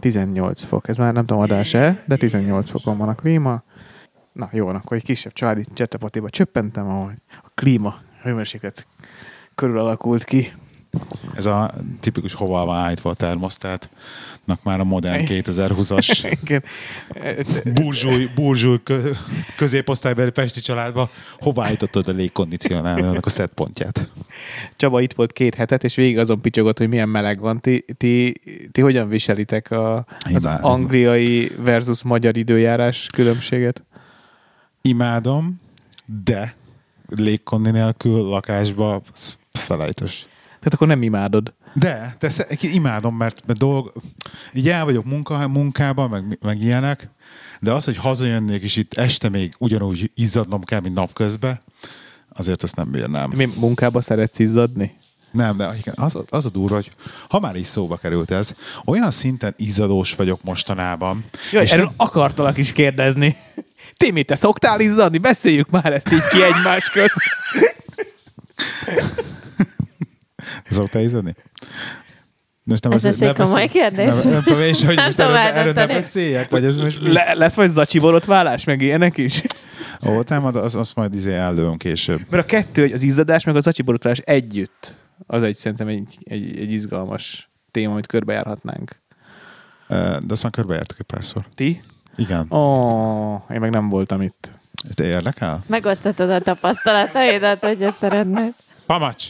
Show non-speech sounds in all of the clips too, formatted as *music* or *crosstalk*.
18 fok, ez már nem tudom adás-e, de 18 fokon van a klíma. Na jó, akkor egy kisebb családi csetepatéba csöppentem, ahol a klíma hőmérséklet körül alakult ki. Ez a tipikus hova van állítva a termosztátnak már a modern 2020-as Igen. burzsúj, *laughs* burzsúj kö, középosztálybeli pesti családba hova állítottad a légkondicionálónak a setpontját? Csaba itt volt két hetet, és végig azon picsogott, hogy milyen meleg van. Ti, ti, ti hogyan viselitek a, az Imádom. angliai versus magyar időjárás különbséget? Imádom, de légkondi nélkül lakásba az felejtős. Tehát akkor nem imádod. De, de imádom, mert, mert dolg, így el vagyok munka, munkában, meg, meg ilyenek, de az, hogy hazajönnék, és itt este még ugyanúgy izzadnom kell, mint napközben, azért ezt nem bírnám. Mi munkába szeretsz izzadni? Nem, de igen, az, az a durva, hogy ha már is szóba került ez, olyan szinten izzadós vagyok mostanában. Jaj, és erről nem- akartalak is kérdezni. Timi, te szoktál izzadni? Beszéljük már ezt így ki egymás közt. *laughs* Szoktál izzadni? Most nem Ez most egy komoly kérdés. Nem, nem tudom én is, hogy Nem most erről, erről ne beszéljek, vagy ez most? Le, lesz majd zacsi borotválás, meg ilyenek is? Ó, nem, az, azt majd izé ellőm később. Mert a kettő, hogy az izzadás meg a zacsi borotválás együtt, az egy szerintem egy, egy, egy izgalmas téma, amit körbejárhatnánk. De azt már körbejártuk egy párszor. Ti? Igen. Ó, oh, én meg nem voltam itt. De érdekel? Megosztatod a tapasztalataidat, hogyha szeretnéd. Pamacs!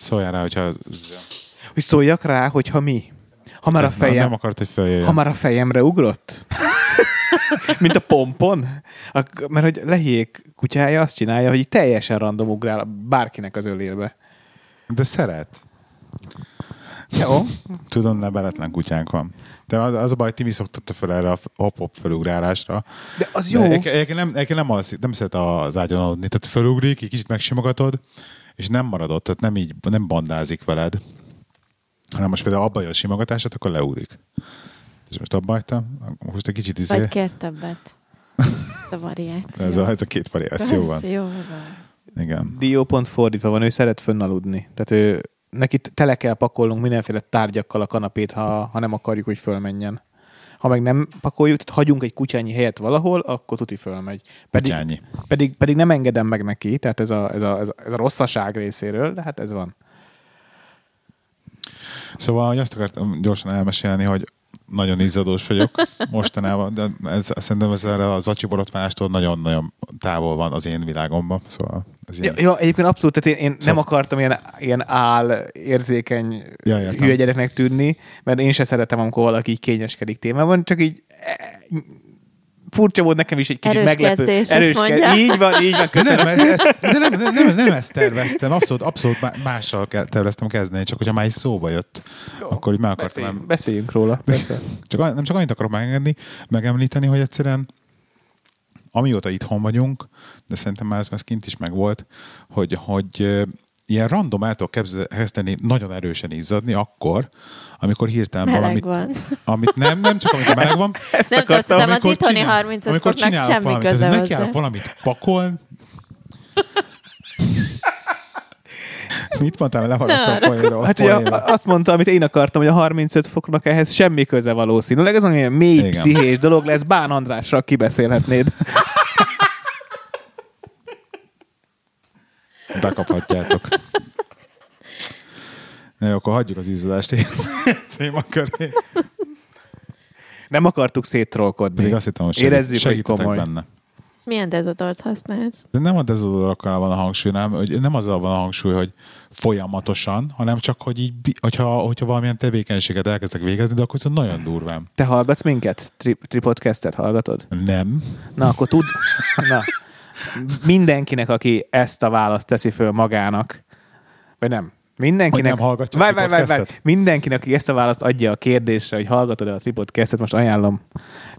Szóljál rá, hogyha... Hogy szóljak rá, hogyha mi? Ha már a fejem, nem akart, hogy följöjjön. ha már a fejemre ugrott? *laughs* Mint a pompon? A, mert hogy lehiék kutyája azt csinálja, hogy teljesen random ugrál bárkinek az ölébe. De szeret. Jó? Tudom, nebeletlen kutyánk van. De az, az a baj, Timi szoktatta fel erre a hop-hop felugrálásra. De az jó. Egyébként nem, egyébként nem, alszik, nem szeret az ágyon aludni. Tehát felugrik, egy kicsit megsimogatod, és nem marad ott, tehát nem így, nem bandázik veled. Hanem most például abba a simogatását, akkor leugrik. És most abba hagytam, most egy kicsit izé, Vagy kér többet. Ez a variáció. ez a, ez a két variáció van. Jó van. Igen. Dió pont fordítva van, ő szeret fönnaludni. Tehát ő, neki tele kell pakolnunk mindenféle tárgyakkal a kanapét, ha, ha nem akarjuk, hogy fölmenjen. Ha meg nem pakoljuk, tehát hagyunk egy kutyányi helyet valahol, akkor tuti fölmegy. Pedig, Kutyányi. pedig, pedig nem engedem meg neki, tehát ez a, ez a, ez a, ez a rosszaság részéről, de hát ez van. Szóval hogy azt akartam gyorsan elmesélni, hogy nagyon izzadós vagyok *laughs* mostanában, de ez, szerintem ez erre a zacsi borotválástól nagyon-nagyon távol van az én világomban. Szóval ez Ja, ilyen. ja, egyébként abszolút, tehát én, én nem Szóval- akartam ilyen, ilyen áll, érzékeny, Ja, értem. hülye gyereknek tűnni, mert én se szeretem, amikor valaki így kényeskedik témában, csak így e, furcsa volt nekem is egy kicsit Erős meglepő. kezdés, azt ke- mondja. Így van, így van, De köszönöm. nem, ez, ez, de nem, nem, nem, nem ezt terveztem, abszolút, abszolút má- mással terveztem kezdeni, csak hogyha már is szóba jött, akkor így meg akartam. Beszéljünk, em- beszéljünk róla. Persze. Csak, nem csak annyit akarok megengedni, megemlíteni, hogy egyszerűen amióta itthon vagyunk, de szerintem már ez, ez kint is megvolt, hogy, hogy ilyen random el tudok kezdeni nagyon erősen izzadni akkor, amikor hirtelen Meleg valamit, van. amit nem, nem csak amikor meleg van, Ezt Nem akartam. tudom, az amikor itthoni csinál- 35 amikor foknak csinálok semmi valamit, köze hozzá. nekiállok valamit pakolni, Mit mondtál, lehaladtam a poénról? Hát ugye poénról. azt mondta, amit én akartam, hogy a 35 foknak ehhez semmi köze valószínűleg. Ez olyan mély Igen. pszichés dolog lesz, Bán Andrásra kibeszélhetnéd. Bekaphatjátok. Na jó, akkor hagyjuk az izzadást *laughs* témaköré. Nem akartuk széttrollkodni. Pedig azt hittem, hogy segít, Érezzük, hogy komoly. benne. Milyen dezodort használsz? De nem a dezodorokkal van a hangsúly, nem, hogy nem azzal van a hangsúly, hogy folyamatosan, hanem csak, hogy így, hogyha, hogyha valamilyen tevékenységet elkezdek végezni, de akkor viszont nagyon durván. Te hallgatsz minket? Tri- Tripodcastet hallgatod? Nem. Na, akkor tud... *laughs* Na, mindenkinek, aki ezt a választ teszi föl magának, vagy nem, mindenkinek... Hogy nem hallgatja várj, várj, várj, várj. Mindenkinek, aki ezt a választ adja a kérdésre, hogy hallgatod-e a Tripodcastet, most ajánlom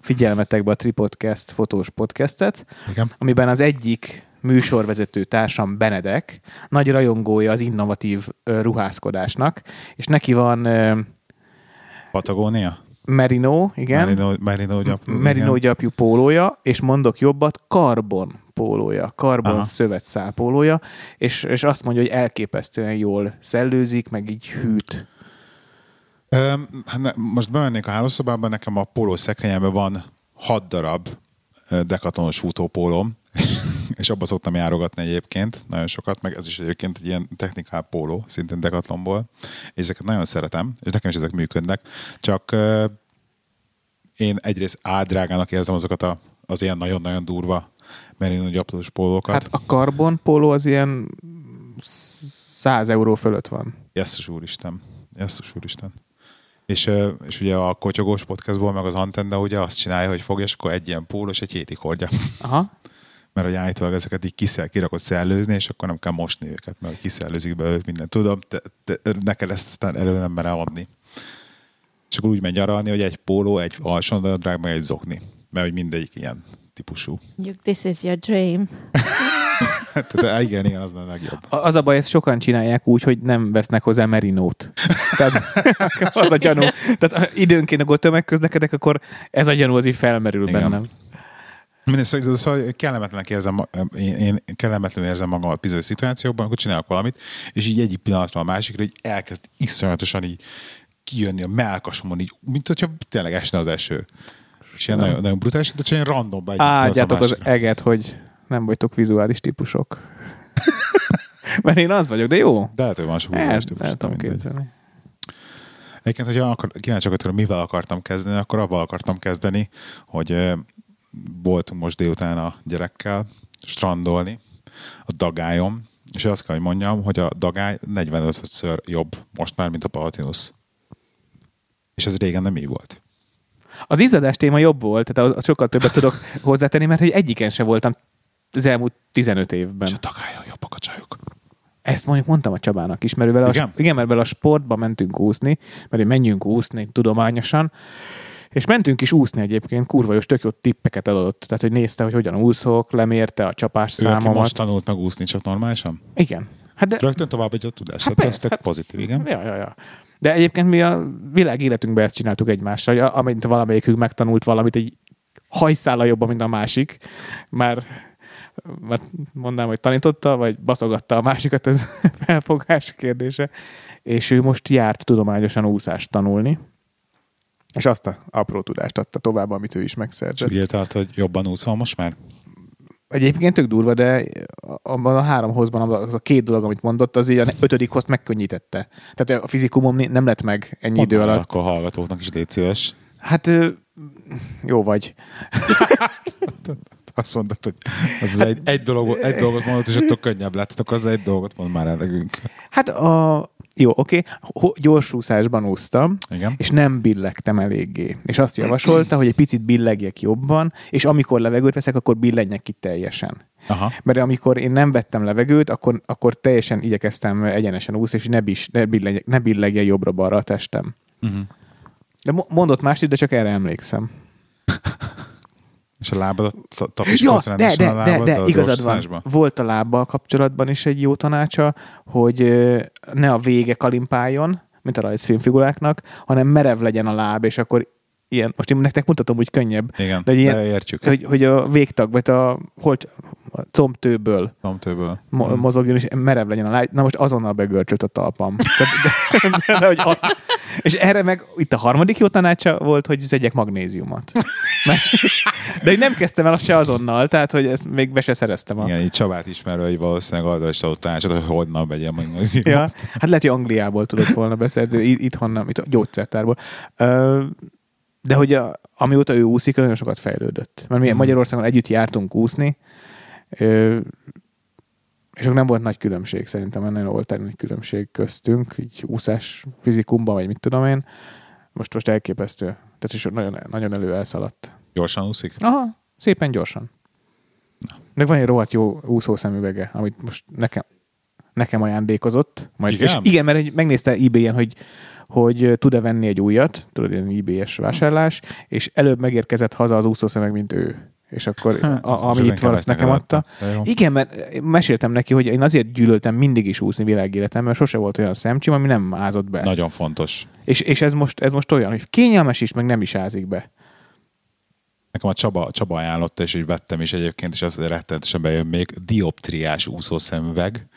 figyelmetekbe a Tripodcast fotós podcastet, Igen. amiben az egyik műsorvezető társam Benedek, nagy rajongója az innovatív ruházkodásnak, és neki van Patagónia? Merino, igen, Merino, Merino gyapjú. Merino igen. gyapjú pólója, és mondok jobbat, karbon pólója, karbon Aha. szövetszál pólója, és, és azt mondja, hogy elképesztően jól szellőzik, meg így hűt. Öm, hát ne, most bemennék a hálószobába, nekem a póló szekrényemben van hat darab ö, dekatonos futópólóm, *laughs* és abba szoktam járogatni egyébként, nagyon sokat, meg ez is egyébként egy ilyen technikál póló, szintén dekatlomból, és ezeket nagyon szeretem, és nekem is ezek működnek, csak én egyrészt ádrágának érzem azokat a, az ilyen nagyon-nagyon durva merino gyaplós pólókat. Hát a karbon póló az ilyen 100 euró fölött van. Jesszus úristen. Jesszus úristen. És, és ugye a kotyogós podcastból, meg az Antenda ugye azt csinálja, hogy fogja, és akkor egy ilyen pólós, egy hétig hordja. Aha. Mert hogy állítólag ezeket így kiszel, kirakod szellőzni, és akkor nem kell mosni őket, mert kiszellőzik be ők mindent. Tudom, te, te, neked ezt aztán elő nem merem adni. És akkor úgy megy nyaralni, hogy egy póló, egy alsónadrág, meg egy zokni. Mert hogy mindegyik ilyen típusú. You, this is your dream. *laughs* Tehát igen, igen, az a legjobb. Az a baj, ezt sokan csinálják úgy, hogy nem vesznek hozzá merinót. Tehát *laughs* az a gyanú. Tehát időnként, akkor tömegközlekedek, akkor ez a gyanú az így felmerül Igen. bennem. Minden szóval, szóval kellemetlenek érzem, én, én kellemetlenül érzem magam a bizonyos szituációkban, akkor csinálok valamit, és így egyik pillanatban a másikra így elkezd iszonyatosan így kijönni a melkasomon, így, mint hogyha tényleg esne az eső. És ilyen nagyon, nagyon brutális, de csak ilyen random Áldjátok az eget, hogy nem vagytok vizuális típusok. *laughs* Mert én az vagyok, de jó. De lehet, hogy van sok El, el típus, tudom mindegy. képzelni. Egyébként, hogyha akar, kíváncsi hogy mivel akartam kezdeni, akkor avval akartam kezdeni, hogy voltunk most délután a gyerekkel strandolni a dagályom, és azt kell, hogy mondjam, hogy a dagály 45-ször jobb most már, mint a Palatinus. És ez régen nem így volt. Az izzadás téma jobb volt, tehát az sokkal többet tudok *laughs* hozzátenni, mert hogy egyiken se voltam az elmúlt 15 évben. És a dagályon jobbak a csajok. Ezt mondjuk mondtam a Csabának is, mert vele Igen? A, igen, mert vele a sportba mentünk úszni, mert menjünk úszni tudományosan, és mentünk is úszni egyébként, kurva jó, tök jó tippeket adott. Tehát, hogy nézte, hogy hogyan úszok, lemérte a csapás Ő, aki számomat. most tanult meg úszni csak normálisan? Igen. Hát de, Rögtön tovább egy a tudás. Hát, ez tök hát- pozitív, igen. Ja, ja, ja. De egyébként mi a világ életünkben ezt csináltuk egymással, hogy amint valamelyikünk megtanult valamit egy hajszála jobban, mint a másik, már, már mondanám, hogy tanította, vagy baszogatta a másikat, ez *laughs* felfogás kérdése. És ő most járt tudományosan úszást tanulni, és azt a apró tudást adta tovább, amit ő is És megszerzett. úgy érte, hogy jobban úszol most már? Egyébként tök durva, de abban a három hozban az a két dolog, amit mondott, az így a ötödik hoz megkönnyítette. Tehát a fizikumom nem lett meg ennyi Mondd idő alatt. Akkor a hallgatóknak is légy szíves. Hát jó vagy. *laughs* *laughs* Azt mondtad, hogy az az egy, egy, dolog, egy dolgot mondott, és attól könnyebb lett. Akkor az egy dolgot mond már el nekünk. Hát a... Jó, oké. Okay. Gyorsúszásban úsztam, Igen. és nem billegtem eléggé. És azt javasolta, hogy egy picit billegjek jobban, és amikor levegőt veszek, akkor billenjek ki teljesen. Aha. Mert amikor én nem vettem levegőt, akkor, akkor teljesen igyekeztem egyenesen úszni, és ne, bis, ne, billegjen, ne billegjen jobbra-balra a testem. Uh-huh. De mo- mondott mást, de csak erre emlékszem. *laughs* És a lábadat ta- Ja, de, de, a de, lábad de, a igazad van. Volt a lábbal kapcsolatban is egy jó tanácsa, hogy ne a vége kalimpáljon, mint a rajzfilmfiguráknak, hanem merev legyen a láb, és akkor ilyen, most én nektek mutatom, hogy könnyebb, Igen, de egy ilyen- de értjük. hogy, hogy a végtag, vagy a, holt, a combtőből Szomtőből. mo- mozogjon, és merev legyen a láb. Na most azonnal begörcsölt a talpam. De, de, de, de, hogy a, és erre meg itt a harmadik jó tanácsa volt, hogy szedjek magnéziumot. *laughs* De hogy nem kezdtem el azt se azonnal, tehát hogy ezt még be se szereztem. A, Igen, így Csabát ismerő, hogy valószínűleg arra is adott tanácsot, hogy honnan vegyem az Ja, hát lehet, hogy Angliából tudott volna beszerzni, i- itthon nem, itt a gyógyszertárból. De hogy a, amióta ő úszik, nagyon sokat fejlődött. Mert mi Mhm. Magyarországon együtt jártunk úszni, és akkor nem volt nagy különbség, szerintem nagyon volt egy nagy különbség köztünk, így úszás fizikumban, vagy mit tudom én. Most, most elképesztő. Tehát is nagyon, nagyon elő elszaladt. Gyorsan úszik? Aha, szépen gyorsan. Meg van egy rohadt jó úszószemüvege, amit most nekem, nekem ajándékozott. Majd, Igen? És igen, mert egy- megnézte ebay-en, hogy, hogy tud-e venni egy újat, tudod, ilyen ebay-es vásárlás, és előbb megérkezett haza az úszószemeg, mint ő. És akkor, a, ami itt van, azt nekem adta. Igen, mert meséltem neki, hogy én azért gyűlöltem mindig is úszni világéletem, mert sose volt olyan szemcsim, ami nem ázott be. Nagyon fontos. És, és ez, most, ez most olyan, hogy kényelmes is, meg nem is ázik be. Nekem a Csaba, Csaba ajánlotta, és így vettem is egyébként, és az rettenetesen bejön még dioptriás úszószemüveg,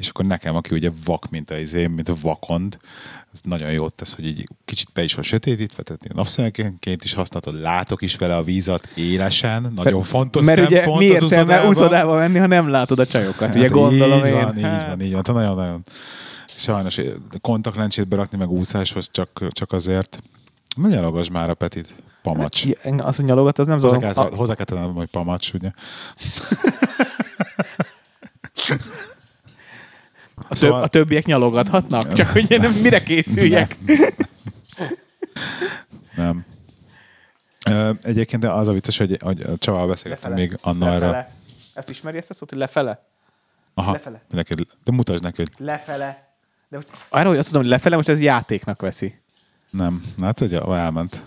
és akkor nekem, aki ugye vak, mint a izé, mint a vakond, ez nagyon jót tesz, hogy így kicsit be is van sötétítve, tehát ilyen napszemekként is használhatod, látok is vele a vízat élesen, nagyon fontos Mert ugye szempont mi az értelme úszodába menni, ha nem látod a csajokat? ugye Hát gondolom így én. Van, így Hát, van, így van. Nagyon-nagyon sajnos kontaktlencsét berakni meg úszáshoz csak, csak azért. Ne nyalogass már a Petit. Pamacs. Igen, Az, hogy nyalogat, az nem zavar. hozzá kell tennem, hogy pamacs, ugye? *laughs* a, Szóval- a többiek nyalogathatnak? Csak hogy én nem, mire készüljek? Nem. Ö, egyébként de az a vicces, hogy, hogy a Csavával beszélgettem még erről. Lefele. Ezt ismeri ezt a szót, hogy lefele? Aha, Lefele. neked, de mutasd neki, hogy Lefele. De most arra, hogy azt tudom, hogy lefele, most ez játéknak veszi. nem. Hát, hogy elment.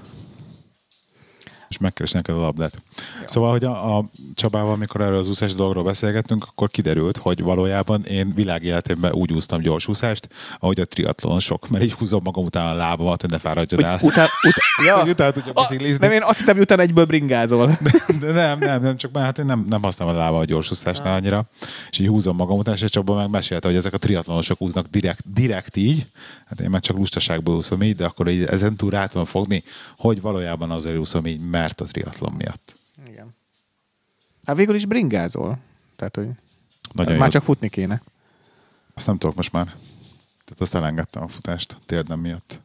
És megkeresni neked a labdát. Szóval, hogy a, a Csabával, amikor erről az úszás dologról beszélgettünk, akkor kiderült, hogy valójában én világéletemben úgy úsztam gyors úszást, ahogy a triatlon sok, mert így húzom magam után a lábamat, hogy ne fáradjon el. *laughs* Után, után, ja. Utána tudja biciklizni. nem, én azt hittem, hogy utána egyből bringázol. *laughs* De nem, nem, nem, csak már hát én nem, nem használom a lába a gyorsúszásnál annyira. És így húzom magam után, és Csaba meg mesélte, hogy ezek a triatlonosok úznak direkt, direkt így. Hát én már csak lustaságból úszom így, de akkor így ezen túl rá tudom fogni, hogy valójában azért úszom így, mert a triatlon miatt. Igen. Hát végül is bringázol. Tehát, hogy Nagyon már jó. csak futni kéne. Azt nem tudok most már. Tehát azt elengedtem a futást térdem miatt.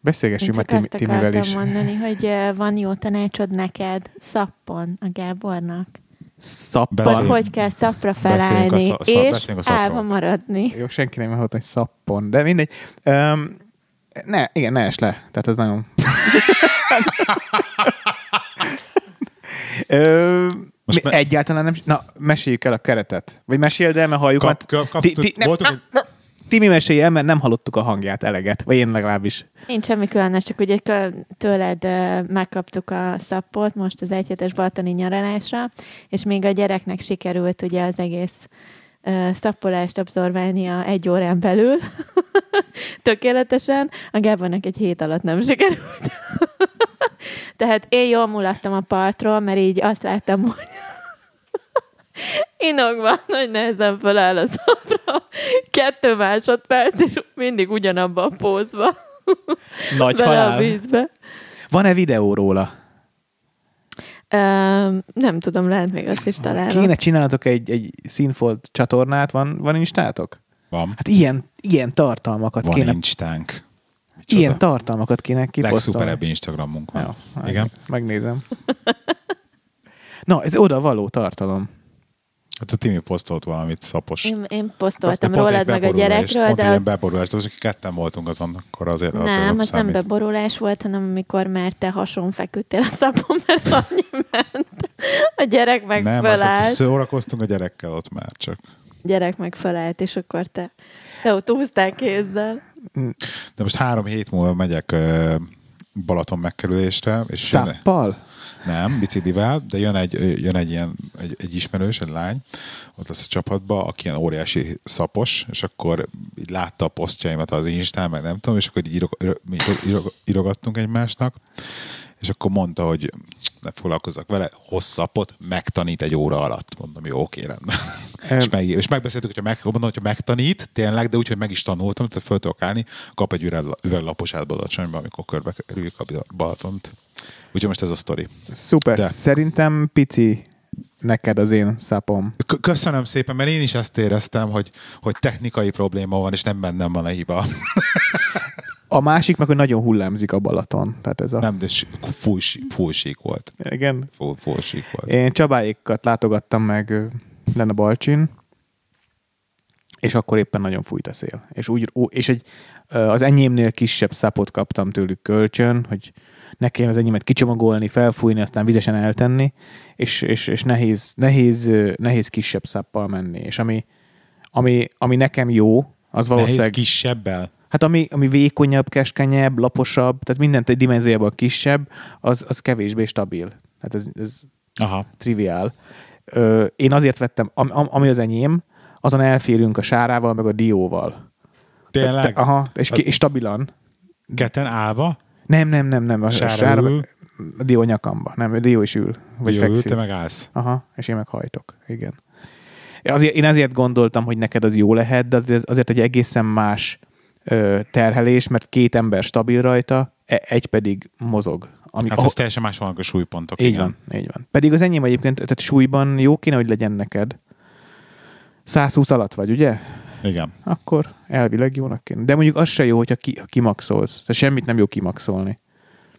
Beszélgessünk már csak Tim, azt Timivel akartam is. mondani, hogy eh, van jó tanácsod neked szappon a Gábornak. Szappan. Beszéljünk- hogy kell szapra beszéljünk a felállni, szap- és a szapról. állva maradni. Jó, senki nem hallott, hogy szappon. De mindegy. Um, ne, igen, ne es le. Tehát ez nagyon... *laughs* Ö, Most mi me- egyáltalán nem... Na, meséljük el a keretet. Vagy meséld el, mert halljuk. Kap, mert kap, kap, ti- ti- nem- voltunk, egy- Timi mesélj el, mert nem hallottuk a hangját eleget. Vagy én legalábbis. Nincs semmi különös, csak ugye tőled megkaptuk a szappot most az egyhetes balatoni nyaralásra, és még a gyereknek sikerült ugye az egész szappolást abszorválnia egy órán belül, *laughs* tökéletesen, a Gábornak egy hét alatt nem sikerült. *laughs* Tehát én jól mulattam a partról, mert így azt láttam, hogy *laughs* inokban nagy nehezen feláll a szapra, kettő másodperc, és mindig ugyanabban a pózba Nagy bele a halál. vízbe. Van-e videó róla? Nem tudom, lehet még azt is találom. Kéne csináltok egy, egy színfolt csatornát, van, van instátok? van. Hát ilyen, ilyen tartalmakat Van kéne, instánk. ilyen tartalmakat kéne kiposztolni. Legszuperebb Instagramunk van. Jó, hát Igen. Megnézem. *laughs* Na, ez oda való tartalom. Hát a Timi posztolt valamit szapos. Én, én posztoltam pont rólad meg a gyerekről, pont de ott beborulást, az, akik ketten voltunk azon, akkor azért azért nem, az nem beborulás volt, hanem amikor már te hason feküdtél a szapon, mert annyi ment. A gyerek meg Nem, az, fölállt. szórakoztunk a gyerekkel ott már csak. Gyerek meg fölállt, és akkor te, te ott úsztál kézzel. De most három hét múlva megyek Balaton megkerülésre, és Száppal? Nem, biciklivel, de jön egy, jön egy ilyen egy, egy ismerős, egy lány, ott lesz a csapatba, aki ilyen óriási szapos, és akkor így látta a posztjaimat az Instán, meg nem tudom, és akkor így írog, írog, írog, írogattunk egymásnak, és akkor mondta, hogy ne foglalkozzak vele, hosszapot megtanít egy óra alatt. Mondom, jó, oké, rendben. És, meg, és megbeszéltük, hogyha meg, mondom, hogyha megtanít, tényleg, de úgy, hogy meg is tanultam, tehát föl tudok állni, kap egy üveg, üveglapos átbadacsonyba, amikor körbe kerüljük a Balatont. Úgyhogy most ez a sztori. Szuper. De. Szerintem pici neked az én szapom. Köszönöm szépen, mert én is ezt éreztem, hogy, hogy technikai probléma van, és nem bennem van a hiba. A másik meg, hogy nagyon hullámzik a Balaton. Tehát ez a... Nem, de full sík volt. Igen. Full sík volt. Én Csabáékat látogattam meg lenne a Balcsin, és akkor éppen nagyon fújt a szél. És, úgy, és egy, az enyémnél kisebb szapot kaptam tőlük kölcsön, hogy ne kelljen az enyémet kicsomagolni, felfújni, aztán vizesen eltenni, és, és, és nehéz, nehéz, nehéz kisebb szappal menni. És ami, ami, ami nekem jó, az Nehéz valószínűleg... kisebbel. Hát ami, ami vékonyabb, keskenyebb, laposabb, tehát mindent egy dimenziójában kisebb, az, az kevésbé stabil. Hát ez, ez Aha. triviál. Ö, én azért vettem, am, ami az enyém, azon elférünk a sárával, meg a dióval. Tényleg? Te, aha, és, ki- és stabilan. Ketten állva? Nem, nem, nem, nem. A, Sára sára, ül. a dió nyakamba. Nem, a dió is ül. Vagy jó, fekszik. te meg állsz. Aha, és én meg hajtok. Igen. Azért, én azért gondoltam, hogy neked az jó lehet, de azért- egy egészen más ö, terhelés, mert két ember stabil rajta, e- egy pedig mozog. Ami, Hát ahol- ez teljesen más vannak a súlypontok. így igen. van, így van. Pedig az enyém egyébként, tehát súlyban jó kéne, hogy legyen neked. 120 alatt vagy, ugye? Igen. Akkor elvileg jónak kéne. De mondjuk az se jó, hogyha ki, ha kimaxolsz. Tehát semmit nem jó kimaxolni.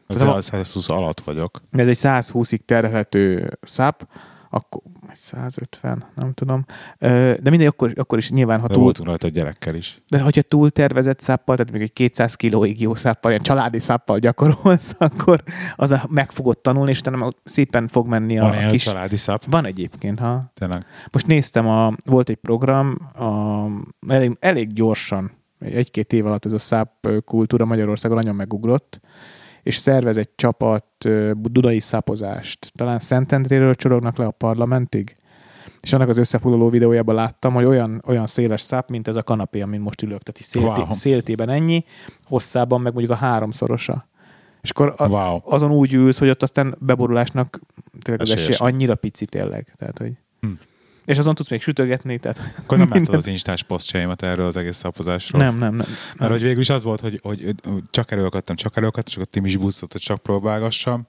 Az Tehát ha- 120 alatt vagyok. Ez egy 120-ig terhelhető száp, akkor 150, nem tudom. De mindegy, akkor, akkor is nyilván, ha De túl, voltunk rajta a gyerekkel is. de hogyha túl tervezett száppal, tehát még egy 200 kilóig jó száppal, ilyen családi száppal gyakorolsz, *laughs* akkor az a, meg fogod tanulni, és utána szépen fog menni a, Van a kis... családi szap. Van egyébként, ha. Tényleg. Most néztem, a, volt egy program, a, elég, elég gyorsan, egy-két év alatt ez a száp kultúra Magyarországon nagyon megugrott, és szervez egy csapat dudai szápozást. Talán Szentendréről csorognak le a parlamentig, és annak az összefoglaló videójában láttam, hogy olyan, olyan széles száp, mint ez a kanapé, amin most ülök. Tehát így szélté, Wow. széltében ennyi, hosszában meg mondjuk a háromszorosa. És akkor a, Wow. azon úgy ülsz, hogy ott aztán beborulásnak tényleg az esélye annyira pici tényleg. Tehát, hogy... Hm. És azon tudsz még sütögetni, tehát Akkor nem láttad az instás posztjaimat erről az egész szapozásról? nem, nem, nem. Mert hogy végül is az volt, hogy, hogy, csak erőlködtem, csak erőlködtem, és akkor Tim is búzzott, hogy csak próbálgassam,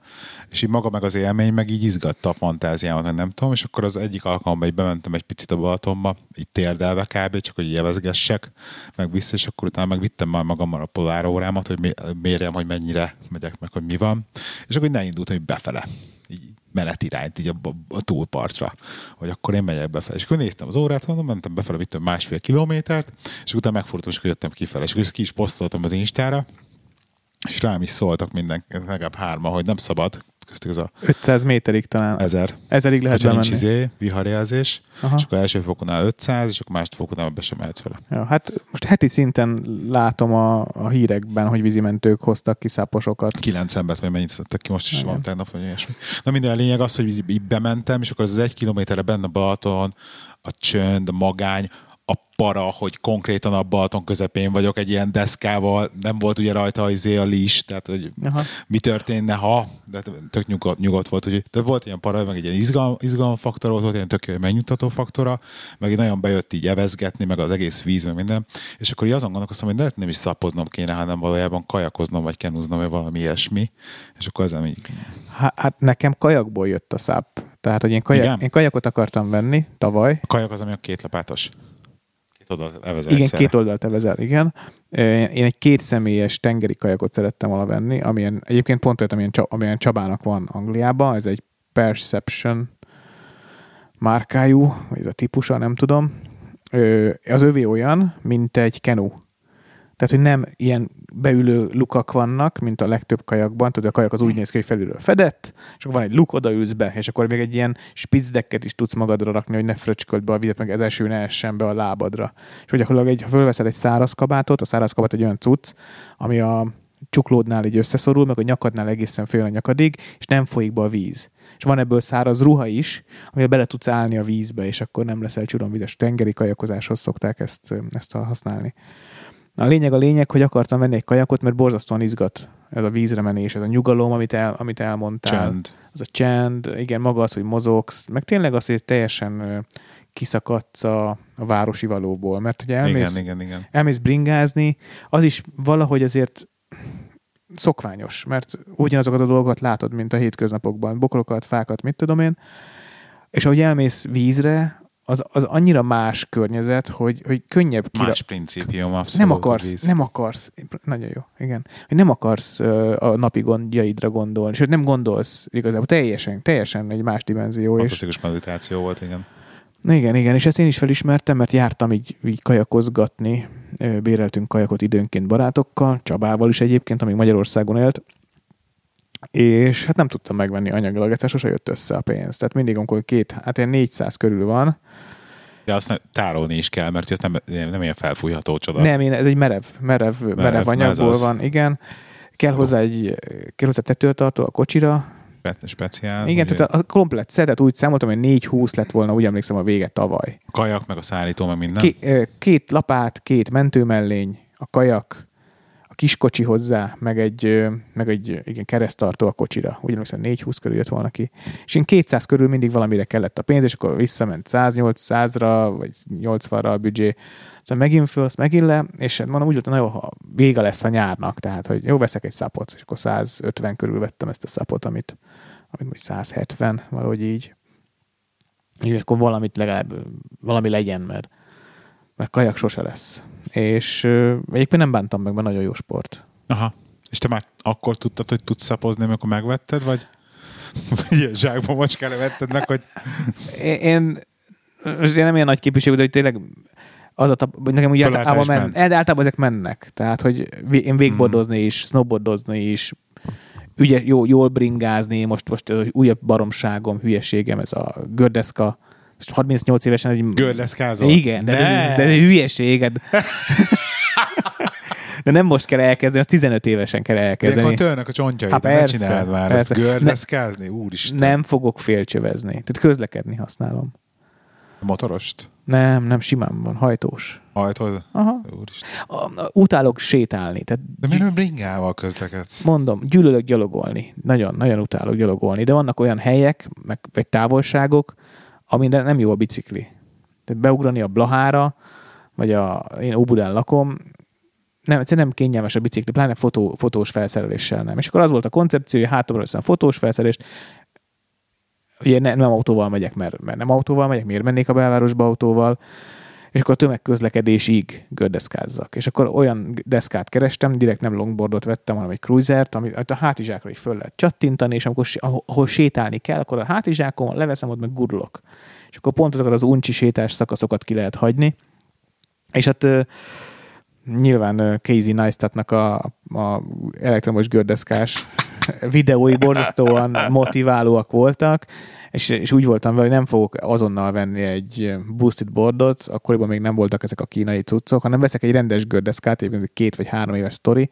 és így maga meg az élmény meg így izgatta a fantáziámat, hogy nem tudom, és akkor az egyik alkalommal így bementem egy picit a Balatonba, így térdelve kb, csak hogy jevezgessek, meg vissza, és akkor utána meg vittem már magammal a polárórámat, hogy mé- mérjem, hogy mennyire megyek meg, hogy mi van, és akkor így neindultam, hogy befele, így menetirányt így a, a, túlpartra, hogy akkor én megyek befele. És akkor néztem az órát, mondom, mentem befele, vittem másfél kilométert, és utána megfordultam, és jöttem kifele. És ezt ki is posztoltam az Instára, és rám is szóltak minden, legalább hárma, hogy nem szabad, köztük ez a 500 méterig talán. ezer, Ezerig lehet hogyha nincs izé, viharjelzés, Aha. és akkor első fokonál 500, és akkor második fokonál be sem mehetsz vele. Ja, hát most heti szinten látom a, a hírekben, hogy vízimentők hoztak ki száposokat. Kilenc embert, vagy mennyit szedtek ki, most is Igen. van tegnap, vagy ilyesmi. Na minden a lényeg az, hogy így, bementem, és akkor az, egy kilométerre benne Balaton, a csönd, a magány, a para, hogy konkrétan a Balaton közepén vagyok egy ilyen deszkával, nem volt ugye rajta izé a lis, tehát hogy Aha. mi történne, ha, de tök nyugodt, nyugodt volt, hogy de volt ilyen para, meg egy ilyen izgalom, izgalomfaktor volt, volt ilyen tök jó megnyugtató faktora, meg így nagyon bejött így evezgetni, meg az egész víz, meg minden, és akkor így azon gondolkoztam, hogy lehet nem is szapoznom kéne, hanem valójában kajakoznom, vagy kenuznom, vagy valami ilyesmi, és akkor ezen így, Há- Hát nekem kajakból jött a száp. Tehát, hogy én, kajak, Igen? én kajakot akartam venni tavaly. a kajak az, ami a két lapátos. Két oldalt evezel Igen, egyszerre. két oldalt evezel, igen. Én egy kétszemélyes tengeri kajakot szerettem volna venni, amilyen, egyébként pont olyat, amilyen, amilyen Csabának van Angliában, ez egy Perception márkájú, vagy ez a típusa, nem tudom. Az övé olyan, mint egy kenu. Tehát, hogy nem ilyen beülő lukak vannak, mint a legtöbb kajakban. Tudod, a kajak az úgy néz ki, hogy felülről fedett, és akkor van egy luk, odaülsz be, és akkor még egy ilyen spicdecket is tudsz magadra rakni, hogy ne fröcsköld be a vizet, meg az eső ne essen be a lábadra. És hogy gyakorlatilag egy, ha fölveszel egy száraz kabátot, a száraz kabát egy olyan cucc, ami a csuklódnál így összeszorul, meg a nyakadnál egészen fél a nyakadig, és nem folyik be a víz. És van ebből száraz ruha is, amivel bele tudsz állni a vízbe, és akkor nem leszel csuromvizes. Tengeri kajakozáshoz szokták ezt, ezt használni. A lényeg a lényeg, hogy akartam venni egy kajakot, mert borzasztóan izgat ez a vízre menés, ez a nyugalom, amit, el, amit elmondtál. Csend. Az a csend, igen, maga az, hogy mozogsz, meg tényleg az, hogy teljesen kiszakadsz a, a városi valóból, mert hogy elmész, Igen, igen, igen. elmész bringázni, az is valahogy azért szokványos, mert ugyanazokat a dolgokat látod, mint a hétköznapokban, bokrokat, fákat, mit tudom én, és ahogy elmész vízre, az, az annyira más környezet, hogy, hogy könnyebb kira... Más principium, abszolút. nem akarsz, víz. nem akarsz, nagyon jó, igen, hogy nem akarsz a napi gondjaidra gondolni, sőt nem gondolsz igazából, teljesen, teljesen egy más dimenzió, és Fantasztikus meditáció volt, igen. igen, igen, és ezt én is felismertem, mert jártam így, így kajakozgatni, béreltünk kajakot időnként barátokkal, Csabával is egyébként, amíg Magyarországon élt, és hát nem tudtam megvenni anyagilag, egyszer sose jött össze a pénz. Tehát mindig, amikor két, hát ilyen 400 körül van, De azt ne, tárolni is kell, mert ez nem, nem ilyen felfújható csoda. nem, én, ez egy merev, merev, merev, merev anyagból az. van, igen. Kell hozzá egy, kell hozzá tetőtartó a kocsira. Spe- Speciál. Igen, ugye, tehát a, komplet szetet úgy számoltam, hogy 4-20 lett volna, úgy emlékszem a vége tavaly. a kajak, meg a szállító, meg minden. Ö, két lapát, két mentőmellény, a kajak, a a kis kocsi hozzá, meg egy, meg egy igen, keresztartó a kocsira. Úgy emlékszem, 420 körül jött volna ki. És én 200 körül mindig valamire kellett a pénz, és akkor visszament 108-100-ra, vagy 80-ra a büdzsé. Aztán megint föl, azt megint le, és hát mondom, úgy voltam, na jó, ha vége lesz a nyárnak, tehát, hogy jó, veszek egy szapot, és akkor 150 körül vettem ezt a szapot, amit, amit most 170, valahogy így. És akkor valamit legalább, valami legyen, mert, mert kajak sose lesz. És egyébként nem bántam meg, mert nagyon jó sport. Aha. És te már akkor tudtad, hogy tudsz szapozni, amikor megvetted, vagy, *laughs* vagy zsákba macskára vetted meg, hogy *laughs* Én, én, nem ilyen nagy képviselő, de hogy tényleg az a tap, nekem úgy általában, men, de általában ezek mennek. Tehát, hogy én végbordozni is, snowboardozni is, ügye, jó, jól bringázni, most, most az újabb baromságom, hülyeségem, ez a gördeszka. Most 38 évesen egy... görleszkázol? Igen, de ne! ez, de ez egy hülyeség. hát- *laughs* De nem most kell elkezdeni, az 15 évesen kell Ilyenkor elkezdeni. törnek a csontjaid, Hát hát ne persze, csináld már, persze. ezt görleszkázni? Úristen. Nem fogok félcsövezni. Tehát közlekedni használom. Motorost? Nem, nem, simán van, hajtós. Hajtod? Aha. Úristen. Utálok sétálni. Tehát De miért nem bringával közlekedsz? mondom, gyűlölök gyalogolni. Nagyon, nagyon utálok gyalogolni. De vannak olyan helyek, meg, vagy távolságok, amire nem jó a bicikli. Tehát beugrani a Blahára, vagy a, én Óbudán lakom, nem, egyszerűen nem kényelmes a bicikli, pláne fotó, fotós felszereléssel nem. És akkor az volt a koncepció, hogy hátamra veszem fotós felszerelést, ugye ne, nem autóval megyek, mert, mert nem autóval megyek, miért mennék a belvárosba autóval, és akkor a tömegközlekedésig gördeszkázzak. És akkor olyan deszkát kerestem, direkt nem longboardot vettem, hanem egy cruisert, amit a hátizsákra is föl lehet csattintani, és amikor, ahol, sétálni kell, akkor a hátizsákon leveszem, ott meg gurulok. És akkor pont azokat az uncsi sétás szakaszokat ki lehet hagyni. És hát nyilván Casey Neistatnak a, a elektromos gördeszkás videói borzasztóan motiválóak voltak, és, és úgy voltam vele, hogy nem fogok azonnal venni egy boosted boardot, akkoriban még nem voltak ezek a kínai cuccok, hanem veszek egy rendes gördeszkát, egyébként egy két vagy három éves sztori,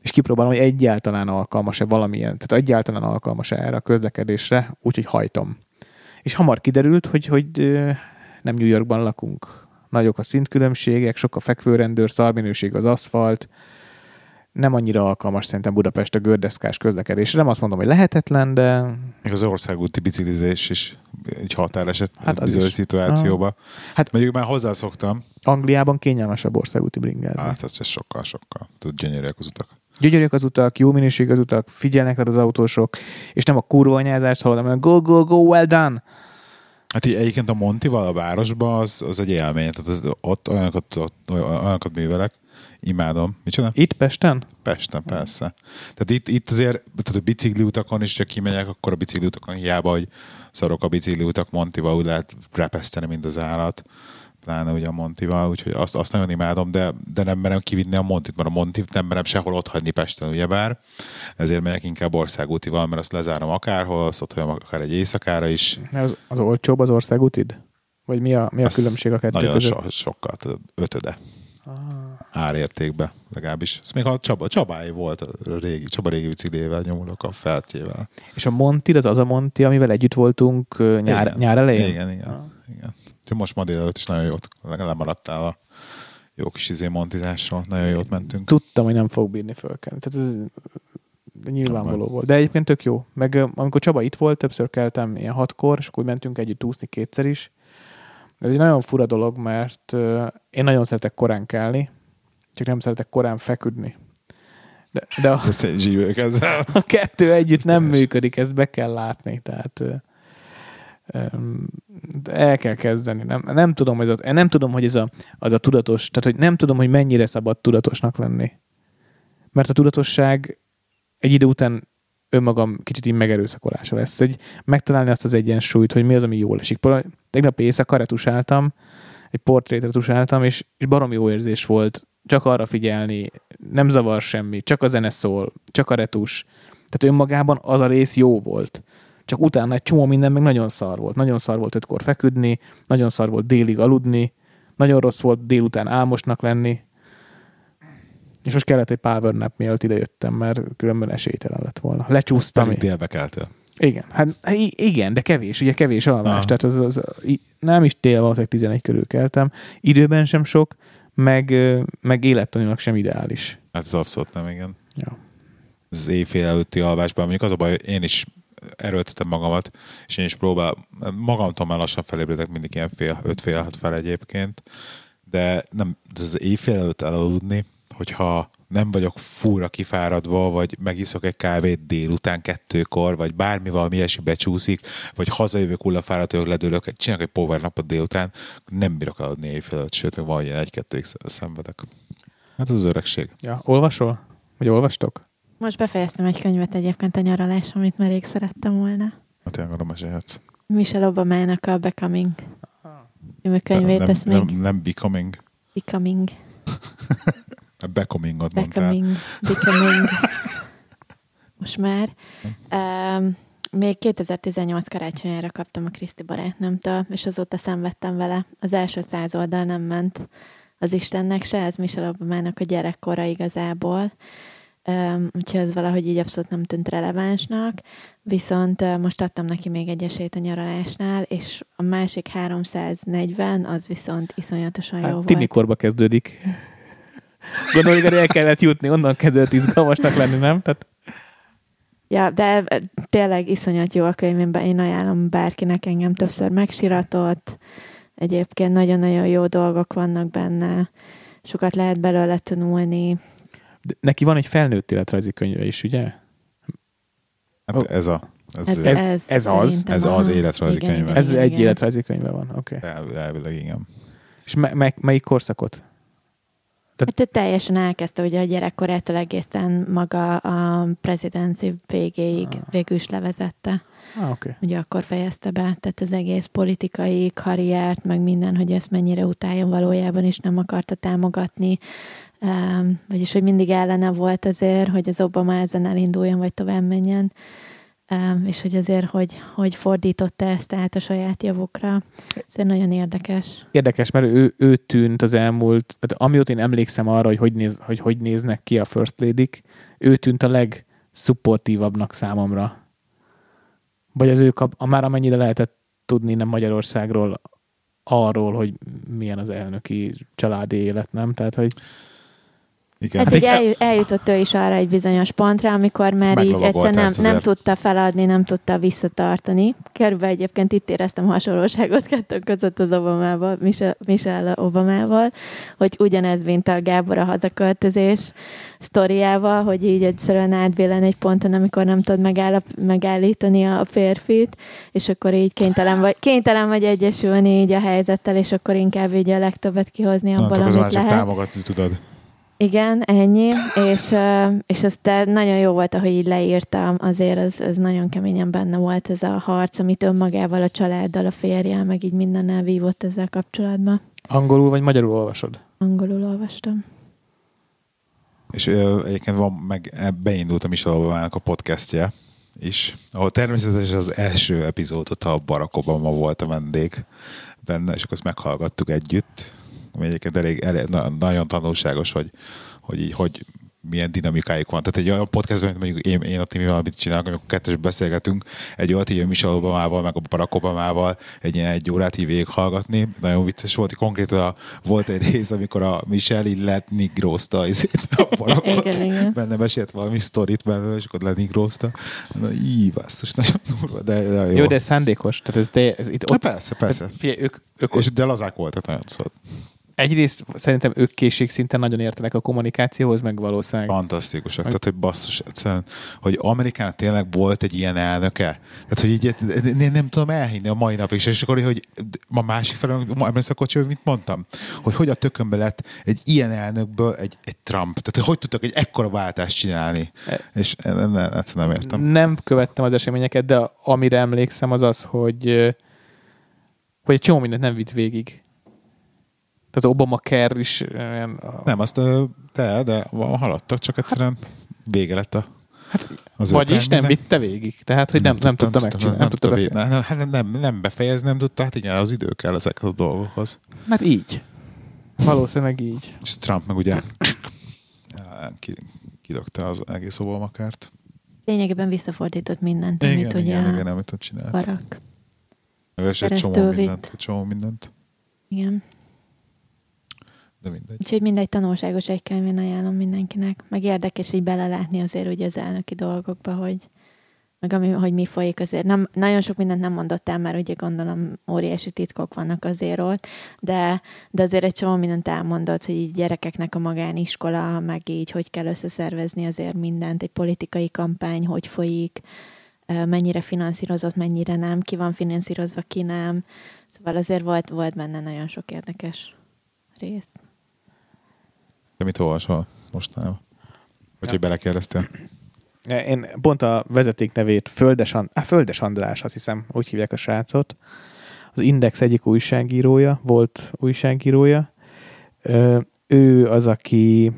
és kipróbálom, hogy egyáltalán alkalmas-e valamilyen, tehát egyáltalán alkalmas-e erre a közlekedésre, úgyhogy hajtom. És hamar kiderült, hogy, hogy nem New Yorkban lakunk. Nagyok a szintkülönbségek, sok a fekvőrendőr, szarminőség az aszfalt, nem annyira alkalmas szerintem Budapest a gördeszkás közlekedésre. Nem azt mondom, hogy lehetetlen, de Még az országúti biciklizés is egy határeset Hát az bizonyos is. szituációba. Hát- Hát, Mondjuk már hozzászoktam. Angliában kényelmesebb országúti bringázni. Hát ez, sokkal, sokkal. Tudod, gyönyörűek az utak. Gyönyörűek az utak, jó minőség az utak, figyelnek rád az autósok, és nem a kurva anyázást hallod, hanem go, go, go, well done. Hát így egyébként a Montival a városban az, az egy élmény. Tehát az, ott olyanokat, olyanokat művelek. Imádom. Micsoda? Itt Pesten? Pesten, persze. Tehát itt, itt azért, tehát a bicikli utakon is, csak kimegyek, akkor a bicikli utakon hiába, hogy szarok a bicikli utak Montival, úgy lehet repeszteni, mint az állat. Pláne ugye a Montival, úgyhogy azt, azt nagyon imádom, de, de nem merem kivinni a Montit, mert a Montit nem merem sehol ott hagyni Pesten, ugyebár. Ezért megyek inkább országútival, mert azt lezárom akárhol, azt ott hagyom akár egy éjszakára is. Az, az olcsóbb az országútid? Vagy mi a, mi a Az különbség a kettő Nagyon között? so, sokkal, ötöde Ah. Árértékbe legalábbis. Ez még a Csaba, Csabáé volt a régi, Csaba régi biciklével nyomulok a feltjével. És a Monti, az az a Monti, amivel együtt voltunk nyár, Igen. nyár elején? Igen, igen. Ah. igen. Most ma délelőtt is nagyon jót lemaradtál a jó kis izé montizásról. Nagyon jót mentünk. Tudtam, hogy nem fog bírni fölkelni. Tehát ez nyilvánvaló volt. De egyébként tök jó. Meg amikor Csaba itt volt, többször keltem ilyen hatkor, és akkor mentünk együtt úszni kétszer is. Ez egy nagyon fura dolog, mert én nagyon szeretek korán kelni, csak nem szeretek korán feküdni. De, de a, zsívők ezzel. a kettő együtt nem működik, ezt be kell látni. Tehát de el kell kezdeni. Nem, nem tudom, hogy ez a, nem tudom, hogy ez a, az a tudatos, tehát hogy nem tudom, hogy mennyire szabad tudatosnak lenni. Mert a tudatosság egy idő után önmagam kicsit így megerőszakolása lesz. Hogy megtalálni azt az egyensúlyt, hogy mi az, ami jól esik. Tegnap éjszaka retusáltam, egy portrét retusáltam, és, és baromi jó érzés volt csak arra figyelni, nem zavar semmi, csak a zene szól, csak a retus. Tehát önmagában az a rész jó volt. Csak utána egy csomó minden meg nagyon szar volt. Nagyon szar volt ötkor feküdni, nagyon szar volt délig aludni, nagyon rossz volt délután álmosnak lenni, és most kellett egy power nap, mielőtt idejöttem, mert különben esélytelen lett volna. Lecsúsztam. Pedig délbe keltél. Igen, hát i- igen, de kevés, ugye kevés alvás, Aha. tehát az, az, nem is tél valószínűleg 11 körül keltem, időben sem sok, meg, meg élettanilag sem ideális. Hát ez abszolút nem, igen. Ja. Az éjfél előtti alvásban, mondjuk az a baj, én is erőltetem magamat, és én is próbál, magamtól már lassan felébredek mindig ilyen fél, öt fél hat fel egyébként, de nem, de az éjfél előtt elaludni, hogyha nem vagyok fúra kifáradva, vagy megiszok egy kávét délután kettőkor, vagy bármi valami ilyesmi becsúszik, vagy hazajövök hullafáradt, vagyok, ledőlök, csinálok egy power napot délután, nem bírok eladni éjfél előtt, sőt, még van ilyen egy-kettőig szenvedek. Hát az, az öregség. ja. Olvasol? Vagy olvastok? Most befejeztem egy könyvet egyébként a nyaralás, amit már rég szerettem volna. Hát én arra mesélhetsz. Michelle Obama-nak a Becoming című könyvét, nem, ezt nem, még nem becoming, Becoming, *laughs* a becomingot mondtál. Becoming, Becoming. Most már. Um, még 2018 karácsonyára kaptam a Kriszti barátnőmtől, és azóta szenvedtem vele. Az első száz oldal nem ment az Istennek se, ez Michelle Obamának a gyerekkora igazából. Um, úgyhogy ez valahogy így abszolút nem tűnt relevánsnak, viszont uh, most adtam neki még egy esélyt a nyaralásnál, és a másik 340 az viszont iszonyatosan jó Hát, volt. tinikorba kezdődik. Gondolom, hogy el kellett jutni, onnan kezdett izgalmasnak lenni, nem? Tehát, Ja, de eh, tényleg iszonyat jó a könyv, én ajánlom bárkinek, engem többször megsiratott, egyébként nagyon-nagyon jó dolgok vannak benne, sokat lehet belőle tanulni. de neki van egy felnőtt életrajzi könyve is, ugye? Hát Ó. ez a ez, Ez, ez, ez- ez az? Ez az életrajzi könyve. Ez igen, egy igen. életrajzi könyve van, oké. Okay. elv- elvileg igen. És me- me- melyik korszakot? Hát ő teljesen elkezdte ugye a gyerekkorától egészen maga a presidency végéig Ah. végül is levezette. Ah. Okay. Ugye akkor fejezte be, tehát az egész politikai karriert, meg minden, hogy ezt mennyire utálja valójában, és nem akarta támogatni. Um, vagyis, hogy mindig ellene volt azért, hogy az Obama ezen elinduljon, vagy tovább menjen. És hogy azért, hogy, hogy fordította ezt át a saját javukra. Ez nagyon érdekes. Érdekes, mert ő, ő tűnt az elmúlt, tehát amióta én emlékszem arra, hogy hogy, néz, hogy hogy néznek ki a First lady ő tűnt a legszupportívabbnak számomra. Vagy az ő kap, a már amennyire lehetett tudni nem Magyarországról arról, hogy milyen az elnöki családi élet, nem? Tehát, hogy Igen. Hát így eljut, eljutott ő is arra egy bizonyos pontra, amikor már így egyszer nem, nem tudta feladni, nem tudta visszatartani. Körülbelül egyébként itt éreztem hasonlóságot kettő között az Obamával, Michelle, Obamával, hogy ugyanez, mint a Gábor a hazaköltözés sztoriával, hogy így egyszerűen átbillen egy ponton, amikor nem tud megállap, megállítani a férfit, és akkor így kénytelen vagy, kénytelen vagy egyesülni így a helyzettel, és akkor inkább így a legtöbbet kihozni abból, amit lehet. támogatni tudod. Igen, ennyi, és, és aztán nagyon jó volt, ahogy így leírtam, azért az, az nagyon keményen benne volt ez a harc, amit önmagával, a családdal, a férjel, meg így mindennel vívott ezzel kapcsolatban. angolul vagy magyarul olvasod? Angolul olvastam. És ö, egyébként van, meg e, beindult a Michelle Obama-nak a podcastje is, ahol természetesen az első epizódot a Barack Obama volt a vendég benne, és akkor azt meghallgattuk együtt, ami egyébként elég, elég na, nagyon tanulságos, hogy, hogy így, hogy milyen dinamikájuk van. Tehát egy olyan podcastben, mint mondjuk én, én a Timi valamit csinálok, amikor kettős beszélgetünk, egy olyat így a Michelle Obamával, meg a Barack Obamával egy ilyen egy órát így végighallgatni. Nagyon vicces volt, hogy konkrétan a, volt egy rész, amikor a Michelle így letnigrózta izét, a Barackot. Igen, igen. Benne mesélt valami sztorit belőle, és akkor lenigrózta. Na, így, basszus, nagyon durva, de, de jó. Jó, de ez szándékos. Tehát ez, de, ez itt Na, ott, persze, persze. Hát, figyelj, ők, ők És de lazák voltak nagyon szólt. Egyrészt szerintem ők készségszinten nagyon értenek a kommunikációhoz, meg valószínűleg. Fantasztikusak. Tehát, hogy basszus, egyszerűen, hogy Amerikának tényleg volt egy ilyen elnöke. Tehát, hogy így én nem tudom elhinni a mai napig, és akkor, hogy a másik felől, emlékszel a kocsiból, mit mondtam? Hogy hogy a tökönbe lett egy ilyen elnökből egy, egy Trump. Tehát, hogy tudtak egy ekkora váltást csinálni. És nem, nem, egyszerűen nem értem. Nem követtem az eseményeket, de amire emlékszem az az, hogy, hogy egy csomó mindent nem vitt végig. Tehát Obama Care is olyan, Nem, azt ö, de, de haladtak, csak egyszerűen vége lett a Hát, az vagyis nem vitte végig. Tehát, hogy nem, nem, tudta megcsinálni. Nem, tudta befejezni. nem, nem, nem, nem befejezni, nem tudta, hát igen, az idő kell ezekhez a dolgokhoz. Hát így. Valószínűleg így. És Trump meg ugye ki, kidögte az egész Obama-kárt. Lényegében visszafordított mindent, amit Igen, ugye igen, igen, amit ott csinált. Barak. És egy csomó mindent, csomó mindent. Igen. De mindegy. Úgyhogy mindegy tanulságos egy könyvén ajánlom mindenkinek. Meg érdekes így belelátni azért ugye az elnöki dolgokba, hogy meg ami, hogy mi folyik azért. Nem, nagyon sok mindent nem mondott el, mert ugye gondolom óriási titkok vannak azért ott, de, de azért egy csomó mindent elmondott, hogy így gyerekeknek a magániskola, meg így hogy kell összeszervezni azért mindent, egy politikai kampány, hogy folyik, mennyire finanszírozott, mennyire nem, ki van finanszírozva, ki nem. Szóval azért volt, volt benne nagyon sok érdekes rész. De mit olvasol mostanában? Vagy Ja. hogy belekérdeztél? Én pont a vezeték nevét Földes, And- á, Földes András, azt hiszem, úgy hívják a srácot. Az Index egyik újságírója, volt újságírója. Ö, ő az, aki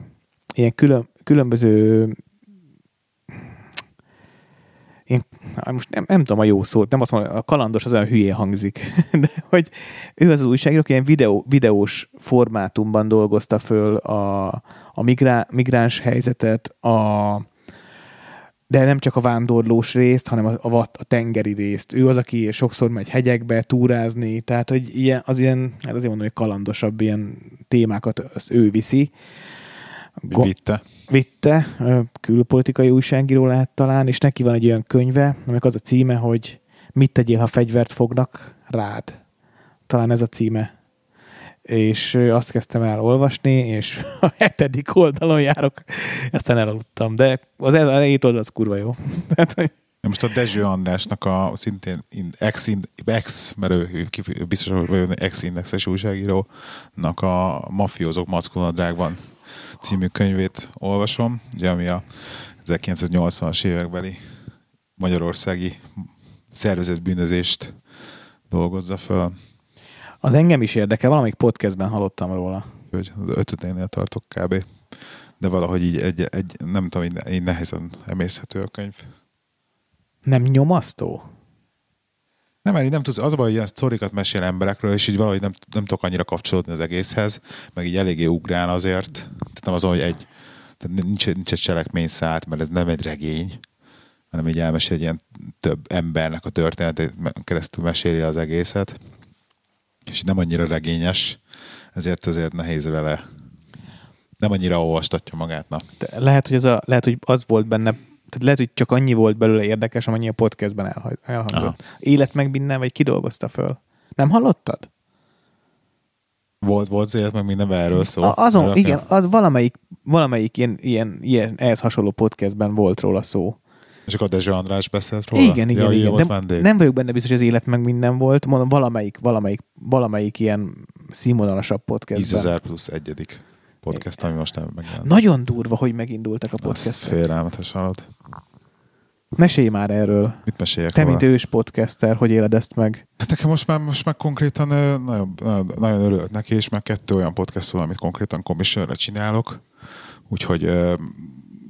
ilyen külön, különböző én, á, most nem, nem tudom a jó szót, nem azt mondom, a kalandos az olyan hülyén hangzik, *laughs* de hogy ő az újságíró, aki ilyen videó, videós formátumban dolgozta föl a, a migrá, migráns helyzetet, a, de nem csak a vándorlós részt, hanem a, a, a tengeri részt. Ő az, aki sokszor megy hegyekbe túrázni, tehát hogy ilyen, az ilyen, hát azért mondom, hogy kalandosabb ilyen témákat azt ő viszi. Vitte? Vitte, külpolitikai újságíró lehet talán, és neki van egy olyan könyve, aminek az a címe, hogy mit tegyél, ha fegyvert fognak rád. Talán ez a címe. És azt kezdtem el olvasni, és *laughs* a hetedik oldalon járok, aztán elaludtam, de az el- elejét oldal az kurva jó. *laughs* Tehát, Most a Dezső Andrásnak a szintén in- ex, ex mert ő, biztos, hogy ex-indexes újságírónak a Mafiózók Mackonadrágban című könyvét olvasom, ugye, ami a 1980-as évekbeli magyarországi szervezett bűnözést dolgozza föl. az engem is érdekel, valamelyik podcastben hallottam róla. Hogy az ötödénél tartok kb. De valahogy így, egy, egy, nem tudom, így, így nehezen emészhető a könyv. Nem nyomasztó? Nem, mert így nem tudsz, az a baj, hogy ilyen sztorikat mesél emberekről, és így valahogy nem, nem tudok annyira kapcsolódni az egészhez, meg így eléggé ugrál azért. Tehát nem az, hogy egy, tehát nincs, nincs egy cselekmény szállt, mert ez nem egy regény, hanem így elmesél egy ilyen több embernek a történetét, keresztül meséli az egészet. És így nem annyira regényes, ezért azért nehéz vele nem annyira olvastatja magát. Na. Lehet, hogy az a, lehet, hogy az volt benne, tehát lehet, hogy csak annyi volt belőle érdekes, amennyi a podcastben elha- elhangzott. Aha. Élet meg minden, vagy kidolgozta föl. Nem hallottad? Volt, volt az élet, meg minden erről szól. A, azon, Erről igen, az valamelyik, valamelyik ilyen, ilyen, ilyen ehhez hasonló podcastben volt róla szó. És akkor Dezső András beszélt róla? Igen, igen, ja, igen. Nem, nem vagyok benne biztos, hogy az élet meg minden volt. Mondom, valamelyik, valamelyik, valamelyik ilyen színvonalasabb podcastben. 10 plusz egyedik podcast, ami most nem megjelent. Nagyon durva, hogy megindultak a podcastek. félelmetes hallod. Mesélj már erről. Mit meséljek Te, róla? mint ős podcaster, hogy éled ezt meg? Hát nekem most már, most már konkrétan nagyon, nagyon, nagyon örülök neki, és már kettő olyan podcast van, amit konkrétan commissionre csinálok. Úgyhogy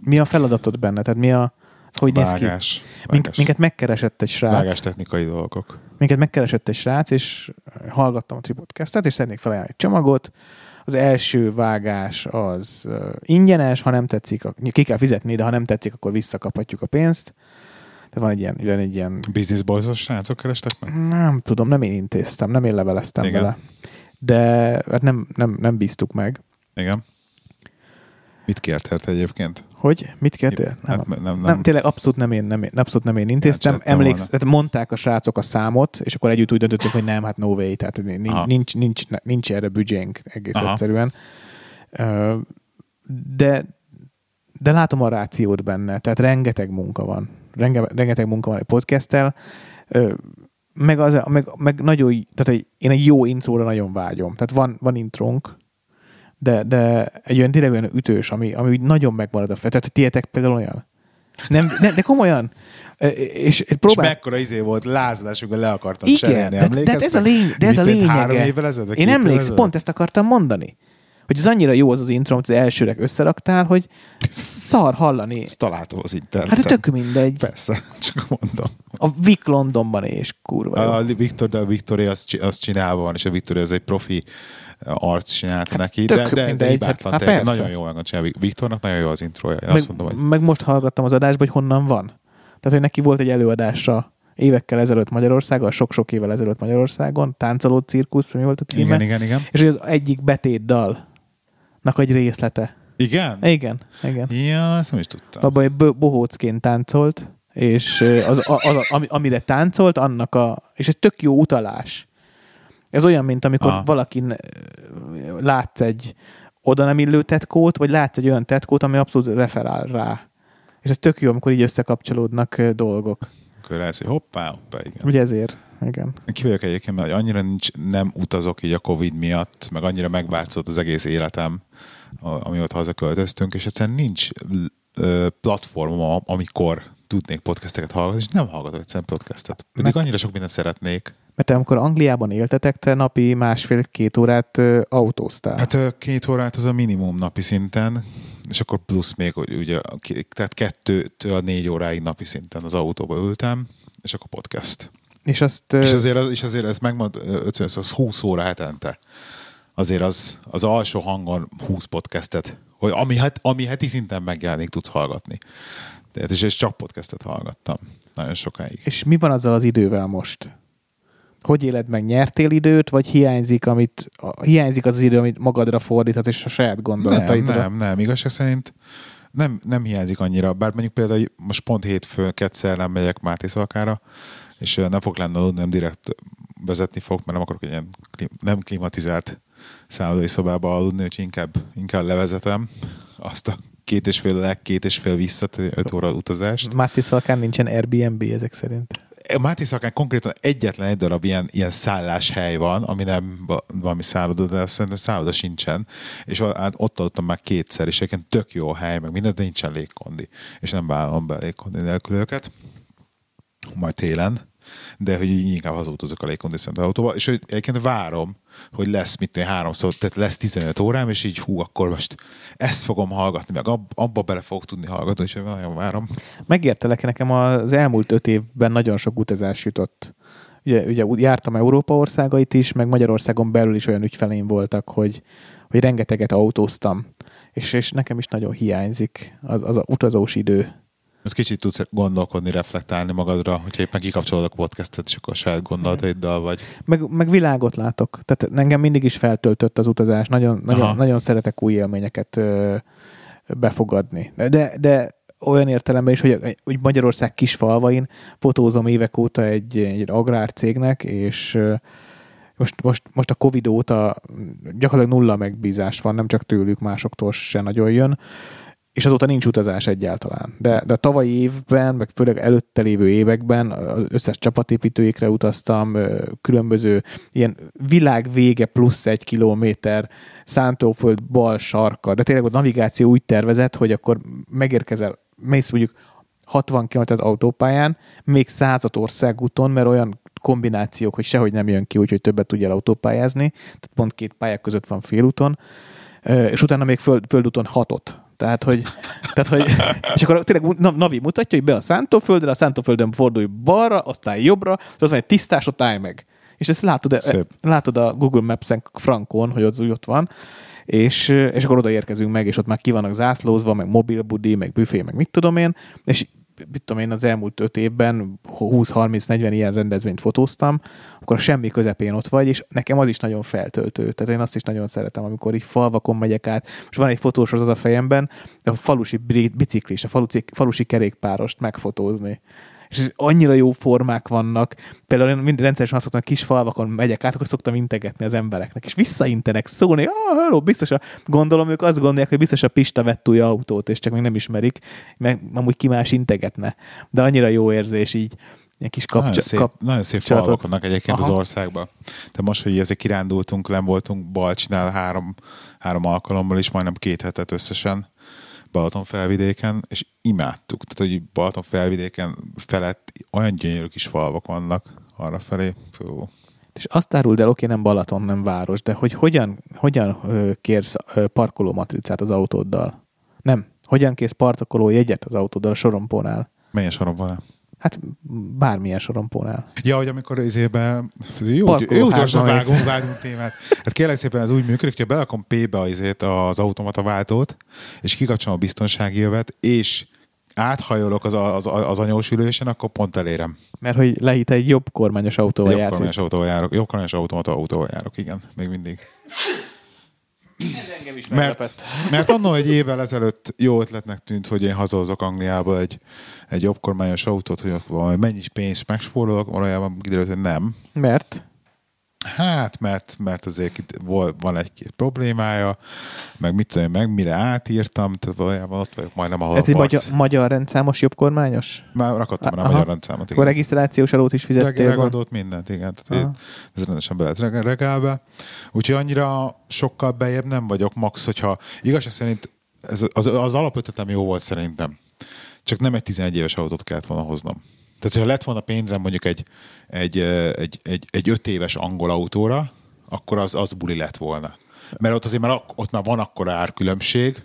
Mi a feladatod benne? Tehát mi a... Hogy néz ki? vágás, Mink, vágás, minket megkeresett egy srác. vágás technikai dolgok. Minket megkeresett egy srác, és hallgattam a Tripodcastet, és szeretnék felajánlani egy csomagot. Az első vágás az ingyenes, ha nem tetszik, ki kell fizetni, de ha nem tetszik, akkor visszakaphatjuk a pénzt. De van egy ilyen, van egy ilyen Business boys srácok kerestek meg? nem tudom, nem én intéztem, nem én leveleztem Igen. vele. De hát nem, nem, nem bíztuk meg. Igen. Mit kértél te egyébként? Hogy? Mit kértél? Hát Nem, nem, nem, nem, tényleg abszolút nem én, nem én, abszolút nem én intéztem. Emléksz, tehát mondták a srácok a számot, és akkor együtt úgy döntöttünk, hogy nem, hát no way, tehát nincs, Aha. nincs, nincs, nincs erre büdzsénk egész Aha. egyszerűen. De, de látom a rációt benne, tehát rengeteg munka van. Renge, rengeteg munka van egy podcasttel, meg, az, meg, meg nagyon, tehát egy, én egy jó intróra nagyon vágyom. Tehát van, van intrónk, de, de egy olyan tényleg olyan ütős, ami, ami úgy nagyon megmarad a fel. Tehát tietek például olyan? Nem, ne, de komolyan. Ö, És És próbál... mekkora izé volt lázadásukban le akartam Igen, cserélni, de, de, ez a, lény, de ez a Mit, Három lényege. évvel ezelőtt? Én emlékszem, pont ezt akartam mondani. Hogy az annyira jó az az intro, amit az elsőleg összeraktál, hogy szar hallani. Ezt találtam az interneten. Hát tök mindegy. Persze, *laughs* csak mondom. A Vic Londonban és kurva. A Victor, de a Victoria azt, azt csinálva van, és a Victoria az egy profi arc csinálta Hát neki, de, de, de mindegy, hibátlan, hát- hát persze. nagyon jól van csinálva. Viktornak nagyon jó az introja. Én meg, azt mondom, hogy meg most hallgattam az adásba, hogy honnan van. Tehát, hogy neki volt egy előadása évekkel ezelőtt Magyarországon, sok-sok évvel ezelőtt Magyarországon, Táncoló cirkusz, mi volt a címe? igen, igen, igen. És hogy az egyik betét dal egy részlete. Igen? Igen, igen. Ja, ezt nem is tudtam. Abban egy bo- bohócként táncolt, és az, az, az, ami- amire táncolt, annak a... És ez tök jó utalás. Ez olyan, mint amikor Aha. valakin látsz egy oda nem illő tetkót, vagy látsz egy olyan tetkót, ami abszolút referál rá. És ez tök jó, amikor így összekapcsolódnak dolgok. Akkor rájössz, hogy hoppá, hoppá, igen. Ugye ezért, igen. Ki vagyok egyébként, mert annyira nincs, nem utazok így a Covid miatt, meg annyira megváltozott az egész életem, amióta hazaköltöztünk, és egyszerűen nincs platformom, amikor tudnék podcasteket hallgatni, és nem hallgatok egyszerűen podcastet. Pedig Meg- annyira sok mindent szeretnék. Mert te amikor Angliában éltetek, te napi másfél-két órát autóztál. Hát két órát az a minimum napi szinten, és akkor plusz még, hogy ugye, tehát kettőtől négy óráig napi szinten az autóba ültem, és akkor podcast. és azt... És azért, az- és azért ez megmond, ötször, az 20 óra hetente. Azért az, az alsó hangon 20 podcastet, hogy ami, het, ami heti szinten megjelenik, tudsz hallgatni. Tehát, és, és csak podcastet hallgattam nagyon sokáig. És mi van azzal az idővel most? Hogy éled meg? Nyertél időt, vagy hiányzik, amit, a- hiányzik az, az idő, amit magadra fordíthat, és a saját Nem, gondolataidra? nem, nem, igazság szerint nem, nem hiányzik annyira, bár mondjuk például most pont hétfőn kettőszer nem megyek Máté Szalkára, és nem fog lenni aludni, nem direkt vezetni fog, mert nem akarok egy ilyen nem klimatizált szállodai szobába aludni, úgyhogy inkább, inkább levezetem azt a két és fél le, két és fél vissza, öt óra utazást. Máté Szalkán nincsen Airbnb ezek szerint. Máté Szakán konkrétan egyetlen egy darab ilyen, ilyen szálláshely van, ami nem va- valami szálloda, de azt szerintem szálloda sincsen, és hát ott aludtam már kétszer, és egyébként tök jó hely, meg minden, de nincsen légkondi, és nem vállalom be légkondi nélkül őket, majd télen, de hogy így inkább hazudtozok a légkondicionált autóba, és hogy egyébként várom, hogy lesz mit tudom háromszor, tehát lesz 15 órám, és így hú, akkor most ezt fogom hallgatni, meg ab, abba bele fogok tudni hallgatni, úgyhogy nagyon várom. Megértelek, nekem az elmúlt öt évben nagyon sok utazás jutott. Ugye, ugye jártam Európa országait is, meg Magyarországon belül is olyan ügyfeleim voltak, hogy, hogy rengeteget autóztam. És, és nekem is nagyon hiányzik az, az a utazós idő. Most kicsit tudsz gondolkodni, reflektálni magadra, hogyha éppen kikapcsolod a podcastet, és akkor a saját gondolataiddal vagy. Meg, meg világot látok. Tehát engem mindig is feltöltött az utazás. Nagyon, Aha. nagyon, nagyon szeretek új élményeket ö, befogadni. De, de olyan értelemben is, hogy, hogy Magyarország kis falvain fotózom évek óta egy, egy agrárcégnek, és most, most, most a Covid óta gyakorlatilag nulla megbízás van, nem csak tőlük, másoktól se nagyon jön, és azóta nincs utazás egyáltalán. De, de a tavalyi évben, meg főleg előtte lévő években az összes csapatépítőikre utaztam, különböző ilyen világ vége plusz egy kilométer szántóföld bal sarka, de tényleg a navigáció úgy tervezett, hogy akkor megérkezel, mész mondjuk 60 km autópályán, még százat országúton, mert olyan kombinációk, hogy sehogy nem jön ki, úgyhogy többet tudjál autópályázni, tehát pont két pályák között van félúton, és utána még föld, földúton hatot. Tehát, hogy, tehát, hogy *laughs* és akkor tényleg Na- Navi mutatja, hogy be a szántóföldre, a szántóföldön fordulj balra, aztán jobbra, és ott van egy tisztás, ott állj meg. És ezt látod, Szép. látod a Google Maps-en frankon, hogy ott, úgy ott van, és, és akkor odaérkezünk meg, és ott már ki vannak zászlózva, meg mobilbudi, meg büfé, meg mit tudom én, és mit tudom én, az elmúlt öt évben 20-30-40 ilyen rendezvényt fotóztam, akkor a semmi közepén ott vagy, és nekem az is nagyon feltöltő. Tehát én azt is nagyon szeretem, amikor így falvakon megyek át, és van egy fotósorozat a fejemben, de a falusi biciklis, a falusi, falusi kerékpárost megfotózni. És annyira jó formák vannak. Például én minden rendszeresen azt szoktam, hogy kis falvakon megyek át, akkor szoktam integetni az embereknek. És visszaintenek szólni, ah, hello, biztos a, gondolom, ők azt gondolják, hogy biztos a Pista vett új autót, és csak még nem ismerik, meg amúgy ki más integetne. De annyira jó érzés így, ilyen kis Nagyon kapcsa, szép, kap, nagyon szép falvak vannak egyébként Aha. az országban. De most, hogy ezek kirándultunk, nem voltunk Balcsinál három, három alkalommal is, majdnem két hetet összesen Balaton felvidéken, és imádtuk. Tehát, hogy Balaton felvidéken felett olyan gyönyörű kis falvak vannak arra felé. Fú. És azt áruld el, oké, nem Balaton, nem város, de hogy hogyan, hogyan kérsz ö, parkoló matricát az autóddal? Nem. Hogyan kérsz parkoló jegyet az autóddal a sorompónál? Milyen soron van? Hát bármilyen sorompónál. Ja, hogy amikor izébe, jó, Parkoló jó gyorsan vágunk, vágunk témát. Hát kérlek szépen ez úgy működik, hogy belakom P-be az, izét, az automata váltót, és kikapcsolom a biztonsági jövet, és áthajolok az, az, az anyós ülésen, akkor pont elérem. Mert hogy lehit egy jobb kormányos autóval Jobb jársz. kormányos autóval járok, jobb kormányos automata autóval járok, igen, még mindig. Ez engem is Mert, mert annól egy évvel ezelőtt jó ötletnek tűnt, hogy én hazahozok Angliából egy, egy jobbkormányos autót, hogy akkor valami mennyi pénzt megspórolok, valójában kiderült, hogy nem. Mert? Hát, mert, mert azért itt van egy-két problémája, meg mit tudom meg mire átírtam, tehát valójában ott vagyok majdnem, ahol Ez egy magyar, magyar rendszámos jobbkormányos? Már rakottam rá a magyar rendszámot. Akkor regisztrációs adót is Reg- fizettél volna? regadót, mindent, igen. Tehát Aha. ez rendesen be lehet reg- regálbe. Úgyhogy annyira sokkal bejebb nem vagyok, max, hogyha igazság szerint ez, az, az alapötletem jó volt szerintem. Csak nem egy 11 éves autót kellett volna hoznom. Tehát, hogyha lett volna pénzem mondjuk egy, egy, egy, egy, egy 5 éves angol autóra, akkor az, az buli lett volna. Mert ott azért már, ott már van akkora árkülönbség,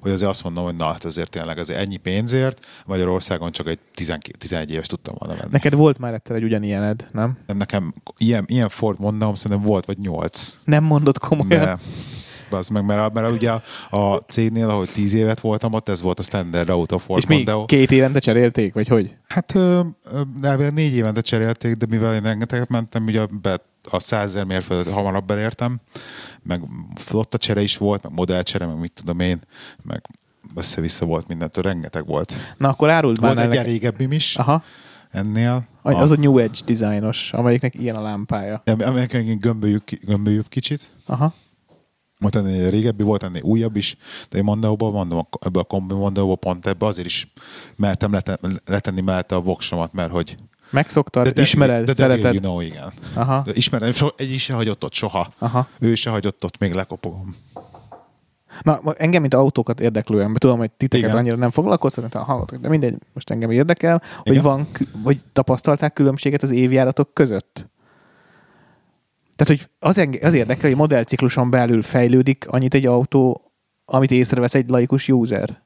hogy azért azt mondom, hogy na, hát azért tényleg azért ennyi pénzért Magyarországon csak egy 12, 11 éves tudtam volna venni. Neked volt már egyszer egy ugyanilyened, nem? Nem, nekem ilyen, ilyen Ford mondom, szerintem volt, vagy nyolc. Nem mondod komolyan? De, az meg, mert, mert ugye a, a cégnél, ahol tíz évet voltam, ott ez volt a standard auto Ford És még Mondeo. két évente cserélték, vagy hogy? Hát elvileg négy évente cserélték, de mivel én rengeteget mentem, ugye be, a százezer mérföldet hamarabb belértem, meg flotta csere is volt, meg modellcsere, meg mit tudom én, meg össze-vissza volt mindentől, rengeteg volt. Na akkor áruld már Volt egy régebbim is Aha. ennél. Az a New Edge dizájnos, amelyiknek ilyen a lámpája. Amerikai gömbölyük, ki- gömbölyük kicsit. Aha. Volt ennél régebbi, volt ennél újabb is, de én Mondeo-ban, mondom, ebbe a kombi Mondeo-ba pont ebbe azért is mertem leten, letenni mellette a voksomat, mert hogy Megszoktad, ismered, de szereted. Devil, you know, igen. Aha. De ismerem, so, egy is se hagyott ott soha. Aha. Ő se hagyott ott, még lekopogom. Na, engem, mint autókat érdeklő ember, tudom, hogy titeket Igen. annyira nem foglalkoztat, a hallgatók, de mindegy, most engem érdekel, hogy Igen. van, kü- vagy tapasztalták különbséget az évjáratok között? Tehát, hogy az, enge- az érdekel, hogy modellcikluson belül fejlődik annyit egy autó, amit észrevesz egy laikus user.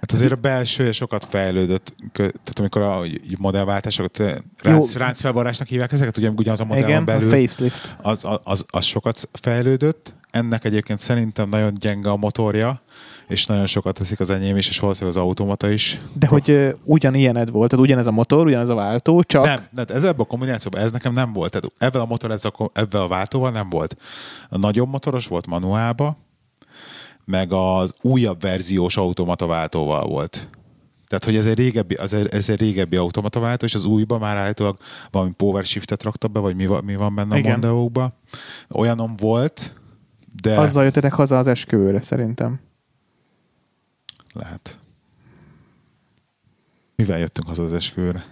Hát azért a belsője sokat fejlődött, tehát amikor a modellváltásokat ö, ránc, ráncfelvarrásnak hívják ezeket, ugye ugyanaz a modellon Igen, a belül. facelift. az, az, az sokat fejlődött. Ennek egyébként szerintem nagyon gyenge a motorja, és nagyon sokat teszik az enyém is, és valószínűleg az automata is. De hogy ö, ugyanilyened volt, tehát ugyanez a motor, ugyanez a váltó, csak Nem, nem, ez ebben a kombinációban, ez nekem nem volt. Tehát ebben a motor, ez a, ebben a váltóval nem volt. A nagyobb motoros volt manuálba, meg az újabb verziós automata váltóval volt. Tehát, hogy ez egy régebbi, az egy, ez egy régebbi automata váltó, és az újban már állítólag valami power shiftet raktak be, vagy mi, va- mi van benne Igen. a Mondeo-ba. Olyanom volt, de azzal jöttetek haza az esküvőre, szerintem. Lehet. Mivel jöttünk haza az esküvőre?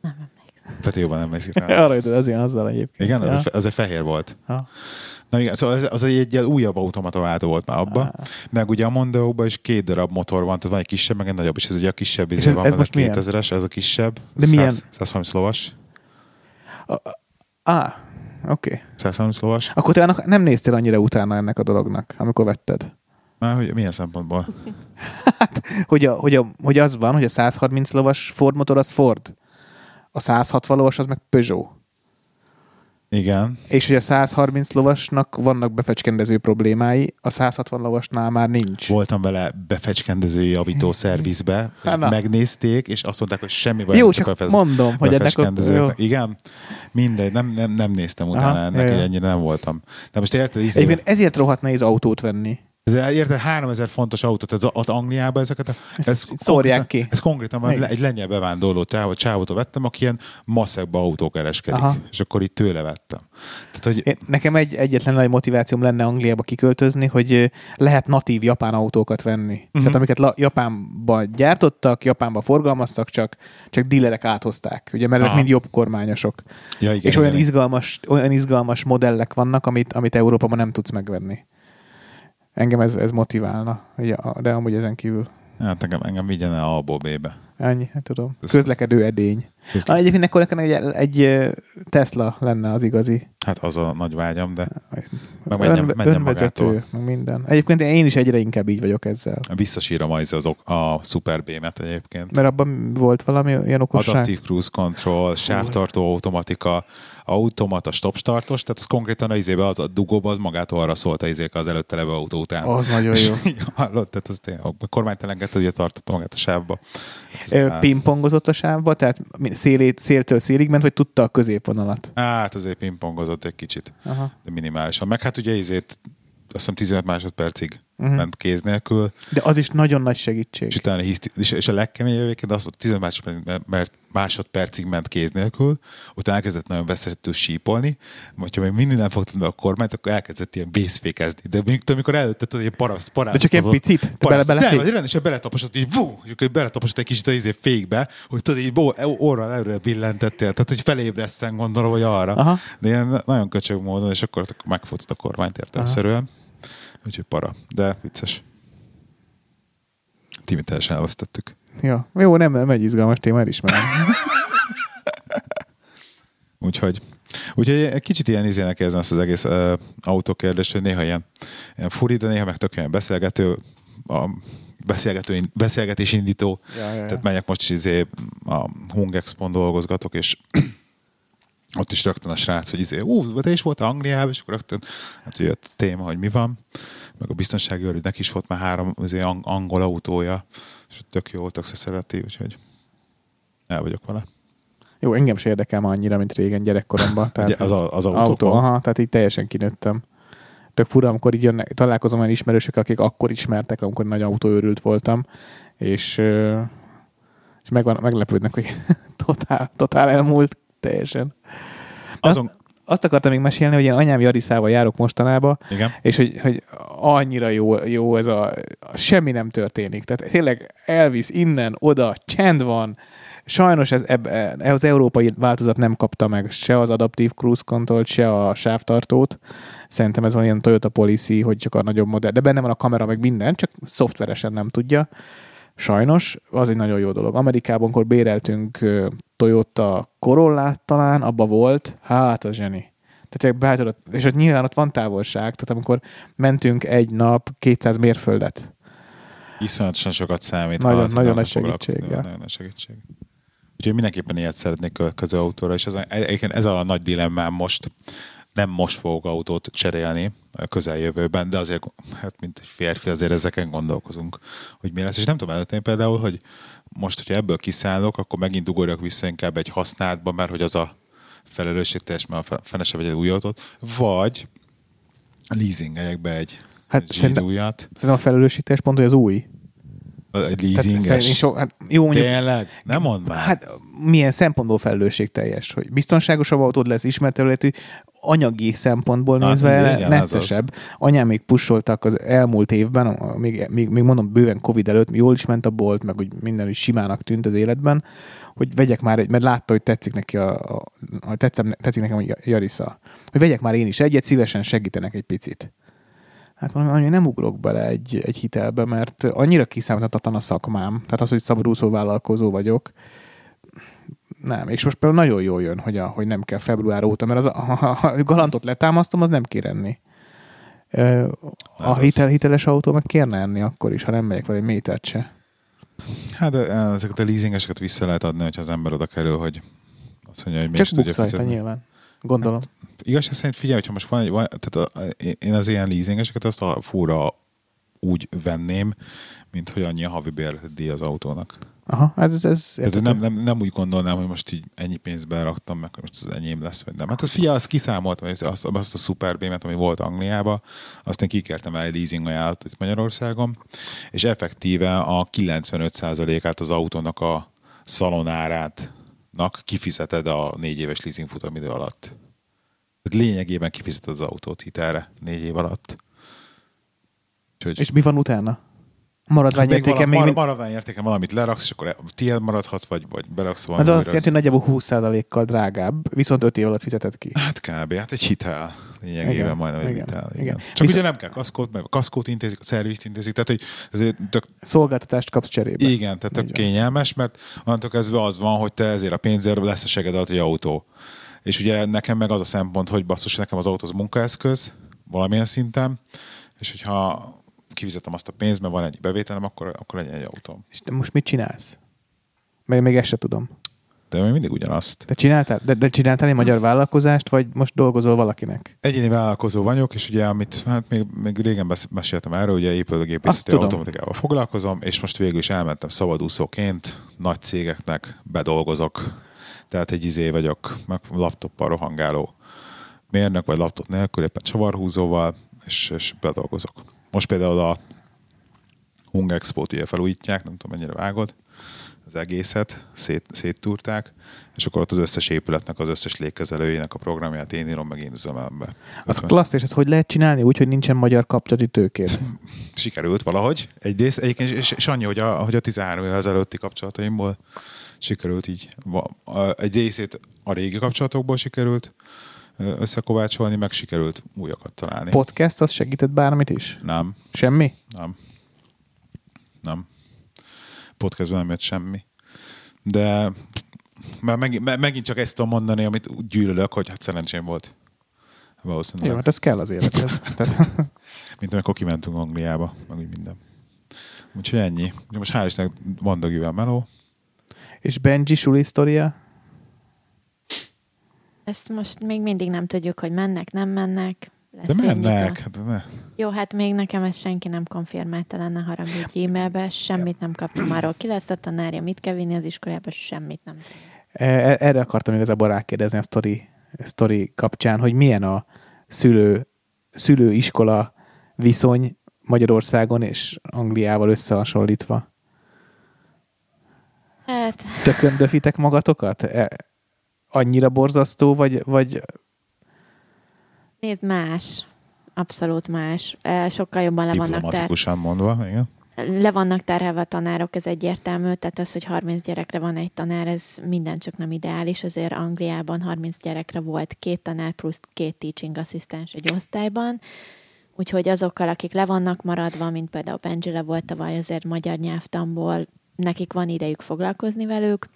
Nem emlékszem. Tehát jobban emlékszik rá. Arra jötted azért azzal egyébként. Igen, az, Ja. egy, fe- az egy fehér volt. Ha. Na igen, szóval az, az egy, egy ilyen újabb automata váltó volt már abba. Ah. Meg ugye a Mondeo-ban is két darab motor van, tehát van egy kisebb, meg egy nagyobb, és ez ugye a kisebb És izé ez- van, ez most milyen? 2000-es, ez a kisebb. De milyen? 130 lovas. Ah, oké. Okay. 130 lovas. Akkor te annak nem néztél annyira utána ennek a dolognak, amikor vetted? Már hogy milyen szempontból? Hogy, a, hogy, a, hogy az van, hogy a 130 lovas Ford motor az Ford. A 160 lovas az meg Peugeot. Igen. És hogy a 130 lovasnak vannak befecskendező problémái, a 160 lovasnál már nincs. Voltam vele befecskendező javító szervizbe, *laughs* Hát megnézték, és azt mondták, hogy semmi baj, Jó, csak a fez- mondom, hogy ennek ott... Jó. Igen, mindegy, nem, nem, nem néztem utána Aha, ennek, jó. ennyire nem voltam. De most érted, izé, Egyébként ezért rohadt nehéz autót venni. De érted, 3000 fontos autót, az, az Angliában ezeket a, Ezt szórják ki. Ez konkrétan már Igen. egy lengyel bevándorló csávot, csávot vettem, aki ilyen masszekba autó kereskedik. Aha. És akkor itt tőle vettem. Tehát, hogy Én, nekem egy egyetlen nagy motivációm lenne Angliába kiköltözni, hogy lehet natív japán autókat venni. Uh-huh. Tehát amiket la, Japánba gyártottak, Japánba forgalmaztak, csak, csak dílerek áthozták. Ugye, mert Aha. mind jobb kormányosok. ja, igen, és olyan igen. izgalmas, olyan izgalmas modellek vannak, amit, amit Európában nem tudsz megvenni. Engem ez, ez motiválna, de amúgy ezen kívül. Hát engem, engem vigyen el A-ból B-be. Ennyi, hát tudom. Közlekedő edény. Ah, egyébként akkor nekem egy, egy Tesla lenne az igazi. Hát az a nagy vágyam, de Meg Ön, menjen, menjen önvezető, magától. meg minden. Egyébként én is egyre inkább így vagyok ezzel. Visszasírom az, az ok- a Super B-met egyébként. Mert abban volt valami olyan okosság. Adaptív cruise control, sávtartó automatika, automata stop-startos, tehát az konkrétan a izébe, az a dugóba, az magától arra szólt a izék az előtte levő autó után. Az nagyon jó. *laughs* Hallott, tehát az tényleg, a kormányt elengedte, ugye tartotta magát a sávba. Ö, Hát, Pingpongozott a sávba, tehát szélét, széltől szélig ment, vagy tudta a középvonalat? Hát azért pingpongozott egy kicsit, Aha. de minimálisan. Meg hát ugye izét hiszem 15 másodpercig Mhm. ment kéz nélkül, De az is nagyon nagy segítség. és utána hiszti, és, és a legkeményebb egyébként az 15 másodpercig, mert másodpercig ment kéz nélkül, utána elkezdett nagyon veszettül sípolni, vagy ha még mindig nem fogtad be a kormányt, akkor elkezdett ilyen bészfékezni. De tudom, amikor előtte, tudod, ilyen paraszt, paraszt, De csak ilyen picit? Te bele, bele nem, az rendesen beletaposott, így vú, és beletaposott egy kicsit a izé fékbe, hogy tudod, így orral előre billentettél, tehát hogy felébreszten gondolom, hogy arra. Aha. De ilyen nagyon köcsög módon, és akkor megfogtad a kormányt értelmszerűen. Úgyhogy para, de vicces. Timi teljesen elvesztettük. Ja. Jó, nem, nem egy izgalmas téma, elismerem. *laughs* Úgyhogy, úgyhogy egy kicsit ilyen izének érzem ezt az egész uh, autókérdés, hogy néha ilyen, ilyen furi, de néha meg tök olyan beszélgető, a beszélgető, beszélgetés indító. Ja, ja, ja. Tehát megyek most is izé a Hung Expo-n dolgozgatok, és ott is rögtön a srác, hogy izé, ú, te is volt Angliában, és akkor rögtön hát jött a téma, hogy mi van, meg a biztonsági őrűnek is volt már három izé, ang- angol autója, és tök jó, tök szereti, úgyhogy el vagyok vele. Jó, engem se érdekel ma annyira, mint régen gyerekkoromban. *laughs* Tehát az, a- az autó, autókon? aha, tehát így teljesen kinőttem. Tök fura, amikor így jönnek, találkozom olyan ismerősök, akik akkor ismertek, amikor nagy autóőrült voltam, és, és megvan, meglepődnek, hogy *laughs* totál, totál elmúlt teljesen. Azon, Azt akartam még mesélni, hogy én anyám Jariszával járok mostanában, igen. és hogy, hogy annyira jó, jó ez a, semmi nem történik. Tehát tényleg elvisz innen, oda, csend van. Sajnos ez, eb, e- az európai változat nem kapta meg se az adaptív cruise control se a sávtartót. Szerintem ez van ilyen Toyota Policy, hogy csak a nagyobb modell, de benne van a kamera, meg minden, csak szoftveresen nem tudja. Sajnos, az egy nagyon jó dolog. Amerikában, amikor béreltünk Toyota Corollát talán, abba volt, hát az zseni. Tehát beállítod, és ott nyilván ott van távolság, tehát amikor mentünk egy nap 200 mérföldet. Iszonyatosan sokat számít. Nagyon- az nagyon nagy foglalkozni, segítség, ja. Nagyon nagy segítség. Úgyhogy mindenképpen ilyet szeretnék következő autóra, és ez a, ez a nagy dilemmám most. Nem most fogok autót cserélni a közeljövőben, de azért, hát mint egy férfi, azért ezeken gondolkozunk, hogy mi lesz. És nem tudom előtte például, hogy most, hogyha ebből kiszállok, akkor megint ugorjak vissza inkább egy használtba, mert hogy az a felelősségteljes, mert a fe- fene se vegy egy új autót, vagy leasingeljek be egy, Hát szerintem- zsidújat, Szerintem a felelősítés pont, hogy az új. egy leasinges. so, hát jó, mondjuk, Tényleg? Nem mondd már. Hát milyen szempontból felelősségteljes, hogy biztonságosabb autód lesz, ismert területű, anyagi szempontból nézve igen, neccesebb. Anyám még pusoltak az elmúlt évben, még, még, még mondom bőven Covid előtt, jól is ment a bolt, meg úgy minden úgy simának tűnt az életben, hogy vegyek már egy, mert látta, hogy tetszik neki a, a, a tetszem, tetszik nekem a Jarisa, hogy vegyek már én is egyet, szívesen segítenek egy picit. Hát mondom, anya, nem ugrok bele egy, egy hitelbe, mert annyira kiszámíthatatlan a szakmám. Tehát az, hogy szabadúszó vállalkozó vagyok, nem. És most például nagyon jól jön, hogy, a, hogy nem kell február óta, mert az, ha, ha galantot letámasztom, az nem kér enni. Ö, A Hát az- hitel, hiteles autó meg kérne enni akkor is, ha nem megyek vele egy métert se. Hát de ezeket a leasingeseket vissza lehet adni, hogyha az ember oda kerül, hogy azt mondja, hogy Csak tudja fizetni. nyilván. Gondolom. Igazság szerint figyelj, hogyha most van egy, van, tehát a, én az ilyen leasingeseket azt a fúra úgy venném, mint hogy annyi a havi bérleti díj az autónak. Aha, ez, ez, ez Tehát nem, nem, nem, úgy gondolnám, hogy most így ennyi pénzt beraktam meg, hogy most az enyém lesz, vagy nem. Hát az figyelj, azt kiszámoltam, hogy azt, azt a szuperbémet, ami volt Angliában, azt én kikértem el egy leasing ajánlatot itt Magyarországon, és effektíve a 95%-át az autónak a szalonárátnak kifizeted a négy éves leasing futamidő alatt. Tehát lényegében kifizeted az autót hitelre négy év alatt. Úgyhogy És mi van utána? Maradvány még mar, mind- maradvány értéken valamit leraksz, és akkor tiéd maradhat, vagy, vagy beraksz Az valamit. azt jelenti, hogy nagyjából 20%-kal drágább, viszont 5 év alatt fizetett ki. Hát kb. Hát egy hitel. Lényegében Igen, majdnem egy igen, hitel. Igen. igen. Csak Viszont- ugye nem kell kaszkót, mert kaszkót intézik, a szervizt intézik, tehát hogy tök, Szolgáltatást kapsz cserébe. igen, tehát tök van. kényelmes, mert onnantól kezdve az van, hogy te ezért a pénzért lesz a seged alatt egy autó. És ugye nekem meg az a szempont, hogy basszus, nekem az autó az munkaeszköz, valamilyen szinten, és hogyha kifizetem azt a pénzt, mert van egy bevételem, akkor, akkor legyen egy autóm. És te most mit csinálsz? Mert még ezt se tudom. De még mindig ugyanazt. De csináltál, de, de csináltál egy magyar vállalkozást, vagy most dolgozol valakinek? Egyéni vállalkozó vagyok, és ugye, amit hát még, még régen meséltem erről, ugye tudom. automatikával foglalkozom, és most végül is elmentem szabadúszóként, nagy cégeknek bedolgozok, tehát egy izé vagyok, meg laptoppal rohangáló mérnök, vagy laptop nélkül, éppen csavarhúzóval, és, és bedolgozok. Most például a Hung Expo-t ugye felújítják, nem tudom mennyire vágod, az egészet, szét, széttúrták, és akkor ott az összes épületnek, az összes légkezelőjének a programját én írom, meg én üzemem be. Az klassz, és ezt hogy lehet csinálni úgy, hogy nincsen magyar kapcsolati tőkér? *laughs* sikerült valahogy. Egyrészt, egyébként, és, és annyi, hogy a, hogy a 13 évvel ezelőtti kapcsolataimból sikerült így, egy részét a régi kapcsolatokból sikerült összekovácsolni, meg sikerült újakat találni. Podcast, az segített bármit is? nem, Semmi? nem. Nem. Podcastban nem jött semmi. De már megint, me- megint csak ezt tudom mondani, amit úgy gyűlölök, hogy hát szerencsém volt. Valószínűleg. Jó, hát ez kell az élethez. *laughs* Tehát, Mint amikor kimentünk Angliába, meg úgy minden. Úgyhogy ennyi. Most hál' Istennek van Dagivel meló. és Benji suli sztoria? Ezt most még mindig nem tudjuk, hogy mennek, nem mennek. Lesz De mennek. Hát, me- Jó, hát még nekem ezt senki nem konfirmálta lenne haragudj e-mailbe, semmit nem kaptam arról. Ki lesz a tanárja, mit kell vinni az iskolába, semmit nem. E- Erre akartam igazából rákérdezni a sztori, sztori kapcsán, hogy milyen a szülő, szülő-iskola viszony Magyarországon és Angliával összehasonlítva. Hát, Tököndöfitek magatokat? Annyira borzasztó, vagy, vagy nézd, más. Abszolút más. Sokkal jobban le vannak, ter- diplomatikusan mondva, igen. le vannak terhelve a tanárok, ez egyértelmű. Tehát az, hogy 30 gyerekre van egy tanár, ez minden csak nem ideális. Azért Angliában 30 gyerekre volt két tanár plusz két teaching asszisztens egy osztályban. Úgyhogy azokkal, akik le vannak maradva, mint például Benji le volt tavaly azért magyar nyelvtanból, nekik van idejük foglalkozni velük.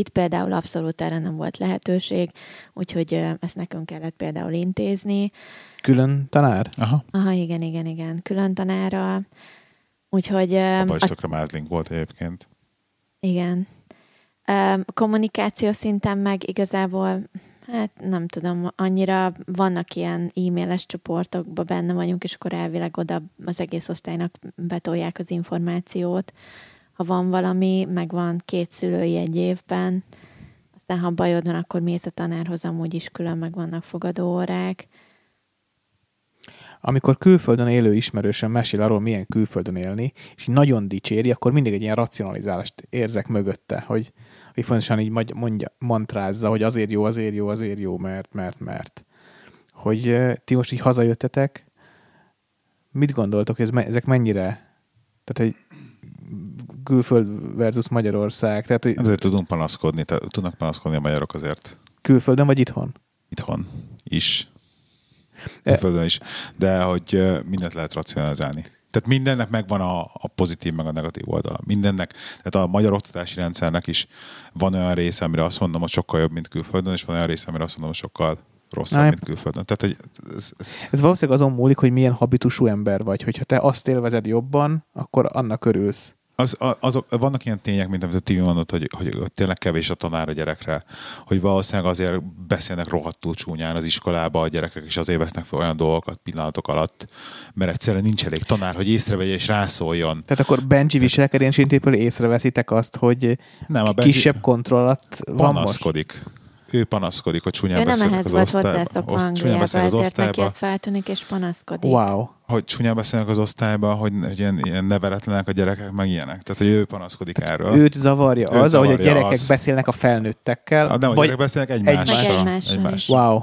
Itt például abszolút erre nem volt lehetőség, úgyhogy ezt nekünk kellett például intézni. külön tanár? Aha. Aha, igen, igen, igen, külön tanára. Úgyhogy A a Bajstokra Mázlink volt egyébként. igen. A kommunikáció szinten meg igazából, hát nem tudom, annyira vannak ilyen e-mailes csoportokban benne vagyunk, és akkor elvileg oda az egész osztálynak betolják az információt. Ha van valami, meg van két szülői egy évben, aztán ha bajod van, akkor mész a tanárhoz, amúgy is külön meg vannak fogadóórák. amikor külföldön élő ismerősen mesél arról, milyen külföldön élni, és nagyon dicséri, akkor mindig egy ilyen racionalizálást érzek mögötte, hogy, hogy fontosan így mondja, mantrázza, hogy azért jó, azért jó, azért jó, mert, mert, mert. Hogy ti most így hazajöttetek, mit gondoltok, ez, ezek mennyire, tehát egy külföld versus Magyarország, tehát Ezért tudunk panaszkodni, tehát tudnak panaszkodni a magyarok azért külföldön vagy itthon? itthon is. E- Földön is. De hogy mindent lehet racionalizálni. Tehát mindennek megvan a, a pozitív, meg a negatív oldala. Mindennek, tehát a magyar oktatási rendszernek is van olyan része, amire azt mondom, hogy sokkal jobb, mint külföldön, és van olyan része, amire azt mondom, hogy sokkal rosszabb, Na, mint külföldön. Tehát, hogy ez, ez, Ez valószínűleg azon múlik, hogy milyen habitusú ember vagy. Hogyha te azt élvezed jobban, akkor annak örülsz. Az, azok, vannak ilyen tények, mint amit a Tibi mondott, hogy, hogy, hogy tényleg kevés a tanár a gyerekre, hogy valószínűleg azért beszélnek rohadtul csúnyán az iskolába a gyerekek, és azért vesznek fel olyan dolgokat pillanatok alatt, mert egyszerűen nincs elég tanár, hogy észrevegye és rászóljon. Tehát akkor Benji viselkedésintépől észreveszitek azt, hogy Nem, a a Benji kisebb kontroll alatt van most. Ő panaszkodik, hogy csúnyán Ő nem beszélnek ehhez az volt osztályba. hozzászokva Oszt- csúnyán Angliába, beszélnek az ezért neki ez feltűnik, és panaszkodik. Wow. hogy csúnyán beszélnek az osztályba, hogy, hogy ilyen, ilyen neveletlenek a gyerekek, meg ilyenek. Tehát, hogy ő panaszkodik erről. Őt zavarja Őt az, ahogy a zavarja gyerekek az. beszélnek a felnőttekkel. Ah, nem, a vagy... gyerekek beszélnek egymással. Egymással is. Wow.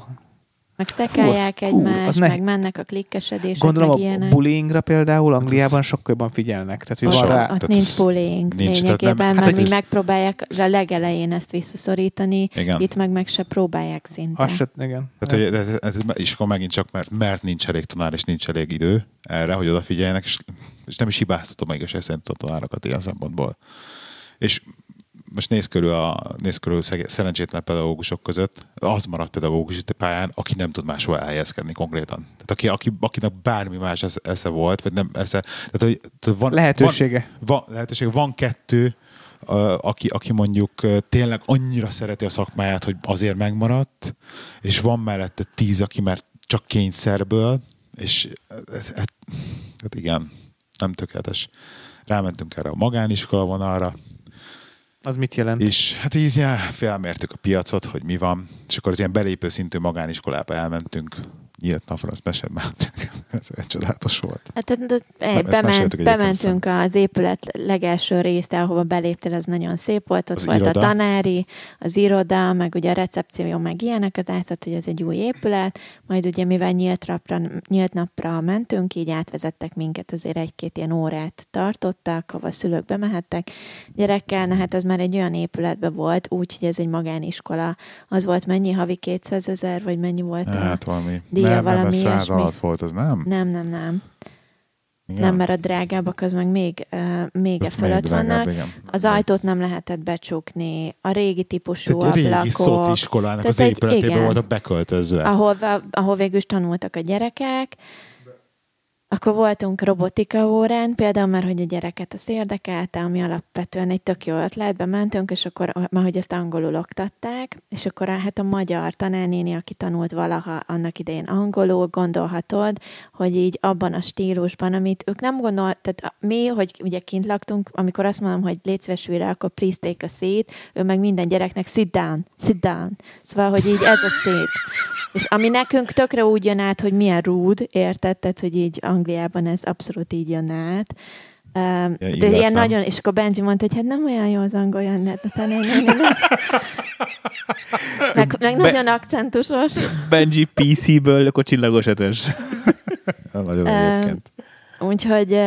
Meg szekálják cool. egymást, ne- meg mennek a klikkesedések, Gondolom meg a ilyenek. bullyingra például Angliában sokkal jobban figyelnek. Tehát, hogy van rá... ott Tehát nincs ez bullying nincs, lényegében, nem- mert hát, mi hogy- megpróbálják a legelején ezt visszaszorítani, Igen. itt meg meg se próbálják szinte. Azt se, igen. Tehát, hogy, de- de- de- és akkor megint csak, mert, mert nincs elég tanár, és nincs elég idő erre, hogy odafigyeljenek, és, és nem is hibáztatom meg, és szerint a tanárokat ilyen szempontból. És most néz körül, a, néz körül szerencsétlen pedagógusok között, az maradt pedagógus itt a pályán, aki nem tud máshol elhelyezkedni konkrétan. Tehát aki, aki, akinek bármi más esze, volt, vagy nem esze. Tehát, hogy, tehát van, Lehetősége. Van, van, lehetőség. Van kettő, aki, aki mondjuk tényleg annyira szereti a szakmáját, hogy azért megmaradt, és van mellette tíz, aki már csak kényszerből, és hát, hát igen, nem tökéletes. Rámentünk erre a magániskola vonalra, Az mit jelent? és hát így já, felmértük a piacot, hogy mi van, és akkor az ilyen belépő szintű magániskolába elmentünk nyílt napra, az mesél *laughs* már, ez egy csodálatos volt. Hát de, de, ezt bement, bementünk az épület legelső részre, ahova beléptél, az nagyon szép volt, ott Az volt iroda. a tanári, az iroda, meg ugye a recepció, meg ilyenek, az látszott, hogy ez egy új épület, majd ugye mivel nyílt napra, nyílt napra mentünk, így átvezettek minket, azért egy-két ilyen órát tartottak, ahova a szülők bemehettek gyerekkel, na hát ez már egy olyan épületben volt, úgyhogy ez egy magániskola, az volt mennyi, havi 200 ezer, vagy mennyi volt a... Hát valami. Díja, nem, nem, valami ez száz ilyesmi. alatt volt, az nem? Nem, nem, nem. Igen. Nem, mert a drágábbak az meg még, uh, még e fölött vannak. igen. Az ajtót nem lehetett becsukni, a régi típusú Tehát régi ablakok, szociskolának Tehát az egy- épületében voltak beköltözve. ahol, ahol végül is tanultak a gyerekek. Akkor voltunk robotika órán, például már, hogy a gyereket az érdekelte, ami alapvetően egy tök jó ötlet, bementünk, és akkor, már hogy ezt angolul oktatták, és akkor hát a magyar tanárnéni, aki tanult valaha annak idején angolul, gondolhatod, hogy így abban a stílusban, amit ők nem gondol, tehát mi, hogy ugye kint laktunk, amikor azt mondom, hogy légy szíves újra, akkor please take a seat, ő meg minden gyereknek sit down, sit down. Szóval, hogy így ez a szép. És ami nekünk tökre úgy jön át, hogy milyen rude, érted? Tehát, hogy így Angliában ez abszolút így jön át. Um, de illetlen. ilyen nagyon, és akkor Benji mondta, hogy hát nem olyan jó az angol, de talán nem, nem, nem. *laughs* Meg, meg Be- nagyon akcentusos. Benji PC-ből, akkor csillagos ötös. *laughs* *laughs* Nagyon egyébként. Úgyhogy,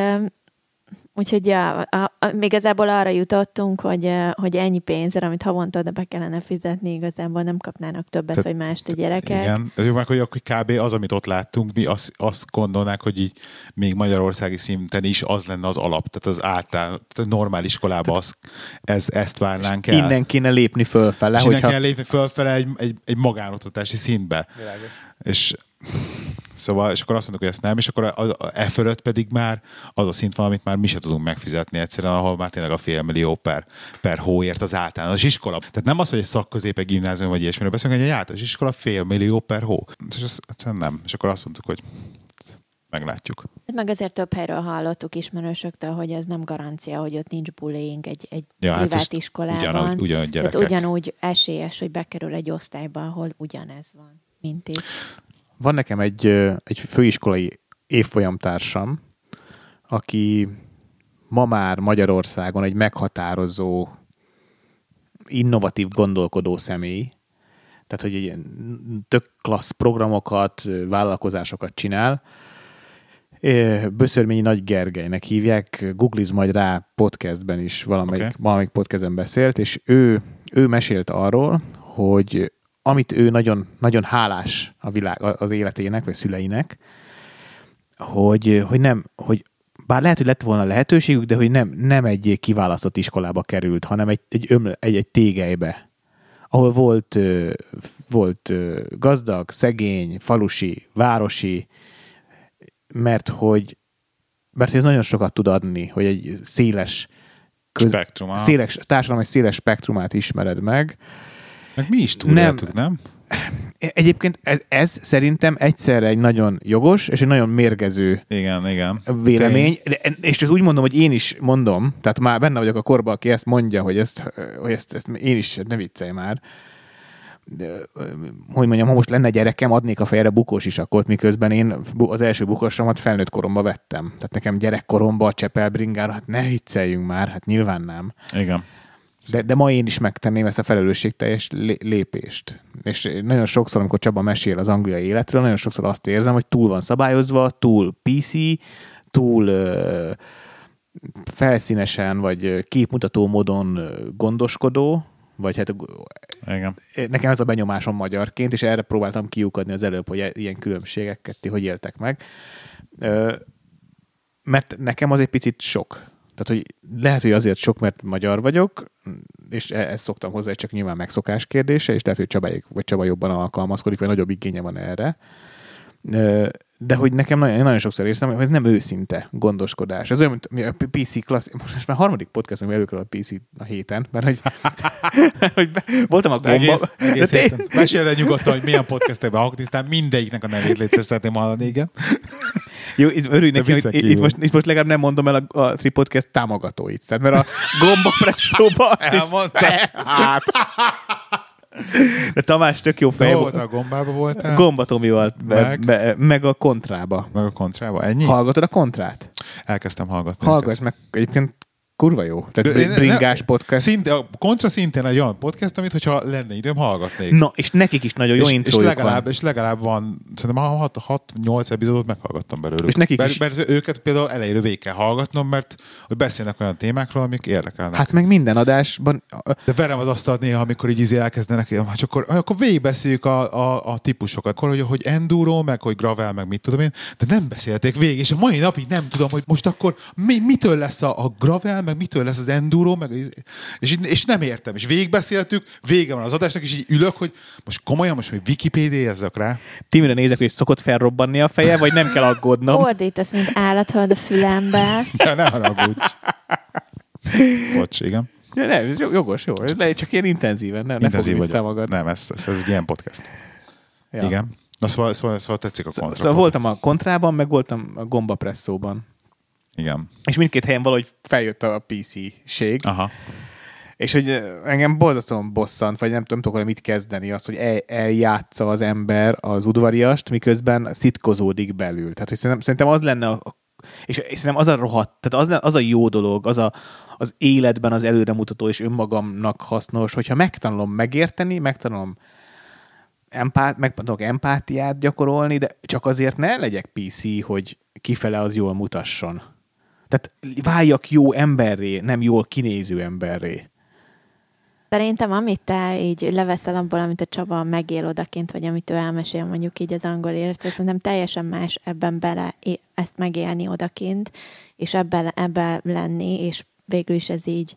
úgyhogy ja, a, a, még igazából arra jutottunk, hogy, hogy ennyi pénzre, amit havonta oda be kellene fizetni, igazából nem kapnának többet, Tehát- vagy mást a gyerekek. Igen, ez jó, meg, hogy akkor kb. az, amit ott láttunk, mi azt, azt gondolnák, hogy így még magyarországi szinten is az lenne az alap, tehát az által, tehát normál iskolában az, ez, ezt várnánk el. Innen kéne lépni fölfele, és innen hogyha... kell lépni fölfele egy, egy, egy magánoktatási szintbe. És Szóval, és akkor azt mondtuk, hogy ezt nem, és akkor a, a, e fölött pedig már az a szint van, amit már mi se tudunk megfizetni egyszerűen, ahol már tényleg a fél millió per, per hóért az általános iskola. Tehát nem az, hogy egy szakközép, gimnázium vagy ilyesmiről beszélünk, hogy egy általános iskola fél millió per hó. És ez egyszerűen nem. És akkor azt mondtuk, hogy meglátjuk. Meg azért több helyről hallottuk ismerősöktől, hogy ez nem garancia, hogy ott nincs bullying egy, egy Ja, hát privát ezt iskolában. ugyanúgy- ugyanúgy Tehát ugyanúgy esélyes, hogy bekerül egy osztályba, ahol ugyanez van, mint itt. Van nekem egy, egy főiskolai évfolyamtársam, aki ma már Magyarországon egy meghatározó, innovatív gondolkodó személy. Tehát, hogy egy tök klassz programokat, vállalkozásokat csinál. Böszörményi Nagy Gergelynek hívják, googliz majd rá podcastben is, valamelyik, okay. valamelyik podcastben beszélt, és ő, ő mesélt arról, hogy amit ő nagyon, nagyon hálás a világ, az életének, vagy szüleinek, hogy, hogy nem, hogy bár lehet, hogy lett volna lehetőségük, de hogy nem, nem egy kiválasztott iskolába került, hanem egy, egy, ömle, egy, egy tégelybe, ahol volt, volt gazdag, szegény, falusi, városi, mert hogy, mert ez nagyon sokat tud adni, hogy egy széles, köz, Spektrum. széles társadalom egy széles spektrumát ismered meg, Meg mi is túléltük, nem? Egyébként ez, ez szerintem egyszerre egy nagyon jogos és egy nagyon mérgező Igen, igen. vélemény, de, és ezt úgy mondom, hogy én is mondom, tehát már benne vagyok a korban, aki ezt mondja, hogy ezt, hogy ezt, ezt én is, ne viccelj már. De, hogy mondjam, ha most lenne gyerekem, adnék a fejre bukós isakot, miközben én az első bukosomat felnőtt koromba vettem. Tehát nekem gyerekkoromban a csepelbringára, hát ne vicceljünk már, hát nyilván nem. Igen. De, de ma én is megtenném ezt a felelősségteljes lé- lépést. És nagyon sokszor, amikor Csaba mesél az angliai életről, nagyon sokszor azt érzem, hogy túl van szabályozva, túl PC, túl ö, felszínesen, vagy képmutató módon gondoskodó, vagy hát Igen. nekem ez a benyomásom magyarként, és erre próbáltam kiukadni az előbb, hogy ilyen különbségeket ti hogy éltek meg. Ö, mert nekem az egy picit sok. Tehát, hogy lehet, hogy azért sok, mert magyar vagyok, és e- ezt szoktam hozzá, csak nyilván megszokás kérdése, és lehet, hogy Csaba, vagy Csaba jobban alkalmazkodik, vagy nagyobb igénye van erre. De hogy nekem nagyon, nagyon sokszor érzem, hogy ez nem őszinte gondoskodás. Ez olyan, mint mi a PC klassz... Most már harmadik podcast, ami előkerül a PC a héten, mert hogy, *laughs* hogy voltam a gomba... Egész, egész De héten. Mesélj nyugodtan, hogy milyen podcastekben hallgatsz, mindegyiknek a nevét létszés szeretném hallani, igen. Jó, itt örülj neki, hogy itt, most, itt most legalább nem mondom el a, a Tri Podcast támogatóit. Tehát mert a gomba presszóba azt is... Elmondtad. *laughs* Hát, De Tamás tök jó fej volt. A gombába voltál? Gomba Tomi volt, be, Meg? be, meg a kontrába. Meg a kontrába? Ennyi? Hallgatod a kontrát? Elkezdtem hallgatni. Hallgass meg, egyébként kurva jó. Tehát De bringás ne- podcast. Szinte, a kontra szintén egy olyan podcast, amit hogyha lenne időm, hallgatnék. Na, és nekik is nagyon jó és, és, legalább, van. és legalább van, szerintem 6-8 epizódot meghallgattam belőlük. És nekik mert, is- mert őket például elejéről végig kell hallgatnom, mert hogy beszélnek olyan témákról, amik érdekelnek. Hát meg minden adásban, De verem az asztalt néha, amikor így izé elkezdenek, és akkor, akkor végigbeszéljük a, a, a, típusokat, akkor, hogy, hogy enduro, meg hogy gravel, meg mit tudom én, de nem beszélték végig, és a mai napig nem tudom, hogy most akkor mi, mitől lesz a, a gravel, meg mitől lesz az enduro, meg, és, és nem értem, és végigbeszéltük, vége van az adásnak, és így ülök, hogy most komolyan, most még Wikipédiázzak rá. Timire nézek, hogy szokott felrobbanni a feje, vagy nem kell aggódnom. Ordítasz, mint állat a fülembe. *laughs* Ne, ne haragudj. Bocs, igen. Ja, nem, jogos, jó. Le, csak ilyen intenzíven, ne, ne Intenzív fogj vissza vagyok. magad. Nem, ez, ez, ez egy ilyen podcast. Ja. Igen. Na szóval, szóval, szóval tetszik a Szóval, kontra. szóval voltam a kontrában, meg voltam a gomba presszóban. Igen. És mindkét helyen valahogy feljött a PC-ség. Aha. És hogy ö, engem borzasztóan bosszant, vagy nem tudom, tudok mit kezdeni, az, hogy el, eljátsza az ember az udvariast, miközben szitkozódik belül. Tehát, hogy szerintem, szerintem az lenne a, és, és szerintem az a rohadt, tehát az, az a jó dolog, az a, az életben az előremutató és önmagamnak hasznos, hogyha megtanulom megérteni, megtanulom empát, meg tudok empátiát gyakorolni, de csak azért ne legyek PC, hogy kifele az jól mutasson. Tehát váljak jó emberré, nem jól kinéző emberré. Szerintem, amit te így leveszel abból, amit a Csaba megél odakint, vagy amit ő elmesél mondjuk így az angol élet, szerintem teljesen más ebben bele ezt megélni odakint, és ebben, ebben lenni, és végül is ez így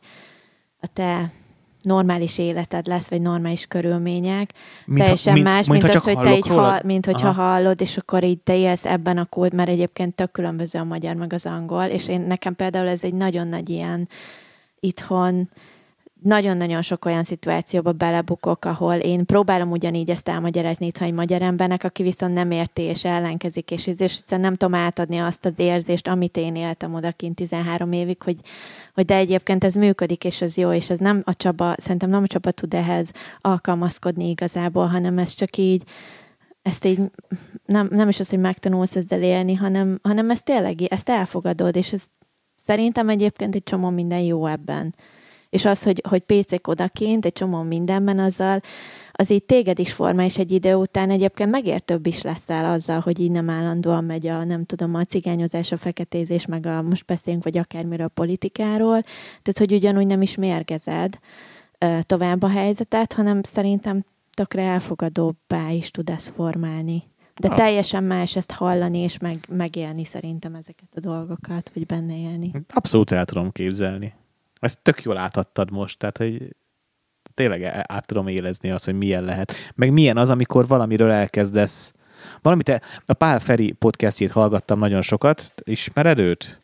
a te normális életed lesz, vagy normális körülmények. Mint ha- teljesen mint- más, mint mint, ha az, hogy te így hall, mint hogyha Aha. hallod, és akkor így te élsz ebben a kód, mert egyébként tök különböző a magyar meg az angol, és én nekem például ez egy nagyon nagy ilyen itthon nagyon-nagyon sok olyan szituációba belebukok, ahol én próbálom ugyanígy ezt elmagyarázni itthon egy magyar embernek, aki viszont nem érti és ellenkezik, és, és egyszerűen nem tudom átadni azt az érzést, amit én éltem odakint 13 évig, hogy, hogy de egyébként ez működik, és ez jó, és ez nem a Csaba, szerintem nem a Csaba tud ehhez alkalmazkodni igazából, hanem ez csak így, ezt így nem, nem is az, hogy megtanulsz ezzel élni, hanem, hanem ezt tényleg, ezt elfogadod, és ez szerintem egyébként egy csomó minden jó ebben. És az, hogy, hogy pécék odakint, egy csomó mindenben azzal, az így téged is formál, és egy idő után egyébként megértőbb is leszel azzal, hogy így nem állandóan megy a, nem tudom, a cigányozás, a feketézés, meg a most beszélünk, vagy akármiről a politikáról. Tehát, hogy ugyanúgy nem is mérgezed tovább a helyzetet, hanem szerintem tökre elfogadóbbá is tud ezt formálni. De Ah. teljesen más ezt hallani és meg, megélni szerintem ezeket a dolgokat, vagy benne élni. Abszolút el tudom képzelni. Ezt tök jól átadtad most, tehát hogy tényleg e- át tudom érezni azt, hogy milyen lehet. Meg milyen az, amikor valamiről elkezdesz. Valamit, e- a Pál Feri podcastjét hallgattam nagyon sokat. Ismered őt?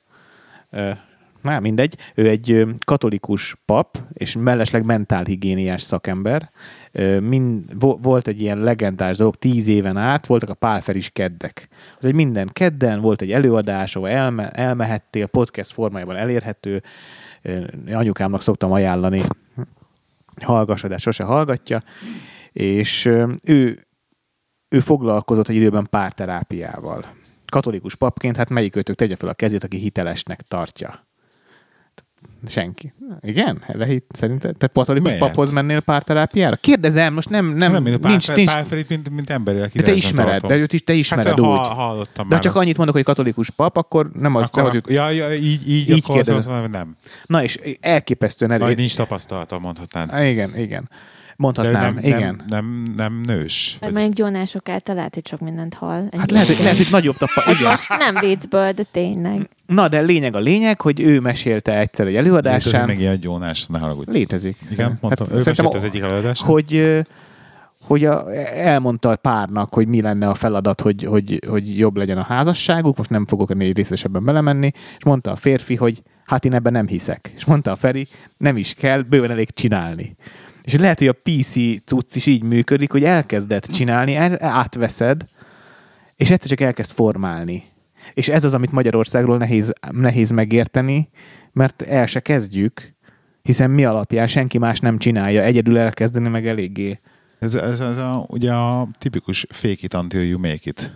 Na, mindegy. Ő egy katolikus pap, és mellesleg mentálhigiéniás szakember. Mind, vo- volt egy ilyen legendás dolog, tíz éven át voltak a Pálferis keddek. Az egy minden kedden volt egy előadás, ahol elme, elmehettél, podcast formájában elérhető. Anyukámnak szoktam ajánlani, hallgassa, de sose hallgatja. És ő, ő foglalkozott egy időben párterápiával. Katolikus papként, hát melyik őtök tegye fel a kezét, aki hitelesnek tartja? Senki. Igen? Lehet, szerinted? Te katolikus Mehet. paphoz mennél párterápiára? Kérdezem, most nem, nem, nem, mint a nincs, nincs, Pál Ferit, mint, mint emberileg de te ismered, de őt is te ismered hát, úgy. Ha, hallottam de már. csak annyit mondok, hogy katolikus pap, akkor nem az, akkor, nem az jut. ja, ja, így, így, Így akkor azt kérdezem. mondom, hogy nem. Na és elképesztően elő. Majd nincs tapasztalata, mondhatnád. Igen, igen. Mondhatnám, nem, igen. Nem, nem, nem nős. Vagy, mondjuk gyónások által lehet, hogy sok mindent hall. Hát lehet, hogy, lehet, hogy nagyobb tapa. Hát Igen. most nem viccből, de tényleg. Na, de lényeg a lényeg, hogy ő mesélte egyszer egy előadásán. még ilyen gyónás, ne haragudj. Létezik. Igen, mondtam, ő szerintem, mesélt az egyik előadás. hogy, hogy a, elmondta a párnak, hogy mi lenne a feladat, hogy, hogy, hogy jobb legyen a házasságuk, most nem fogok ennél részesebben belemenni, és mondta a férfi, hogy hát én ebben nem hiszek. És mondta a Feri, nem is kell, bőven elég csinálni. És lehet, hogy a PC cucc is így működik, hogy elkezded csinálni, el, átveszed, és egyszer csak elkezd formálni. És ez az, amit Magyarországról nehéz, nehéz megérteni, mert el se kezdjük, hiszen mi alapján senki más nem csinálja, egyedül elkezdeni meg eléggé Ez, ez, ez a, ugye a tipikus fake it until you make it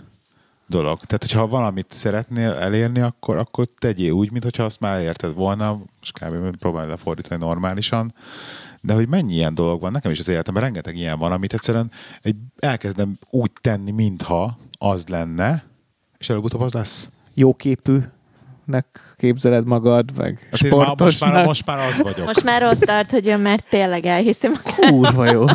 dolog. Tehát, hogyha valamit szeretnél elérni, akkor, akkor tegyél úgy, mintha azt már elérted volna, és kb. próbálj lefordítani normálisan. De hogy mennyi ilyen dolog van, nekem is az életemben rengeteg ilyen van, amit egyszerűen egy, elkezdem úgy tenni, mintha az lenne, és előbb-utóbb az lesz. Jóképűnek képzeled magad, meg Hát én már, most, már, sportosnak. most már az vagyok. Most már ott tart, hogy ön már tényleg elhiszi magát. Kurva jó.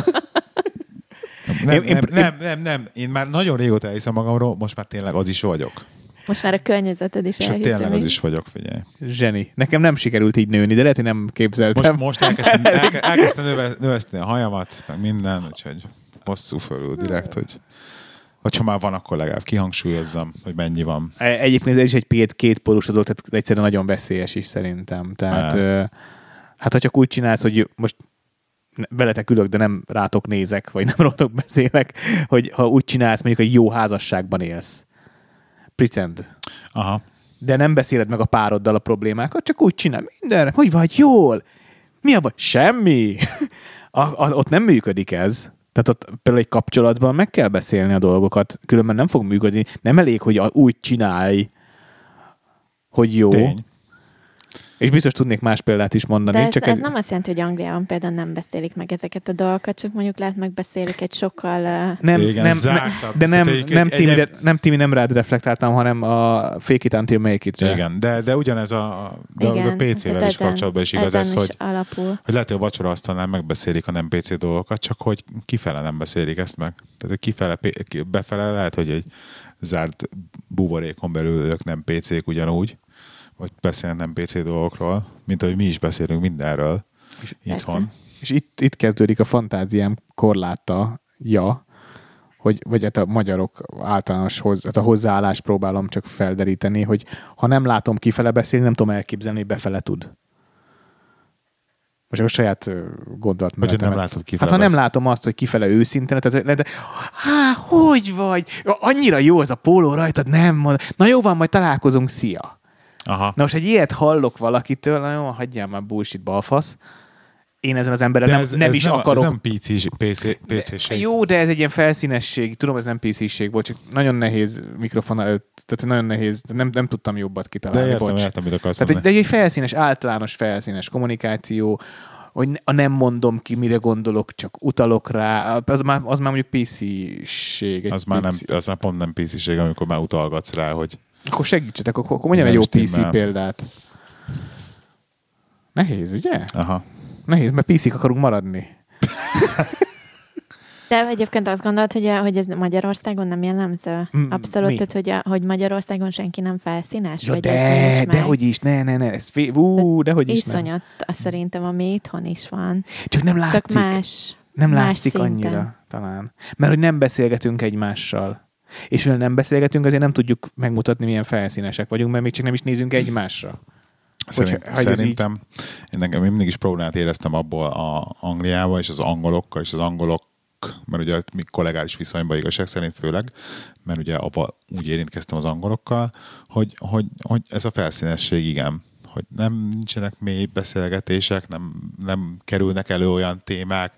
nem, én- én- nem, nem, nem, nem, én már nagyon régóta elhiszem magamról, most már tényleg az is vagyok. Most már a környezeted is elhiszi. tényleg az is vagyok, figyelj. Zseni. Nekem nem sikerült így nőni, de lehet, hogy nem képzeltem. Most, most elkezdtem, *laughs* elke, elkezdtem növe, növeszteni a hajamat, meg minden, úgyhogy hosszú fölül direkt, hogy hogyha már van, akkor legalább kihangsúlyozzam, hogy mennyi van. E- Egyébként ez is egy két, két dolog, tehát egyszerűen nagyon veszélyes is szerintem. Tehát, ö, hát ha csak úgy csinálsz, hogy most veletek ülök, de nem rátok nézek, vagy nem *laughs* rótok beszélek, hogy ha úgy csinálsz, mondjuk egy jó házasságban élsz. Pretend. Aha. De nem beszéled meg a pároddal a problémákat, csak úgy csinál mindenre. Hogy vagy jól? Mi a baj? Semmi. *laughs* A, a, ott nem működik ez. Tehát ott például egy kapcsolatban meg kell beszélni a dolgokat, különben nem fog működni. Nem elég, hogy úgy csinálj, hogy jó. Tény. És biztos tudnék más példát is mondani. De ez, csak ez nem azt jelenti, hogy Angliában például nem beszélik meg ezeket a dolgokat, csak mondjuk lehet megbeszélik egy sokkal... Nem, Igen, nem, zártabb. de nem, egy- nem, egy- Timire, egy- nem, Timi, nem rád reflektáltam, hanem a fake it until make it Igen, de, de ugyanez a, de a igen, PC-vel tehát is kapcsolatban is igaz ez, hogy, alapul. hogy lehet, hogy a vacsora asztalnál megbeszélik a nem PC dolgokat, csak hogy kifele nem beszélik ezt meg. Tehát, kifele, befele lehet, hogy egy zárt buborékon belül ők nem PC-k ugyanúgy, vagy beszélnek nem PC dolgokról, mint ahogy mi is beszélünk mindenről itthon. És itt, itt kezdődik a fantáziám korláta, ja, hogy, vagy hát a magyarok általános hoz, hát a hozzáállást próbálom csak felderíteni, hogy ha nem látom kifele beszélni, nem tudom elképzelni, hogy befele tud. Most a saját gondolat hogy nem látod Hát kifele ha nem látom azt, hogy kifele őszintén, tehát de, há, hogy vagy? Annyira jó az a póló rajtad, nem mond. Na jó van, majd találkozunk, szia. Aha. Na most egy ilyet hallok valakitől, na jó, hagyjál már bullshit balfasz. Én ezen az emberrel De nem, ez, nem ez is nem, akarok. Ez nem PC, PC, PC-ség. Jó, de ez egy ilyen felszínesség. Tudom, ez nem PC-ség csak nagyon nehéz mikrofon előtt, tehát nagyon nehéz, nem, nem tudtam jobbat De kitalálni. értem, bocs. értem, mit akarsz Tehát egy, mondani. de egy felszínes, általános felszínes kommunikáció, hogy a nem mondom ki, mire gondolok, csak utalok rá, az már, az már mondjuk PC-ség. Az már, nem, az már pont nem PC-ség, amikor már utalgatsz rá, hogy Akkor segítsetek, akkor, akkor mondjam egy jó PC stimmel. példát. Nehéz, ugye? aha. Nehéz, mert PC-k akarunk maradni. De egyébként azt gondolod, hogy, hogy ez Magyarországon nem jellemző? Mm, Abszolút, mi? tehát, hogy, a, hogy Magyarországon senki nem felszínes? Ja, vagy ez de, nincs de hogy is, ne, ne, ne, ez fé, ú, de hogy is. Iszonyat, azt szerintem, ami itthon is van. Csak nem látszik. Csak más. nem más látszik szinten. annyira, talán. Mert hogy nem beszélgetünk egymással. És mivel nem beszélgetünk, azért nem tudjuk megmutatni, milyen felszínesek vagyunk, mert még csak nem is nézünk egymásra. Szerint, hogy szerintem én nekem mindig is problémát éreztem abból a Angliába, és az angolokkal, és az angolok, mert ugye mi kollegális viszonyban igazság szerint főleg, mert ugye abba úgy érintkeztem az angolokkal, hogy, hogy, hogy ez a felszínesség igen, hogy nem nincsenek mély beszélgetések, nem, nem kerülnek elő olyan témák,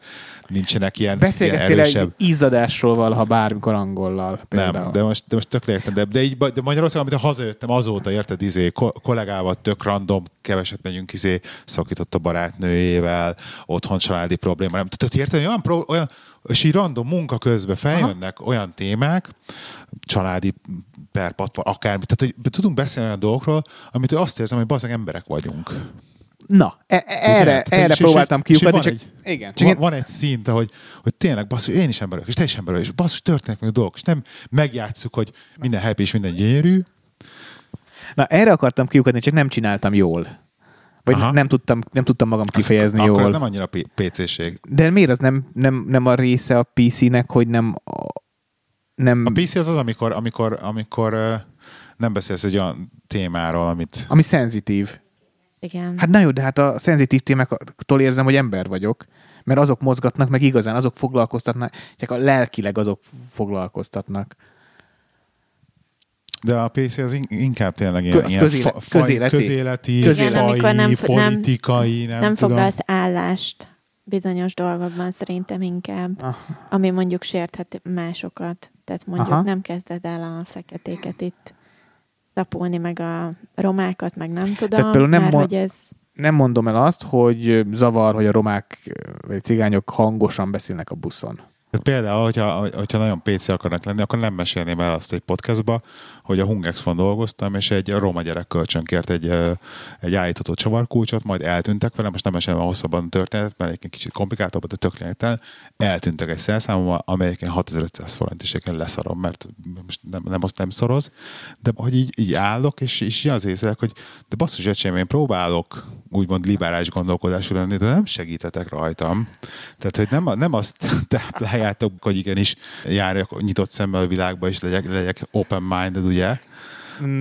nincsenek ilyen, ilyen Beszélgettél erősebb egy izzadásról valaha bármikor angollal például. nem, de most, de most tök értem, de, de, így, de Magyarországon, amit hazajöttem, azóta érted, izé, ko- kollégával tök random, keveset megyünk, izé, szakított a barátnőjével, otthon családi probléma, nem tudod, érted, olyan, pro, olyan, és így random munka közben feljönnek Aha. olyan témák, családi perpat, akármi, tehát hogy tudunk beszélni olyan dolgokról, amit azt érzem, hogy bazdmeg emberek vagyunk. Na, e- erre, Tehát, erre és- próbáltam és- kiukadni, csak egy- igen. Csak van, én, van egy szint, hogy, hogy tényleg basszus, én is ember vagyok, és te is ember vagy, és basszus, történnek meg a dolgok, és nem megjátszuk, hogy minden happy és minden gyönyörű. na, erre akartam kiukadni, csak nem csináltam jól. Vagy Aha. nem tudtam, nem tudtam magam kifejezni az, jól. Akkor ez nem annyira P- PC-ség. De miért az nem, nem, nem a része a PC-nek, hogy nem a- nem, A PC az az, amikor, amikor, amikor nem beszélsz egy olyan témáról, amit... ami szenzitív. Igen. Hát na jó, de hát a szenzitív témáktól érzem, hogy ember vagyok, mert azok mozgatnak meg igazán, azok foglalkoztatnak, csak a lelkileg azok foglalkoztatnak. De a PC az in- inkább tényleg ilyen, Kö- az ilyen közéle- közéleti. közéleti, Közéleti. fai, Amikor nem nem- politikai, nem, nem tudom. foglalsz állást bizonyos dolgokban szerintem inkább, Ah, ami mondjuk sérthet másokat. Tehát mondjuk Aha. nem kezded el a feketéket itt szapulni, meg a romákat, meg nem tudom, például nem mert mo- hogy ez nem mondom el azt, hogy zavar, hogy a romák vagy cigányok hangosan beszélnek a buszon. Tehát például, hogyha, hogyha nagyon PC akarnak lenni, akkor nem mesélném el azt egy podcastba, hogy a Hungexpon dolgoztam, és egy roma gyerek kölcsönkért egy, egy állítható csavarkulcsot, majd eltűntek vele, most nem mesélem a hosszabban a történet, mert egy kicsit komplikáltabb, de tök lényegtelen. Eltűntek egy szerszámommal, amelyeken 6500 forint, és leszarom, mert most nem, nem azt nem szoroz, de hogy így, így állok, és, és az észlek, hogy de basszus, öcsém, én próbálok úgymond liberális gondolkodású lenni, de nem segítetek rajtam. Tehát, hogy nem, nem azt *laughs* tápláljátok, hogy igenis járjak nyitott szemmel a világba, és legyek, legyek open-minded, ugye?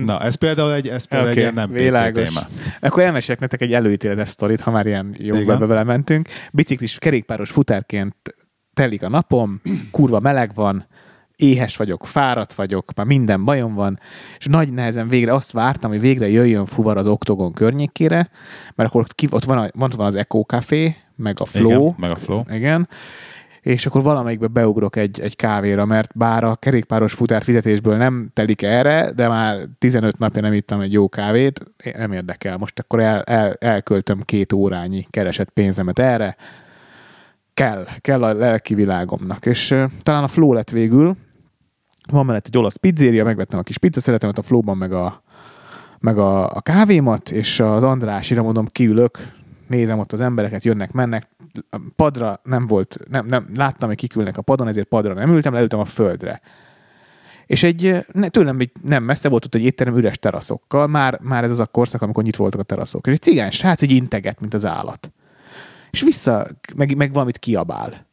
Na, ez például egy, ez például Oké, egy ilyen nem világos. PC téma. Akkor elmesélek nektek egy előítéletes sztorit, ha már ilyen jó Igen. be vele mentünk. Biciklis, kerékpáros futárként telik a napom, kurva meleg van, éhes vagyok, fáradt vagyok, már minden bajom van, és nagy nehezen végre azt vártam, hogy végre jöjjön fuvar az oktogon környékére, mert akkor ott, ki, ott van, a, ott van az Eco Café, meg a Flow, Igen, meg a Flow. igen, és akkor valamelyikbe beugrok egy, egy kávéra, mert bár a kerékpáros futár fizetésből nem telik erre, de már 15 napja nem ittam egy jó kávét, nem érdekel. Most akkor el, el, elköltöm két órányi keresett pénzemet erre. Kell, kell a lelki világomnak. És uh, talán a flow lett végül, van mellett egy olasz pizzéria, megvettem a kis pizzaszeletemet a flowban, meg a, meg a, a kávémat, és az Andrásira mondom, kiülök, nézem ott az embereket, jönnek, mennek, padra nem volt, nem, nem, láttam, hogy kikülnek a padon, ezért padra nem ültem, leültem a földre. És egy, ne, tőlem egy, nem messze volt ott egy étterem üres teraszokkal, már, már ez az a korszak, amikor nyitva voltak a teraszok. És egy cigány srác így integet, mint az állat. És vissza, meg, meg valamit kiabál.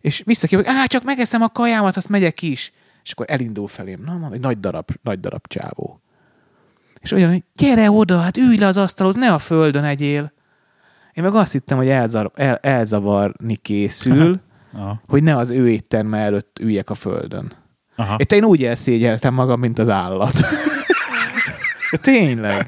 És vissza kiabál, á, csak megeszem a kajámat, azt megyek is. És akkor elindul felém. Na, egy nagy darab, nagy darab csávó. És olyan, hogy gyere oda, hát ülj le az asztalhoz, ne a földön egyél. Én meg azt hittem, hogy elzar, el, elzavarni készül, *laughs* Aha. hogy ne az ő étterme előtt üljek a földön. Aha. Itt én úgy elszégyeltem magam, mint az állat. *laughs* Tényleg.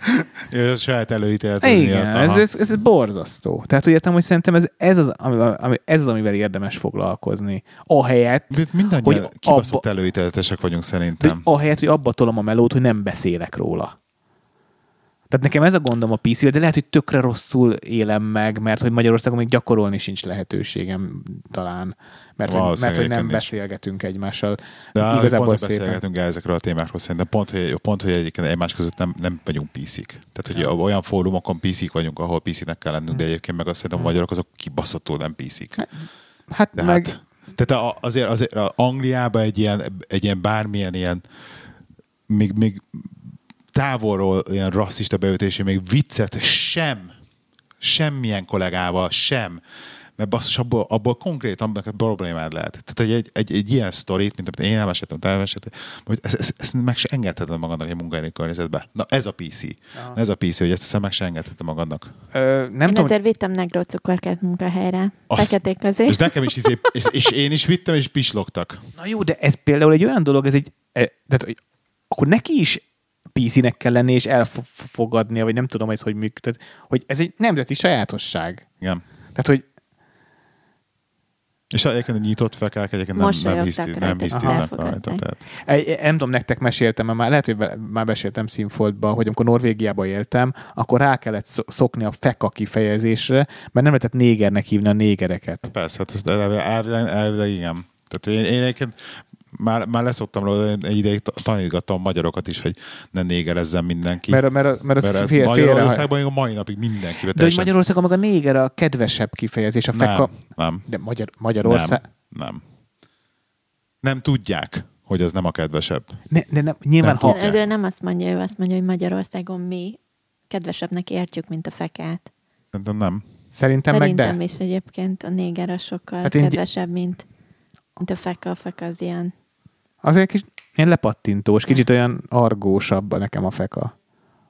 A saját előítélet. Igen, ez, ez, ez borzasztó. Tehát úgy értem, hogy szerintem ez, ez, az, amivel, ami, ez az, amivel érdemes foglalkozni. Ahelyett, De mindannyian hogy kibaszott abba- előítéletesek vagyunk szerintem. ahelyett, hogy abba tolom a melót, hogy nem beszélek róla. Tehát nekem ez a gondom a pc de lehet, hogy tökre rosszul élem meg, mert hogy Magyarországon még gyakorolni sincs lehetőségem talán. Mert, hogy, mert hogy nem is. beszélgetünk egymással. De Igazából pont, szépen. beszélgetünk el ezekről a témákról, szerintem pont, hogy, pont, hogy egyébként egymás között nem, nem vagyunk piszik. Tehát, hogy Ja. olyan fórumokon piszik vagyunk, ahol piszinek kell lennünk, de egyébként meg azt szerintem a magyarok azok kibaszottul nem piszik. Hát De meg... hát, tehát a- azért, azért a Angliában egy ilyen, egy ilyen bármilyen ilyen még, még távolról ilyen rasszista beütési, még viccet sem, semmilyen kollégával sem, mert basszus, abból, abból konkrétan neked problémád lehet. Tehát egy, egy, egy, egy ilyen sztorit, mint amit én elmeséltem, te elmeséltem, hogy ezt, ezt, ezt meg se engedheted magadnak egy munkahelyi környezetbe. Na ez a PC. Aha. Ez a PC, hogy ezt, ezt meg se engedheted magadnak. Ö, nem Én tudom, ezért vittem negró cukorkát munkahelyre. Azt- Feketék És azért. nekem is, izé, és, és én is vittem, és pislogtak. Na jó, de ez például egy olyan dolog, ez egy, e, tehát, hogy akkor neki is PC-nek kell lenni, és elfogadnia, vagy nem tudom, ez hogy működik, hogy ez egy nemzeti sajátosság. Igen. Tehát, hogy És egyébként nyitott fekák egyébként nem, nem, Mosolyogtak hiszti, nem hisztiznek rajta. Tehát. Egy- nem tudom, nektek meséltem, mert már lehet, hogy be- már beséltem Színfoltba, hogy amikor Norvégiában éltem, akkor rá kellett szo- szokni a feka kifejezésre, mert nem lehetett négernek hívni a négereket. Persze, hát ez elvileg, elvileg, elvileg igen. Tehát én, én egyébként már, már leszoktam róla, egy ideig ta- tanítgattam a magyarokat is, hogy ne négerezzen mindenki. Mert, mert, mert, Mert fél, félre, Magyarországban még a mai napig mindenki. de hogy Magyarországon meg a néger a kedvesebb kifejezés, a feka. nem, nem, De Magyar, Magyarország... nem, nem. Nem tudják, hogy ez nem a kedvesebb. Ne, ne, ne, nyilván, Nem ha. De nem azt mondja, ő azt mondja, hogy Magyarországon mi kedvesebbnek értjük, mint a fekát. Szerintem nem. szerintem meg Szerintem de. is egyébként a néger az sokkal Hát kedvesebb, mint, mint a feka. A feka az ilyen. Azért kis ilyen lepattintós, kicsit olyan argósabb nekem a feka.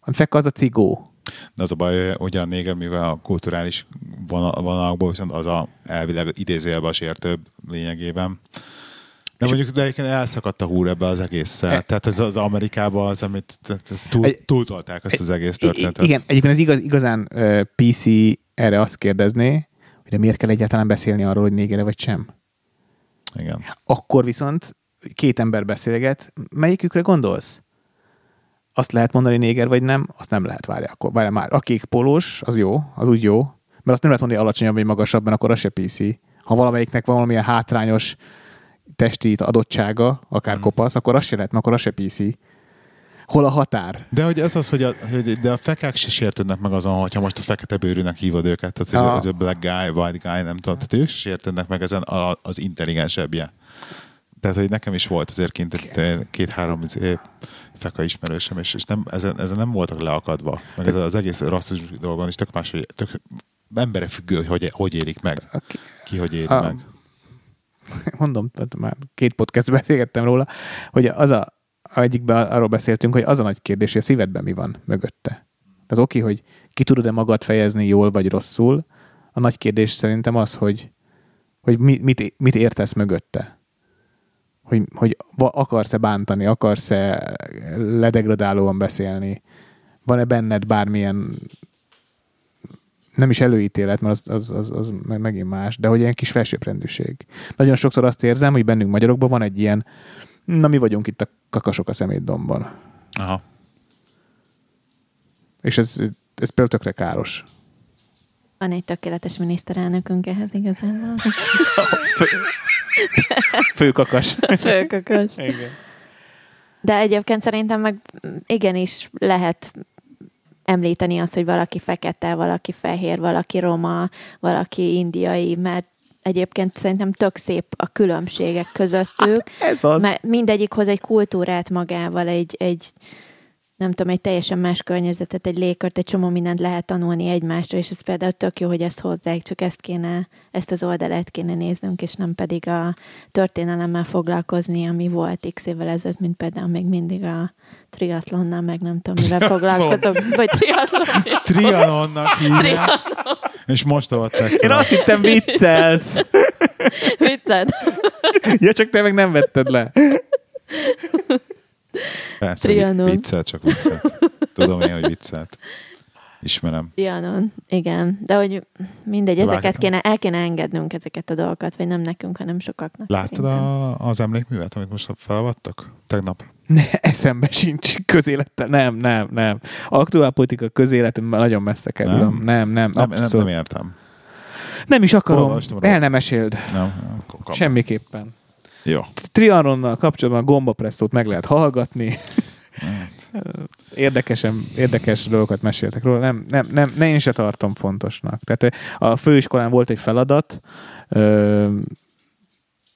A feka az a cigó. De az a baj, hogy a néger, mivel a kulturális vonal- vonalakból viszont az a elvileg idézőjelben a sértőbb lényegében. De mondjuk, de egyébként elszakadt a húr ebbe az egésszel. E- Tehát ez az Amerikában az, amit túl, Egy- túltolták ezt az egész történetet. igen, egyébként az igaz, igazán uh, PC erre azt kérdezné, hogy De miért kell egyáltalán beszélni arról, hogy négere vagy sem? Igen. Akkor viszont két ember beszélget, melyikükre gondolsz? Azt lehet mondani néger vagy nem, azt nem lehet várni. Akkor várj már, a kék polós, az jó, az úgy jó, mert azt nem lehet mondani alacsonyabb vagy magasabb, mert akkor az se PC. Ha valamelyiknek van valamilyen hátrányos testi adottsága, akár Hmm. kopasz, akkor az se lehet, akkor az se PC. Hol a határ? De hogy ez az, hogy a, hogy de a fekák se sértődnek meg azon, hogyha most a fekete bőrűnek hívod őket, tehát Ah. hogy az a black guy, white guy, nem tudom, tehát ők se sértődnek meg ezen a, az intelligensebbje. Tehát, hogy nekem is volt azért kint egy- két-három izé, feka ismerősem, és, és nem, ezen, ezen, nem voltak leakadva. Meg ez az egész rasszizmus dolgon is tök más, hogy tök embere függő, hogy hogy, élik meg. Ki hogy éli A- meg. *laughs* mondom, tehát már két podcast beszélgettem róla, hogy az a, egyikben arról beszéltünk, hogy az a nagy kérdés, hogy a szívedben mi van mögötte. Tehát oké, hogy ki tudod-e magad fejezni jól vagy rosszul, a nagy kérdés szerintem az, hogy, hogy mi, mit, mit értesz mögötte. Hogy, hogy akarsz-e bántani, akarsz-e ledegradálóan beszélni, van-e benned bármilyen nem is előítélet, mert az, az, az, az meg- megint más, de hogy ilyen kis felsőbbrendűség. Nagyon sokszor azt érzem, hogy bennünk magyarokban van egy ilyen, na mi vagyunk itt a kakasok a szemétdomban. Aha. És ez, ez például tökre káros. Van egy tökéletes miniszterelnökünk ehhez igazából. *laughs* Főkakas. Főkökös. Igen. De egyébként szerintem meg igenis lehet említeni azt, hogy valaki fekete, valaki fehér, valaki roma, valaki indiai, mert egyébként szerintem tök szép a különbségek közöttük, Ez az. mert mindegyik hoz egy kultúrát magával, egy, egy nem tudom, egy teljesen más környezetet, egy légkört, egy csomó mindent lehet tanulni egymásra, és ez például tök jó, hogy ezt hozzák, csak ezt kéne, ezt az oldalát kéne néznünk, és nem pedig a történelemmel foglalkozni, ami volt x évvel ezelőtt, mint például még mindig a triatlonnal, meg nem tudom, mivel foglalkozok, vagy triatlon. Trianonnak hívják. És most avatták Én fel. azt hittem viccelsz. Vicced? Ja, csak te meg nem vetted le. Persze, Trianon. viccel, csak viccel. Tudom én, hogy viccelt. Ismerem. Trianon, igen. De hogy mindegy, ezeket Vágtam. kéne, el kéne engednünk ezeket a dolgokat, vagy nem nekünk, hanem sokaknak. Láttad a, az emlékművet, amit most felvattak? Tegnap. Ne, eszembe sincs közélettel. Nem, nem, nem. Aktuál politika közélet nagyon messze kerül. Nem, nem, nem, Nem, nem, nem értem. Nem is akarom. Olvastam. El nem meséld. Nem, akkor. Semmiképpen. Jó. Trianonnal kapcsolatban a gombapresszót meg lehet hallgatni. Érdekesen, érdekes dolgokat meséltek róla. Nem, nem, nem, nem én se tartom fontosnak. Tehát a főiskolán volt egy feladat,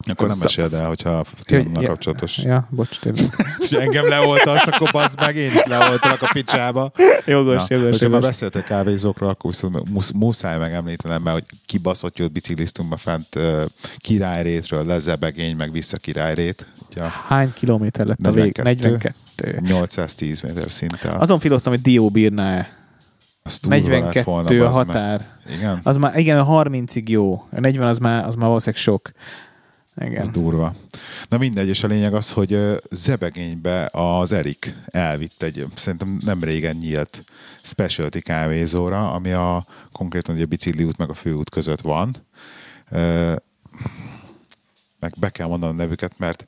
Akkor nem meséld el, hogyha hogy- Trianonnal ja, kapcsolatos. Ja, bocs, tényleg. *laughs* Engem leoltasz, akkor bazd meg, én is leoltalak a picsába. Jogos, Na, jogos, már jogos. beszéltek kávézókról, akkor viszont musz, muszáj megemlítenem, mert hogy kibaszott jót bicikliztünk be fent uh, királyrétről, lezebegény, meg vissza királyrét. Ugye a Hány kilométer lett a vég? 42. 42. 810 méter szinte. Az, Azon filoztam, hogy Dió bírná-e. az durva lett 42 volna, a bazd meg. határ. Igen, Az már, igen, a 30-ig jó. A 40 az már, az már valószínűleg sok. Igen. az durva. Na mindegy, és a lényeg az, hogy Zebegénybe az Erik elvitt egy, szerintem nem régen nyílt specialty kávézóra, ami a konkrétan ugye a bicikli út meg a főút között van. Meg be kell mondanom a nevüket, mert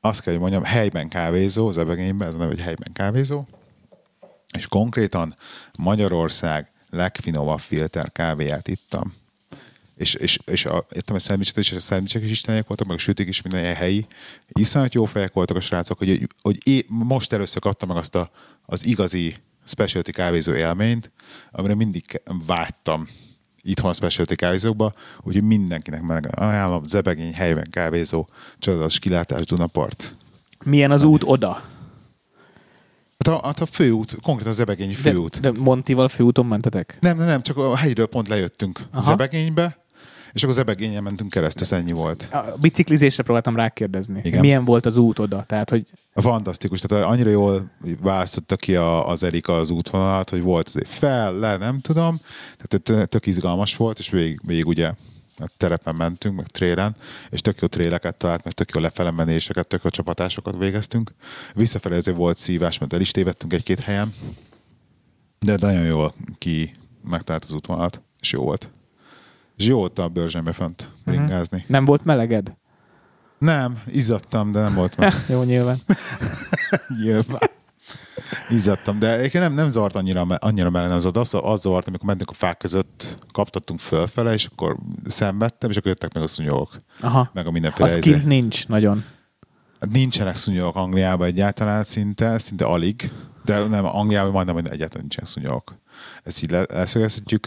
azt kell, hogy mondjam, helyben kávézó, Zebegényben, ez a neve, hogy helyben kávézó, és konkrétan Magyarország legfinomabb filter kávéját ittam. És, és, és a, értem a szendvicset és a szendvicsek is isteniek voltak, meg a sütik is minden ilyen helyi. Iszonyat jó fejek voltak a srácok, hogy, hogy é, most először kaptam meg azt a, az igazi specialty kávézó élményt, amire mindig vágytam itthon a specialty kávézókba, úgyhogy mindenkinek meg ajánlom, Zebegény helyben kávézó, csodálatos kilátás Dunapart. Milyen az út oda? Hát a, hát a főút, konkrétan a Zebegényi De, főút. de Montival főúton mentetek? Nem, nem, nem, csak a hegyről pont lejöttünk Aha. Zebegénybe, és akkor Zebegényen mentünk keresztül, ez ennyi volt. A biciklizésre próbáltam rákérdezni. Igen. Milyen volt az út oda? Tehát, hogy Fantasztikus, tehát annyira jól választotta ki a, az Erika az útvonalat, hogy volt azért fel, le, nem tudom, tehát tök, tök izgalmas volt, és végig, végig ugye a terepen mentünk, meg trélen, és tök jó tréleket talált, meg tök jó lefele menéseket, tök jó csapatásokat végeztünk. Visszafelé azért volt szívás, mert el is tévedtünk egy-két helyen, de nagyon jól ki megtalált az útvonalat, és jó volt. És jó ott a bőrzsembe fönt bringázni. Nem volt meleged? Nem, izzadtam, de nem volt meg. *laughs* Jó, nyilván. *laughs* Nyilván. Izzadtam, de egyébként nem, nem zavart annyira, annyira mellé, nem zavart. Az, az zavart, amikor mentünk a fák között, kaptattunk fölfele, és akkor szenvedtem, és akkor jöttek meg a szúnyogok. Aha. Meg a mindenféle Az izé. kint nincs nagyon. Hát Nincsenek szúnyogok Angliában egyáltalán szinte, szinte alig, de nem, Angliában majdnem, hogy egyáltalán nincsenek szúnyogok. Ezt így le- leszögezhetjük.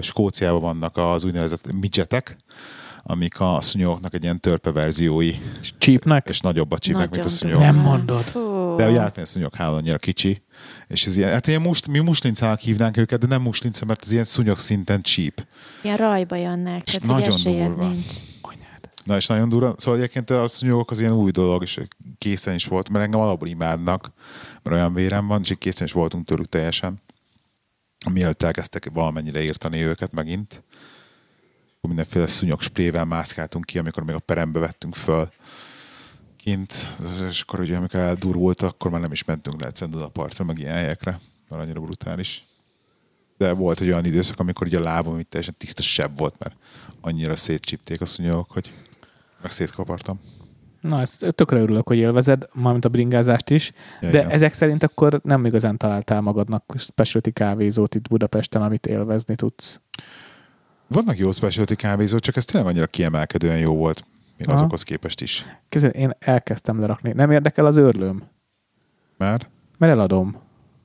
Skóciában vannak az úgynevezett midgetek, amik a szúnyogoknak egy ilyen törpe verziói, És csípnek? és nagyobbat csípnek, mint a szúnyogok. Nem mondod. Fú. De ugye átmegy a szúnyogháló annyira kicsi, és ez ilyen, hát ilyen must, mi muslincának hívnánk őket, de nem muslinca, mert ez ilyen szúnyog szinten csíp. Ilyen rajba jönnek, És tehát nagyon durva. nincs. Na és nagyon durva. Szóval egyébként a szúnyogok az ilyen új dolog, és készen is volt, mert engem alapból imádnak, mert olyan vérem van, és készen is voltunk tőlük teljesen. Mielőtt elkezdtek valamennyire írtani őket megint. Akkor mindenféle szúnyog sprével mászkáltunk ki, amikor még a perembe vettünk föl kint, és akkor ugye amikor eldurult, akkor már nem is mentünk le egyszerűen Dunapartra, meg ilyen helyekre, mert annyira brutális. De volt egy olyan időszak, amikor ugye a lábam itt teljesen tiszta sebb volt, mert annyira szétcsípték a szúnyogok, hogy meg szétkapartam. Na, ezt tökre örülök, hogy élvezed, mármint a bringázást is, Ja, de igen. ezek szerint akkor nem igazán találtál magadnak specialty kávézót itt Budapesten, amit élvezni tudsz. Vannak jó specialty kávézók, csak ez tényleg annyira kiemelkedően jó volt, még Aha. azokhoz képest is. Képzeld, én elkezdtem lerakni. Nem érdekel az őrlőm? Mert Mert eladom.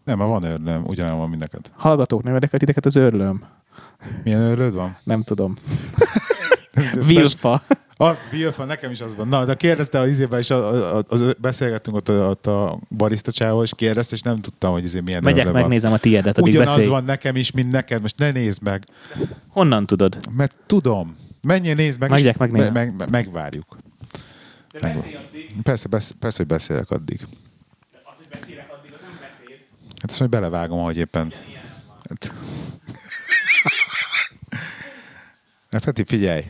nem, már van örlöm, ugyanolyan van, mint neked. Hallgatók, nem érdekel titeket az őrlőm? Milyen örlőd van? Nem tudom. *laughs* Vilfa. Az, Vilfa, nekem is az van. Na, de kérdezte az izében is, a- a- az, beszélgettünk ott a, ott a barista csával, és kérdezte, és nem tudtam, hogy izé milyen Megyek, örlő van. megnézem a tiédet, addig Ugyanaz beszélj. van nekem is, mint neked. Most ne nézd meg, Honnan tudod? mert tudom. Menjél, nézd meg, Megyek, és megnézem. meg, meg, megvárjuk. Persze, persze, persze, hogy beszélek addig. Hát ezt majd belevágom, ahogy éppen... Hát... *laughs* Hát Peti, figyelj,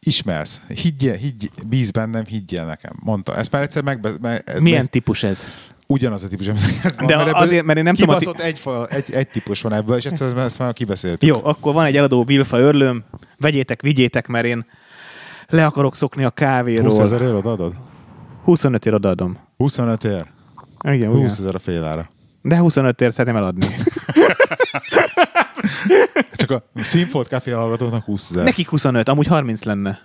Ismersz, higgyél, higgy, bíz bennem, higgyél nekem. Mondta. Ezt már egyszer megbe... meg, Milyen meg, típus ez? ugyanaz a típus, van, De ebből azért, mert én nem tudom kibaszott egy, egy, egy, típus van ebből, és egyszer ezt, már kibeszéltük. Jó, akkor van egy eladó Vilfa őrlőm, vegyétek, vigyétek, mert én le akarok szokni a 20 kávéról. ezer ér adod? 25 ér odaadom. 25 ér? Igen, 20 20. ezer a fél ára. De 25 ér szeretném eladni. *laughs* *laughs* Csak a Színfolt Café hallgatóknak 20 ezer. Nekik 25, amúgy 30 lenne.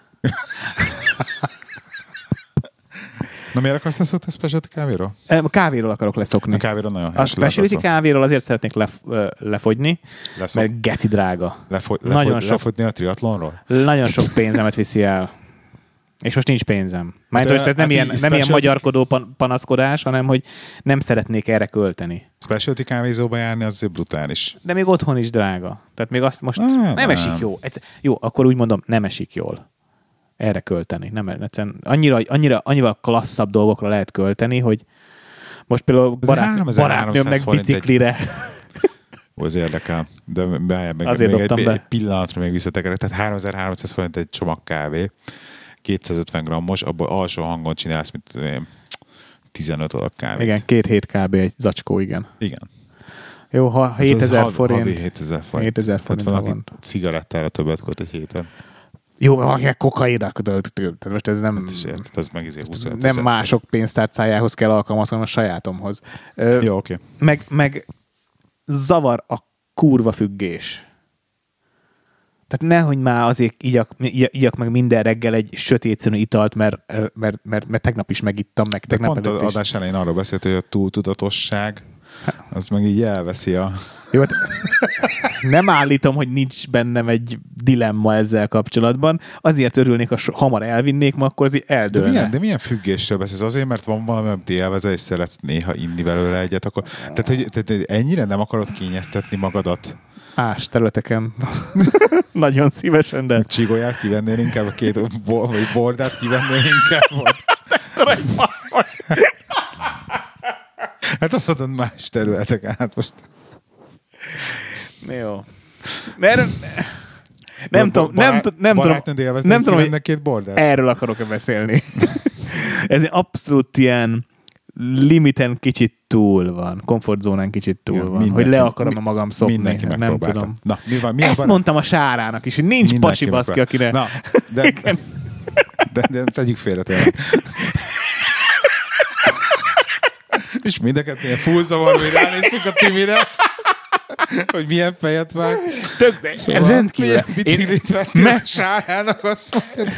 Na miért akarsz leszokni a specialty kávéról? A kávéról akarok leszokni. A kávéról nagyon A helyes. specialty leszok. kávéról azért szeretnék lef, lefogyni, Leszok. mert geci drága. Lefogy, nagyon lefogy, sok- Lefogyni a triatlonról? Nagyon sok pénzemet viszi el. És most nincs pénzem. Hát, hát, ez nem, hát ilyen, nem ilyen specialty- magyarkodó pan- panaszkodás, hanem hogy nem szeretnék erre költeni. Specialty kávézóba járni az brutális. De még otthon is drága. Tehát még azt most nem, nem. esik jó. Jó, akkor úgy mondom, nem esik jól. Erre költeni. Nem, egyszerűen annyira, annyira, annyival klasszabb dolgokra lehet költeni, hogy most például barát, 3300 barátnőmnek egy- biciklire. Ó, az érdekel. De beállj meg, Azért még egy, be. egy pillanatra még visszatekerek. Tehát 3300 forint egy csomag kávé, 250 grammos, abból alsó hangon csinálsz, mint tudom én, 15 adag kávét. Igen, két hét kb. egy zacskó, igen. Igen. Jó, ha Ez az 7000 had- forint. Havi 7000 forint. 7000 Tehát forint valaki havonta. cigarettára többet költ egy héten. Jó, valakinek kokainra. Tehát most ez nem, Hát is ez meg izé 25 nem mások pénztárcájához kell alkalmazkodnom a sajátomhoz. Ö, Jó, oké. meg, meg zavar a kurva függés. Tehát nehogy már azért igyak, igyak, meg minden reggel egy sötét színű italt, mert, mert, mert, mert tegnap is megittam, meg De tegnap pont előtt az adás elején arról beszélt, hogy a túltudatosság az meg így elveszi a... Jó, hát nem állítom, hogy nincs bennem egy dilemma ezzel kapcsolatban. Azért örülnék, ha hamar elvinnék, ma akkor azért De eldőlne. milyen, de milyen függésről beszélsz? Azért, mert van valami, amit élvezel, és szeretsz néha inni belőle egyet, akkor... Tehát, hogy tehát, ennyire nem akarod kényeztetni magadat? Más területeken. *laughs* Nagyon szívesen, de... Csigolyát kivennél inkább, a két bo- vagy bordát kivennél inkább? Vagy? Hát azt mondod más területek át most. Jó. Mert nem, tudom, nem, Barát- tud- nem tudom, nem tudom, hogy két bordát? erről akarok-e beszélni. *laughs* Ez egy abszolút ilyen limiten kicsit túl van, komfortzónán kicsit túl Igen, van, mindenki- hogy le akarom mi- magam szopni. Mindenki nem tudom. Na, mi van? Mi Ezt van? mondtam a sárának is, hogy nincs Mindenki pasi baszki, akire... Na, de, *laughs* de, de, tegyük félre tényleg. *laughs* És mindeket ilyen full zavar, hogy ránéztünk a Timire, hogy milyen fejet vág. Tök, de Szóval rendkívül, milyen biciklit vettél me- a sárának, azt mondja.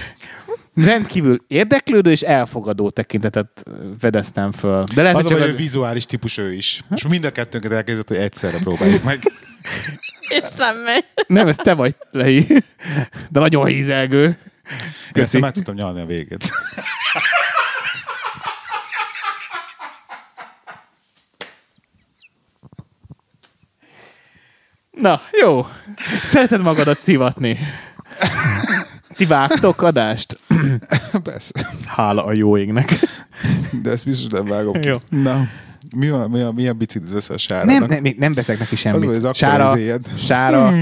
Rendkívül érdeklődő és elfogadó tekintetet vedeztem föl. De lehet, Az, hogy csak az, vizuális típus ő is. És mind a kettőnket elkezdett, hogy egyszerre próbáljuk meg. És nem megy. nem, ez te vagy, Lei. De nagyon hízelgő. Köszi. Meg tudtam nyalni a végét. Na, jó. Szereted magadat szivatni. Ti vágtok adást? *coughs* Persze. Hála a jó égnek. De ezt biztos nem vágom ki. Jó. Na, mi van, mi van, milyen biciklit veszel a sárának? Nem, nem, még nem veszek neki Az, semmit. ez akkor sára, sára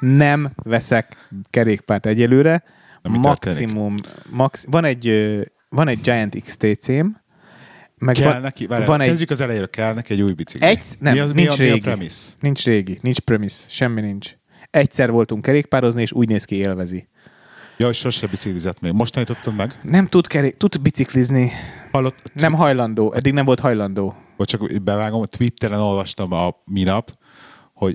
nem veszek kerékpárt egyelőre. Na, mi Maximum, max, van egy, van egy Giant XTC-m, meg Kell van, neki, várjál, van egy, kezdjük az elejéről, kell neki egy új bicikli. egy, nem, mi az, nincs mi a, mi a régi. premise? Nincs régi, nincs premise, semmi nincs. Egyszer voltunk kerékpározni, és úgy néz ki, élvezi. Ja, hogy sose biciklizett még. Most tanítottad meg? Nem tud, kerék, tud biciklizni, Hallott? nem hajlandó, eddig nem volt hajlandó. Vagy csak bevágom, Twitteren olvastam a minap, hogy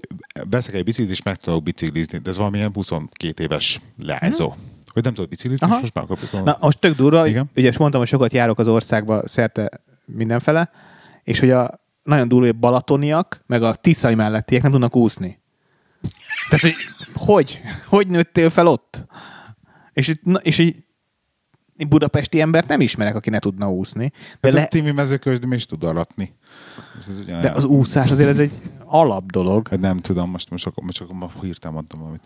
veszek egy biciklit, és meg tudok biciklizni. De ez valamilyen 22 éves leányzó. Hogy nem tudod biciklizni, és most már kapjuk. Na, most tök durva, Igen. ugye mondtam, hogy sokat járok az országba szerte mindenfele, és hogy a nagyon durva, hogy balatoniak, meg a tiszai mellettiek nem tudnak úszni. Tehát, hogy hogy? Hogy nőttél fel ott? És, itt- na, és egy én budapesti embert nem ismerek, aki ne tudna úszni. De, De le, a Timi mezőközd, is tud ugyanolyan. de az úszás azért ez egy *laughs* alap dolog. Hát nem tudom, most, most, csak, most csak ma hirtelen mondtam valamit.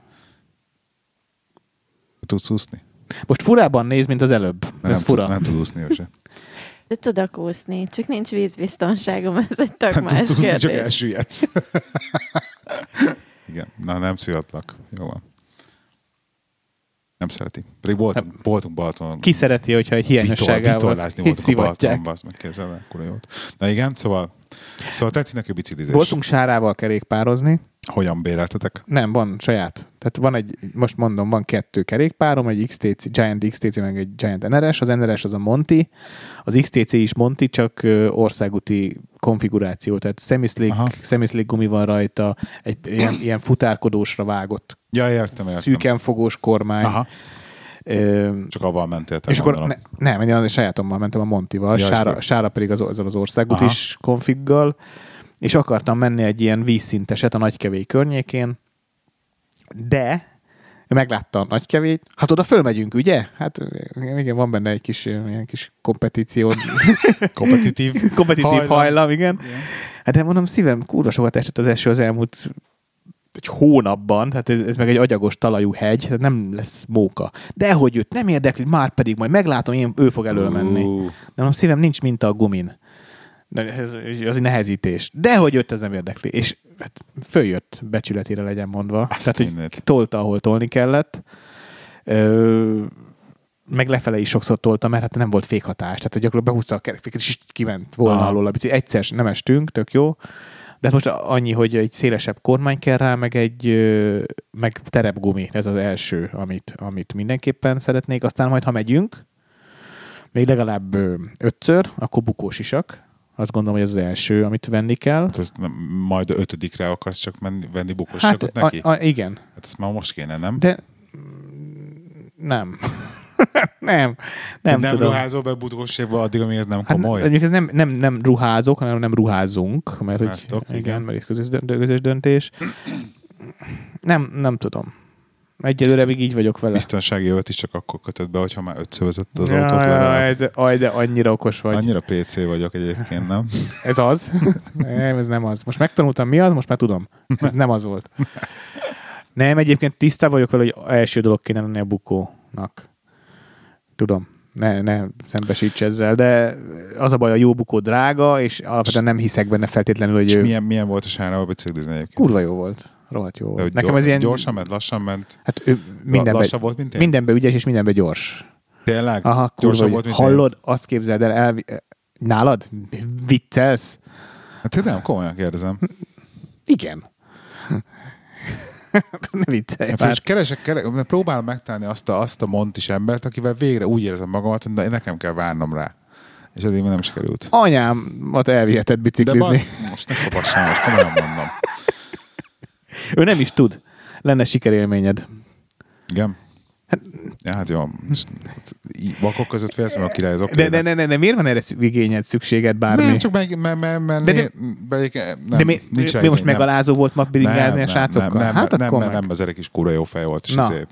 Tudsz úszni? Most furában néz, mint az előbb. Mert ez nem fura. Tud, nem tud úszni ő se. De tudok úszni, csak nincs vízbiztonságom, ez egy tök Nem más tudsz úszni, csak kérdés. elsüllyedsz. *laughs* Igen, na nem szívatlak. Jó van. Nem szereti. Pedig voltunk, voltunk Balatonon. Ki szereti, hogyha egy hiányosságával vitorlázni voltunk a szivatják. bazd meg kézzel, akkor jót. Na igen, szóval, szóval tetszik neki biciklizés. Voltunk sárával kerékpározni, Hogyan béreltetek? Nem, van saját. Tehát van egy, most mondom, van kettő kerékpárom, egy XTC, Giant XTC, meg egy Giant NRS. Az NRS az a Monty, az XTC is Monty, csak országúti konfiguráció, tehát semiszlik gumi van rajta, egy ilyen, ilyen futárkodósra vágott, Ja, értem, értem. szűkenfogós kormány. Aha, csak avval mentél és akkor ne, nem, én az sajátommal mentem a Montival, Ja, sára, sára pedig az, azzal az országút Aha. is konfiggal, és akartam menni egy ilyen vízszinteset a nagykevély környékén, de meglátta a nagykevét, hát oda fölmegyünk, ugye? Hát igen, van benne egy kis, ilyen kis kompetíció, *laughs* Kompetitív. kompetitív hajlam, Hajlam. hajlam igen. Hát de mondom, szívem, kurva sokat esett az eső az elmúlt egy hónapban, tehát ez, ez meg egy agyagos talajú hegy, tehát nem lesz móka. De hogy őt nem érdekli, már pedig majd meglátom, én, ő fog elől menni. Ú, De mondom, szívem, nincs minta a gumin. De ez, az egy nehezítés. De hogy jött, ez nem érdekli. És hát följött becsületére legyen mondva. Azt Tehát, hogy tolta, ahol tolni kellett. Ö, meg lefele is sokszor toltam, mert hát nem volt fékhatás. Tehát, hogy gyakorlatilag behúzta a kerekféket, és kiment volna alól a bicikli. Egyszer nem estünk, tök jó. De hát most annyi, hogy egy szélesebb kormány kell rá, meg egy meg terepgumi. Ez az első, amit, amit mindenképpen szeretnék. Aztán majd, ha megyünk, még legalább ötször, akkor bukós isak. Azt gondolom, hogy ez az első, amit venni kell. Hát ez nem, majd a ötödikre akarsz csak menni, venni bukosságot Hát, neki? a, a, igen, Hát ezt már most kéne, nem? de nem. *laughs* nem, nem, nem tudom. ruházol be bukosságba addig, amíg ez nem Hát komoly? mondjuk ez nem, nem, nem ruházok, hanem nem ruházunk, mert hogy, Ruháztok, igen, igen. mert itt közös, dö- közös döntés. Nem, nem tudom. Egyelőre még így vagyok vele. Biztonsági jövet is csak akkor kötött be, hogyha már ötször vezette az Jaj, autót legalább. de, aj, de annyira okos vagy. Annyira PC vagyok egyébként, nem? *laughs* Ez az? nem, ez nem az. Most megtanultam mi az, most már tudom. Ez nem az volt. *laughs* Nem, egyébként tisztában vagyok vele, hogy első dolog kéne lenni a bukónak. Tudom. Ne, ne szembesíts ezzel, de az a baj, a jó bukó drága, és alapvetően nem hiszek benne feltétlenül, hogy És ő milyen, milyen volt a sárával biciklizni egyébként? kurva jó volt. Rohadt jó volt. Nekem gyor- ez ilyen... Gyorsan ment, lassan ment? Hát ő mindenben, lassabb volt, mint én? mindenben ügyes, és mindenben gyors. Tényleg? Aha, kurva Gyorsabb volt, mint Hallod, azt képzeld el, el, Nálad? Viccelsz? Hát én nem komolyan kérdezem. Igen. *laughs* ne viccelj Hát, már. és keresek, keresek, próbálom megtalálni azt a, azt a montis embert, akivel végre úgy érzem magamat, hogy nekem kell várnom rá. És eddig nem sikerült. Anyámat elvihetett De biciklizni. basz, most ne szopassam, most komolyan mondom. Ő nem is tud. Lenne sikerélményed. Igen? Ja, hát jó. Vakok között félsz, mert a király az oké. De, de, de, de, de miért van erre igényed, szükséged bármi? Nem, csak meg, me, me, me, De- de, nem, de mi, nincs mi most nem. megalázó volt ma bringázni a srácokkal? Nem, nem, hát nem, akkor nem, meg. nem, az Erik is kúra jó fej volt, és Na. azért,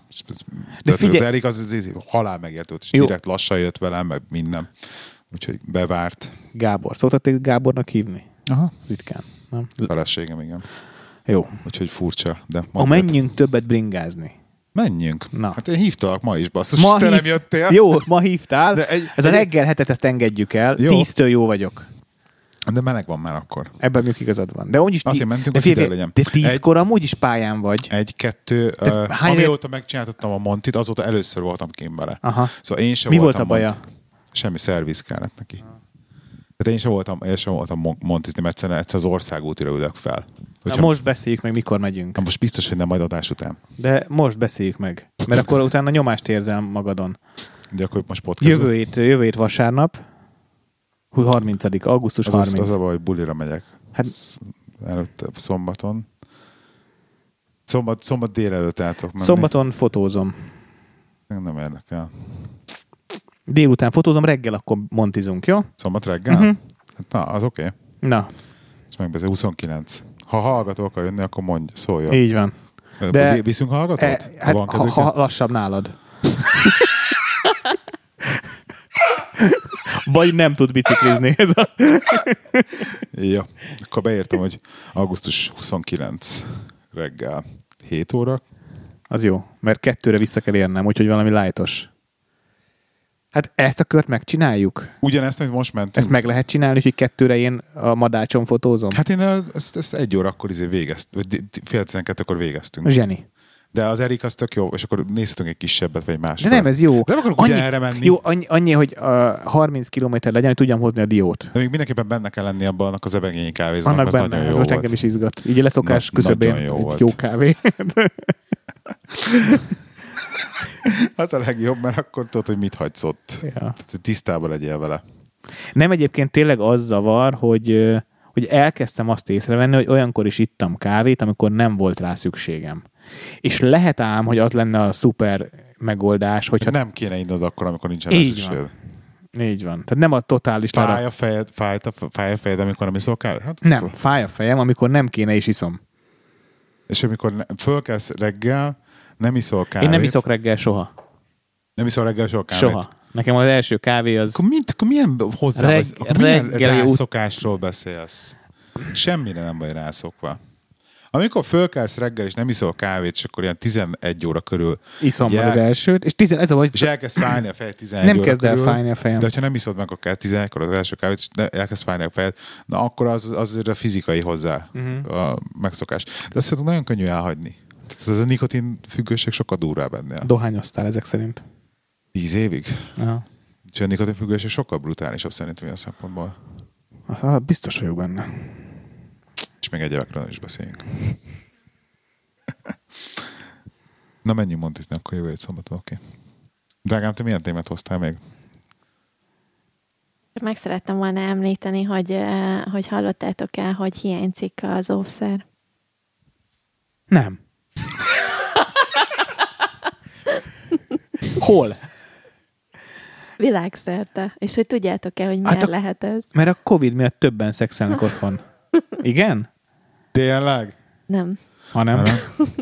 De figyelj- az Erik az, az, az halál megért volt, és Jó. direkt lassan jött velem, meg minden. Úgyhogy bevárt. Gábor. Szoktak téged Gábornak hívni? Aha. Ritkán. Nem? Feleségem, igen. Jó. Úgyhogy furcsa, de Ha menjünk többet bringázni. Menjünk. Na. Hát én hívtalak ma is, basszus, Ma te hív- nem jöttél. Jó, ma hívtál. De egy- Ez a egy- reggel hetet, ezt engedjük el. Jó. Tíztől jó vagyok. De meleg van már akkor. Ebben még igazad van. De úgyis Azért mentünk, de ide legyen. de tízkor amúgy is pályán vagy. Egy, kettő, Te uh, hány- amióta megcsináltattam a Montit, azóta először voltam kint vele. Aha. Szóval én sem Mi volt a baja? Mont- Semmi szerviz kellett neki. Tehát én sem voltam, én sem voltam mon- montizni, mert egyszerűen egyszer az országútira ülök fel. Na, Hogyha, most beszéljük meg, mikor megyünk. Na most biztos, hogy nem majd adás után. De most beszéljük meg. Mert akkor utána nyomást érzel magadon. De akkor most podcast. Jövő hét, jövő hét vasárnap, hú, 30. augusztus az, 30. az, az a baj, hogy bulira megyek. Hát- Előtte, szombaton. Szombat, szombat délelőtt el tudok menni. Szombaton fotózom. Nem érdekel. Délután fotózom, reggel akkor montizunk, jó? Szombat reggel? Hát, na, az oké. Okay. Na, Ezt megbeszél. 29. Ha hallgató akar jönni, akkor mondj, szóljon. így van. De... Viszünk hallgatót? E, hát, ha, kedvük? ha lassabb nálad. Vagy nem tud biciklizni. Ez a... Ja, akkor beírtam, hogy augusztus 29 reggel 7 óra. Az jó, mert kettőre vissza kell érnem, úgyhogy valami lájtos. Hát ezt a kört megcsináljuk? Ugyanezt, amit most mentünk. Ezt meg lehet csinálni, hogy kettőre én a madácson fotózom? Hát én ezt, ezt egy órakor izé végeztünk, vagy fél tizenkettőkor végeztünk. Zseni. De az Erik az tök jó, és akkor nézhetünk egy kisebbet, vagy más. De nem, ez jó. De nem akarok annyi, erre menni. Jó, annyi, annyi hogy uh, 30 km legyen, hogy tudjam hozni a diót. De még mindenképpen benne kell lenni abban annak az ebegényi kávézónak, Annak benne, nagyon ez jó most volt. engem is izgat. Így leszokás Na- küszöbén jó egy volt. jó kávé. *laughs* *laughs* Az a legjobb, mert akkor tudod, hogy mit hagysz ott. ja. Tehát, tisztában legyél vele. Nem egyébként tényleg az zavar, hogy, hogy elkezdtem azt észrevenni, hogy olyankor is ittam kávét, amikor nem volt rá szükségem. És lehet ám, hogy az lenne a szuper megoldás, hogyha... Nem kéne innod akkor, amikor nincsen Így rá van. szükséged. Így van. Tehát nem a totális Fáj lara... a fejed, fáj a, fáj a fejed, amikor nem iszol kávét? Hát Nem, szó- fáj a fejem, amikor nem kéne és iszom. És amikor ne, fölkelsz reggel, nem iszol kávét. Én nem iszok reggel soha. Nem iszol reggel soha kávét. Soha. Nekem az első kávé az... Akkor, mint, akkor milyen hozzá Reg- akkor milyen rászokásról beszélsz? Semmire nem vagy rászokva. Amikor fölkelsz reggel, és nem iszol kávét, és akkor ilyen 11 óra körül, Iszom meg az elsőt, és tizen, ez a vagy, és elkezd fájni a fejed 11 nem óra kezd el körül, fájni a fejem. De ha nem iszod meg akár 11-kor az első kávét, és elkezd fájni a fejed, na akkor az, az azért a fizikai hozzá Mhm. a megszokás. De azt szerintem nagyon könnyű elhagyni. Tehát ez a nikotin függőség sokkal durvább ennél. Dohányoztál ezek szerint. 10 évig? Aha. És a nikotin függőség sokkal brutálisabb szerintem ilyen szempontból. Ah, biztos vagyok benne. És még egyebekről is beszéljünk. *laughs* Na menjünk montizni, akkor jövő egy szombaton, oké. Okay. Drágám, te milyen témát hoztál még? Meg szerettem volna említeni, hogy, eh, hogy hallottátok el, hogy hiányzik az óvszer. Nem. *laughs* Hol? Világszerte. És hogy tudjátok-e, hogy miért Hát a- lehet ez? Mert a Covid miatt többen szexelnek *laughs* otthon. Igen? Tényleg? Nem. Ha nem. Nem. *laughs*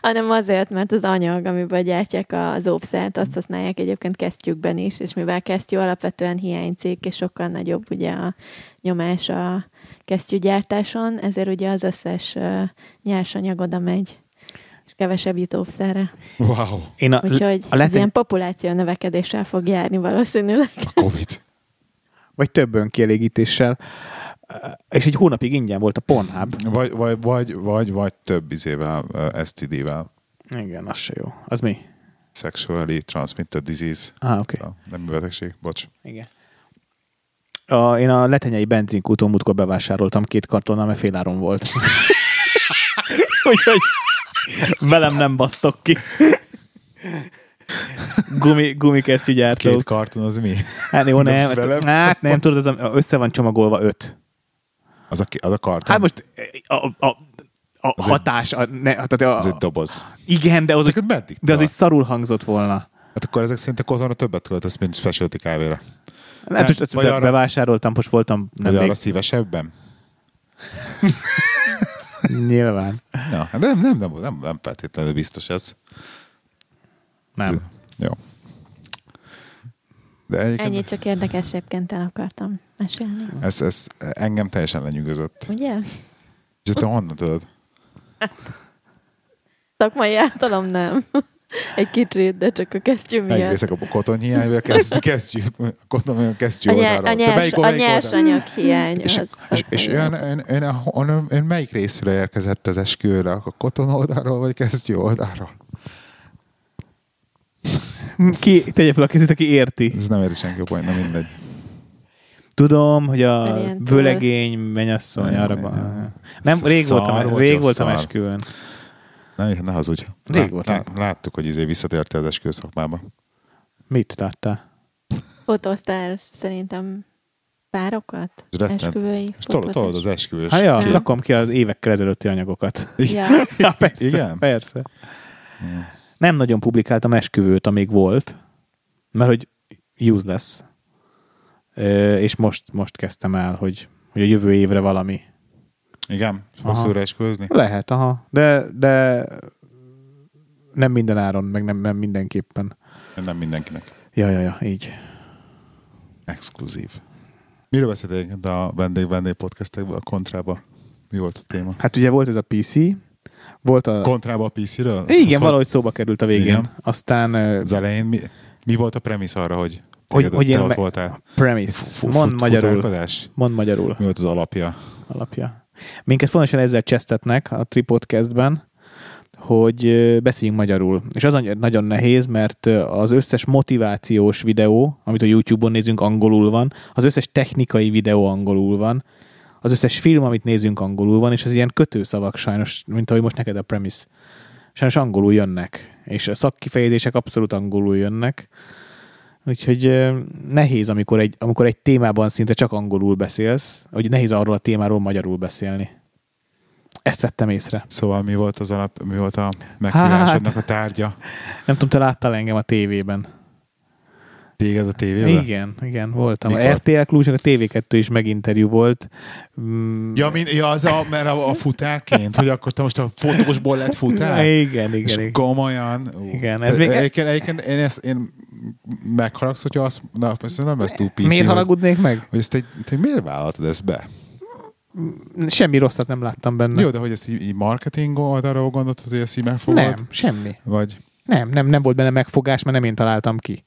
Hanem azért, mert az anyag, amiben gyártják az óvszert, azt használják egyébként kesztyűkben is, és mivel kesztyű alapvetően hiányzik, és sokkal nagyobb ugye a nyomás a kesztyűgyártáson, ezért ugye az összes nyersanyag oda megy, és kevesebb jut óvszerre. Wow. Én a, Úgyhogy a ez lehet, ilyen populáció növekedéssel fog járni valószínűleg. A Covid. vagy több önkielégítéssel. És egy hónapig ingyen volt a Pornhub. Vagy, vagy, vagy, vagy, vagy több izével, uh, STD-vel. Igen, az se jó. Az mi? Sexually transmitted disease. Ah, oké. Okay. Nem betegség, bocs. Igen. A, én a letenyei benzinkúton múltkor bevásároltam két kartonnal, mert féláron volt. *laughs* Úgyhogy velem nem basztok ki. Gumi, gumikesztyűgyártók. Két karton az mi? Hát jó, *laughs* nem. velem Hát nem, tudod, az össze van csomagolva öt. Az a, az a karton. Hát most a, a, a, a Az egy- hatás, a, ne, tehát a, Az egy doboz. igen, de az, Ezeket meddig de az egy szarul hangzott volna. Hát akkor ezek szerint a kozonra többet költesz, mint specialty kávéra. Hát most ezt vagy be, arra- bevásároltam, most voltam Vagy nem arra szívesebben? *laughs* Nyilván. Ja, hát nem, nem, nem, nem, nem feltétlenül biztos ez. Nem. Jó. De egyébként Ennyit csak érdekesebbként el akartam mesélni. ez, ez engem teljesen lenyűgözött. Ugye? És ezt te honnan tudod? Szakmai általam nem. Egy kicsit, de csak a kesztyű miatt. Megrészek a koton kezdjük, kezdjük, a koton kesztyű A, nye, oldalról. a, Te nyers, melyik a melyik oldal? nyersanyag hiány És, az és, és ön, ön, ön, ön, ön, ön, melyik részről érkezett az esküvőre? A koton oldalról, vagy kesztyű oldalról? Ki, tegye fel a kezét, aki érti. Ez nem érti senki a point, na mindegy. Tudom, hogy a vőlegény mennyasszony Nem, arra van. nem. Nem, rég Szar voltam, volt, rég voltam szar. esküvőn. Nem, ne hazudj. Rég Lát, voltam. lát, láttuk, hogy izé visszatértél az esküvő szakmába. Mit láttál? Fotóztál szerintem párokat? Esküvői És tolod, az fotózás? esküvős. Hát ja, kép. rakom ki az évekkel ezelőtti anyagokat. Ja. *laughs* Ja, persze, Igen? persze. Nem nagyon publikáltam esküvőt, amíg volt, mert hogy useless. Ö, És most, most kezdtem el, hogy, hogy a jövő évre valami. Igen? Fogsz Aha. újra esküvőzni? Lehet, aha. De, de nem minden áron, meg nem, nem mindenképpen. Nem mindenkinek. Ja, ja, ja, így. Exkluzív. Miről beszéltél a vendég-vendég podcastekben, a kontrába? Mi volt a téma? Hát ugye volt ez a PC, volt a... Kontrába a PC-ről? Igen, Szóval valahogy szóba került a végén. Igen. Aztán Az elején mi, mi volt a premisz arra, hogy, Hogy- hogy, én ott me- voltál? premise. Mond magyarul. Mond magyarul. Mi volt az alapja? alapja. Minket fontosan ezzel csesztetnek a Tripodcastben, hogy beszéljünk magyarul. És az nagyon nehéz, mert az összes motivációs videó, amit a YouTube-on nézünk, angolul van, az összes technikai videó angolul van, az összes film, amit nézünk, angolul van, és az ilyen kötőszavak sajnos, mint ahogy most neked a premise. Sajnos angolul jönnek, és a szakkifejezések abszolút angolul jönnek. Úgyhogy nehéz, amikor egy, amikor egy témában szinte csak angolul beszélsz, hogy nehéz arról a témáról magyarul beszélni. Ezt vettem észre. Szóval mi volt az alap, mi volt a meghívásodnak a tárgya? Nem tudom, te láttál engem a tévében. Téged a tévében? Igen, igen, voltam. Mikor? A RTL Klubnak a TV2 is meginterjú volt. Mm, Ja, min, ja az a, mert a, a futárként, hogy akkor te most a fotósból lett futár? *laughs* igen, És igen, igen. komolyan. Ú. Igen, ez Te- még- Egyébként, egyébként én, ezt, én megharagsz, hogyha azt, na, ezt nem ez túl PC, Miért hogy, haragudnék meg? hogy ezt egy, te miért vállaltad ezt be? Semmi rosszat nem láttam benne. Jó, de hogy ezt így, így marketing oldalról gondoltad, hogy ezt így megfogod? nem, semmi. Vagy Nem, nem, nem volt benne megfogás, mert nem én találtam ki.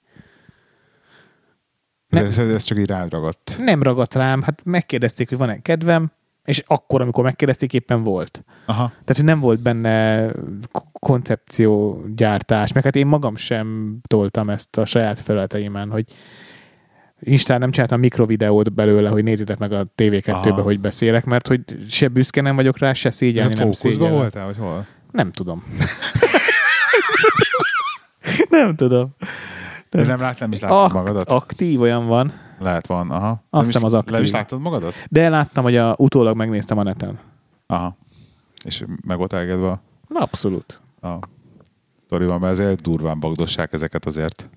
Nem. ez, ez csak így rád ragadt? Nem ragadt rám, hát megkérdezték, hogy van-e kedvem, és akkor, amikor megkérdezték, éppen volt. Aha. Tehát, hogy nem volt benne koncepciógyártás, meg hát én magam sem toltam ezt a saját felületeimen, hogy Instán nem csináltam mikrovideót belőle, hogy nézzétek meg a TV2-be, Aha. hogy beszélek, mert hogy se büszke nem vagyok rá, se szégyelni nem fókuszban szégyellem. voltál, vagy hol? Nem tudom. *laughs* nem tudom. De nem, lát, nem is látod Ak- magadat? aktív olyan van, Lehet van, aha. Azt hiszem is, az aktív. Nem is látod magadat? de láttam, hogy a, utólag megnéztem a neten. Aha. És meg volt elégedve a, Abszolút. a sztorival, mert azért durván bagdossák ezeket azért.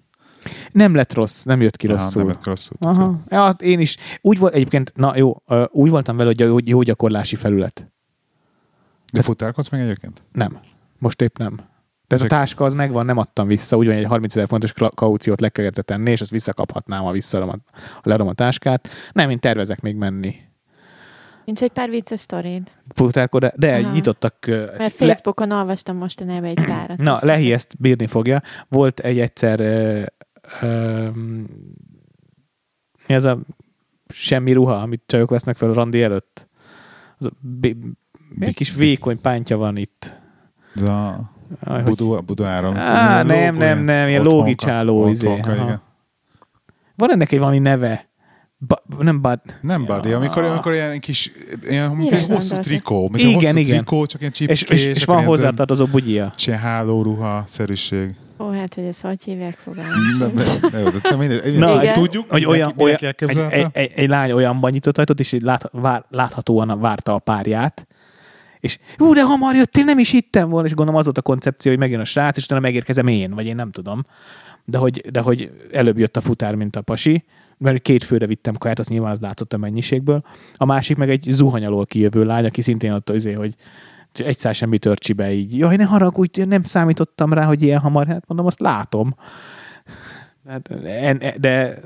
Nem lett rossz, nem jött ki Aha, rosszul. nem lett rosszul. Aha. Ja, hát én is. Úgy volt egyébként, na jó, úgy voltam vele, hogy jó, jó gyakorlási felület. De futárkodsz meg egyébként? Nem. Most épp nem. Tehát a táska az megvan, nem adtam vissza, úgy van, hogy egy 30 ezer fontos kauciót le kell érte tenni, és azt visszakaphatnám, ha visszaadom a, ha leadom a táskát. Nem, én tervezek még menni. Nincs egy pár vicces sztorid. Futárkod, de Aha. nyitottak. Mert le- Facebookon olvastam mostanában egy párat. Na, Lehi ezt bírni fogja. Volt egy egyszer ö, ö, mi az a semmi ruha, amit csajok vesznek fel a randi előtt? Az a bi- egy kis vékony pántja van itt. Ez Aj, hogy- Budu, Budu Áron. Á, nem, nem, nem, ilyen lógicsáló, izé. Van ennek egy valami neve? Ba, nem bad. Nem buddy, amikor, amikor ilyen kis, ilyen egy hosszú trikó, Igen, hosszú igen. trikó, csak ilyen csipkés. És, és, és van ilyen hozzátartozó bugyia. Ilyen hálóruha szerűség. Ó, hát, hogy ezt hogy hívják fogalmam Nem, nem, nem, nem, tudjuk, Hogy olyan, olyan egy, egy, egy, egy, lány olyanban nyitott ajtót, és így lát, vár, láthatóan várta a párját, és ú, de hamar jöttél, nem is hittem volna, és gondolom az volt a koncepció, hogy megjön a srác, és utána megérkezem én, vagy én nem tudom. De hogy, de hogy előbb jött a futár, mint a pasi, mert két főre vittem kaját, azt nyilván az látszott a mennyiségből. A másik meg egy zuhany alól kijövő lány, aki szintén ott izé, hogy egy szál semmi törcsibe így. Jaj, ne haragudj, nem számítottam rá, hogy ilyen hamar. Hát mondom, azt látom. Hát, en, de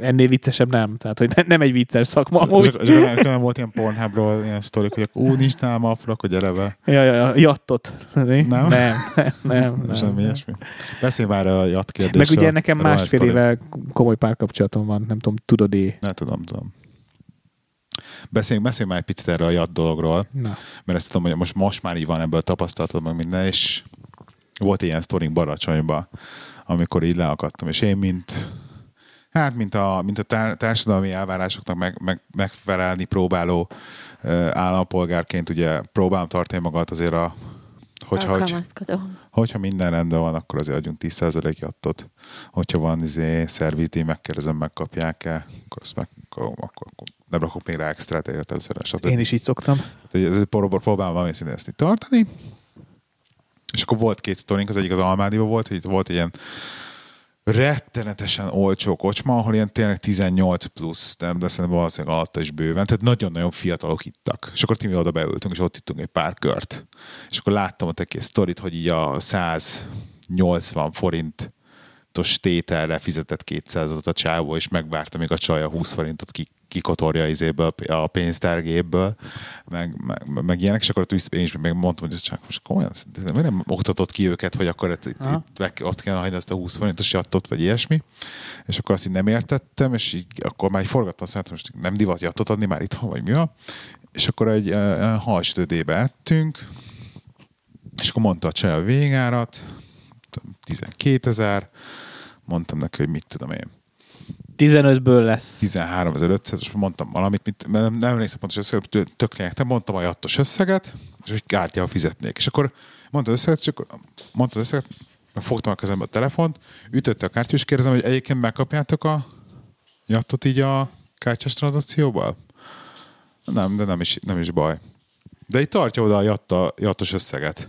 ennél viccesebb nem. Tehát, hogy ne- nem egy vicces szakma. Amúgy. és akkor nem volt ilyen Pornhubról ilyen sztorik, hogy ú, nincs nálam afra, akkor gyere be. Ja, ja, ja, jattot. Nem? Nem, nem, *laughs* nem. nem. Semmi ilyesmi. Beszélj már a jat Meg kérdésről. ugye nekem másfél éve komoly párkapcsolatom van, nem tudom, tudod-e? Ne tudom, tudom. Beszéljünk, beszéljünk már egy picit erről a jat dologról, Na. mert ezt tudom, hogy most, most már így van ebből tapasztalatod meg minden, és volt ilyen sztorink Baracsonyba, amikor így leakadtam, és én, mint hát, mint a, mint a tár- társadalmi elvárásoknak meg, meg, megfelelni próbáló állampolgárként ugye próbálom tartani magát azért a hogyha, hogy, hogyha minden rendben van, akkor azért adjunk 10% jattot. Hogyha van izé, szervizdíj, megkérdezem, megkapják-e, akkor azt meg, akkor, akkor, akkor nem rakok még rá extrát stb. Én is így szoktam. Tehát, próbálom valami szinten ezt tartani. És akkor volt két sztorink, az egyik az Almádiban volt, hogy itt volt egy ilyen rettenetesen olcsó kocsma, ahol ilyen tényleg 18 plusz, nem, de szerintem valószínűleg alatta is bőven, tehát nagyon-nagyon fiatalok ittak. És akkor mi oda beültünk, és ott ittunk egy pár kört. És akkor láttam ott egy sztorit, hogy így a 180 forint tételre fizetett 200-ot a csávó, és megvárta, még a csaj a 20 forintot ki, kikotorja izéből, a pénztárgépből, meg, meg, meg ilyenek, és akkor ott én is meg mondtam, hogy csak most komolyan, de miért nem oktatott ki őket, hogy akkor itt, itt, itt meg, ott kell hagyni azt a 20 forintos jattot, vagy ilyesmi, és akkor azt így nem értettem, és így, akkor már így forgattam, azt mondtam, most nem divat jattot adni már itthon, vagy mi van, és akkor egy uh, halsütödébe ettünk, és akkor mondta a csaj a végárat, 12 ezer, mondtam neki, hogy mit tudom én, 15-ből lesz. 13.500, és mondtam valamit, mit, mert nem, nem emlékszem pontos összeget, tök lényeg, te mondtam a jattos összeget, és hogy kártyával fizetnék. És akkor mondta összeget, akkor mondta összeget, fogtam a kezembe a telefont, ütötte a kártya, és kérdezem, hogy egyébként megkapjátok a jattot így a kártyás tranzakcióval? Nem, de nem is, nem is baj. De így tartja oda a jatta, jattos összeget.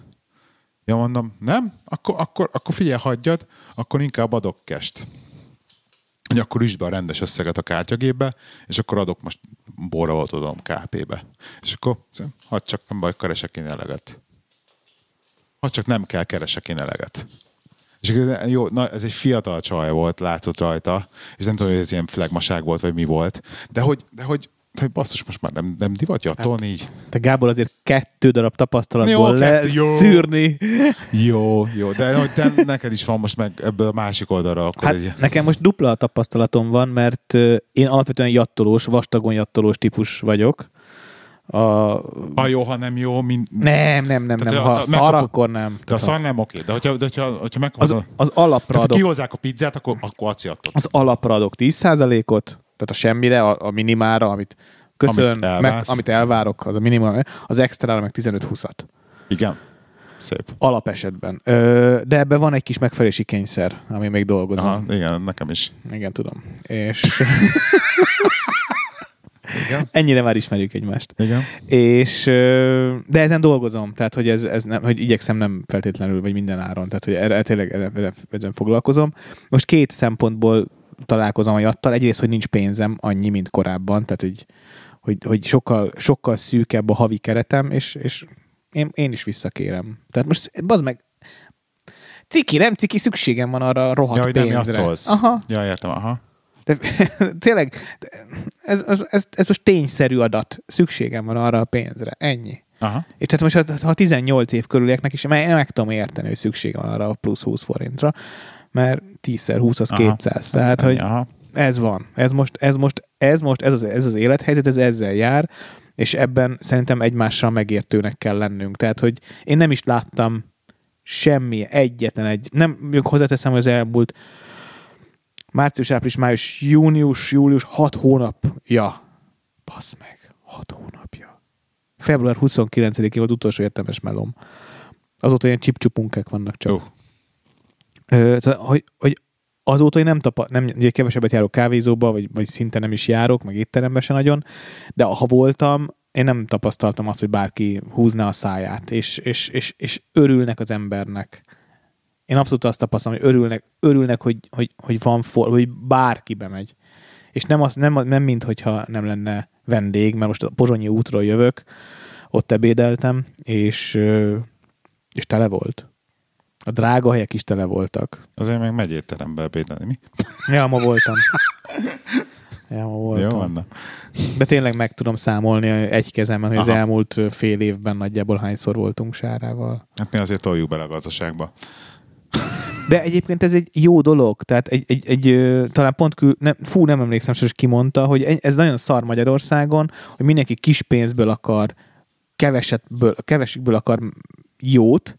Ja, mondom, nem? Akkor, akkor, akkor figyelj, hagyjad, akkor inkább adok kest hogy akkor üsd be a rendes összeget a kártyagépbe, és akkor adok most borra volt adom KP-be. És akkor hadd csak nem baj, keresek én eleget. Hadd csak nem kell keresek én eleget. És jó, na, ez egy fiatal csaj volt, látszott rajta, és nem tudom, hogy ez ilyen flagmaság volt, vagy mi volt, de hogy, de hogy, hogy basszus, most már nem, nem divatja attól Hát. így. Te Gábor azért kettő darab tapasztalatból Jó, le jó. szűrni. Jó, jó, de hogy te, neked is van most meg ebből a másik oldalra, akkor Hát egy... nekem most dupla tapasztalatom van, mert én alapvetően jattolós, vastagon jattolós típus vagyok. A... Ha jó, ha nem jó, mind... Nem, nem, nem, Tehát, nem. ha- Ha szar, megkapod- akkor nem. De a szar nem oké, de hogyha, de hogyha, hogyha az, megkapod... az alapra Tehát ha adok, kihozzák a pizzát, akkor, akkor jattot. az alapra adok 10%-ot, tehát a semmire, a, a minimára, amit köszön, Amit meg, amit elvárok, az a minimum, az extrára meg 15-20-at. Igen. Szép. Alapesetben. Ö, de ebben van egy kis megfelelési kényszer, ami még dolgozom. Aha, igen, nekem is. Igen, tudom. És *laughs* ennyire már ismerjük egymást. Igen. És, de ezen dolgozom, tehát hogy, ez, ez nem, hogy igyekszem nem feltétlenül, vagy minden áron, tehát hogy erre, tényleg ezen, ezen foglalkozom. Most két szempontból találkozom a jattal. Egyrészt, hogy nincs pénzem annyi, mint korábban, tehát hogy, hogy, hogy sokkal, sokkal szűkebb a havi keretem, és, és én, én is visszakérem. Tehát most, bazd meg, ciki, nem ciki, szükségem van arra a rohadt Ja, nem pénzre. Aha. Ja, értem, aha. De, *laughs* tényleg, ez, ez, ez, ez most tényszerű adat. Szükségem van arra a pénzre. Ennyi. Aha. És tehát most, ha- ha 18 év körülieknek is, meg, meg tudom érteni, hogy szüksége van arra a plusz 20 forintra, mert 10x20 az Aha. 200. Tehát, hogy Aha. ez van. Ez most, ez most, ez most, ez az, ez az élethelyzet, ez ezzel jár, és ebben szerintem egymással megértőnek kell lennünk. Tehát, hogy én nem is láttam semmi, egyetlen egy, nem, mondjuk hozzáteszem, hogy az elmúlt Március, április, május, június, július, hat hónapja. Basz meg, hat hónapja. Február 29-én volt utolsó értelmes melom. Azóta ilyen csipcsupunkák vannak csak. Jó. Tehát, hogy, hogy azóta én nem, tapa, nem ugye kevesebbet járok kávézóba, vagy, vagy szinte nem is járok, meg étterembe se nagyon, de ha voltam, én nem tapasztaltam azt, hogy bárki húzna a száját, és, és, és, és örülnek az embernek. Én abszolút azt tapasztalom, hogy örülnek, örülnek hogy, hogy, hogy van for, hogy bárki bemegy. És nem, az, nem, nem mint hogyha nem lenne vendég, mert most a Pozsonyi útról jövök, ott ebédeltem, és, és tele volt. A drága helyek is tele voltak. Azért meg megy étterembe ebédelni, mi? *laughs* Ja, ma voltam. *laughs* Ja, ma voltam. Jó, van. na. De tényleg meg tudom számolni egy kezemben, hogy az Aha. elmúlt fél évben nagyjából hányszor voltunk Sárával. Hát mi azért toljuk bele a gazdaságba. *laughs* De egyébként ez egy jó dolog, tehát egy, egy, egy talán pont kül, nem, fú, nem emlékszem, hogy ki mondta, hogy ez nagyon szar Magyarországon, hogy mindenki kis pénzből akar, kevesetből, kevesikből akar jót,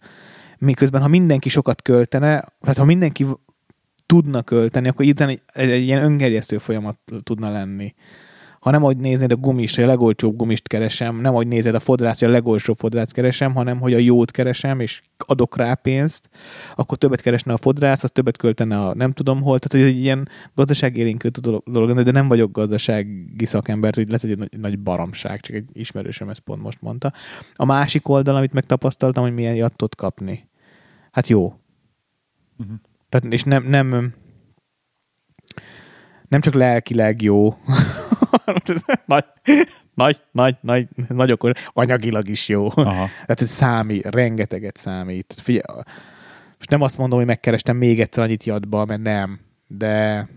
miközben ha mindenki sokat költene, tehát ha mindenki tudna költeni, akkor utána egy, egy, egy ilyen öngerjesztő folyamat tudna lenni. Ha nem ahogy néznéd a gumist, hogy a legolcsóbb gumist keresem, nem ahogy nézed a fodrászt, hogy a legolcsóbb fodrászt keresem, hanem hogy a jót keresem, és adok rá pénzt, akkor többet keresne a fodrász, az többet költene a nem tudom hol. Tehát, hogy egy ilyen gazdaságélénkű dolog, de nem vagyok gazdasági szakember, hogy lehet, hogy egy nagy, nagy baromság, csak egy ismerősöm ezt pont most mondta. A másik oldal, amit megtapasztaltam, hogy milyen jattot kapni. Hát jó. Mhm. Tehát, és nem, nem, nem csak lelkileg jó, *laughs* nagy, nagy, nagy, nagy, nagy okos, anyagilag is jó. Aha. Tehát ez számít, rengeteget számít. Figyelj, most nem azt mondom, hogy megkerestem még egyszer annyit jadba, mert nem, de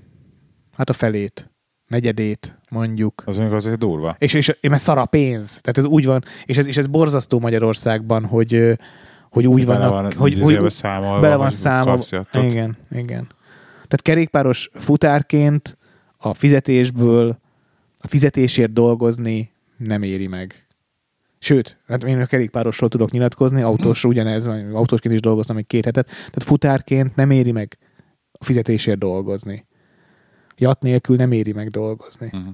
hát a felét, negyedét mondjuk. Az még azért durva. És, és, és mert szar a pénz. Tehát ez úgy van, és ez, és ez borzasztó Magyarországban, hogy, hogy úgy Bele vannak, van hogy, hogy számolva, bele van számolva. Igen, igen. Tehát kerékpáros futárként a fizetésből, a fizetésért dolgozni nem éri meg. Sőt, hát én a kerékpárosról tudok nyilatkozni, autós ugyanez, autósként is dolgoztam egy két hetet, tehát futárként nem éri meg a fizetésért dolgozni. Jat nélkül nem éri meg dolgozni. Mhm.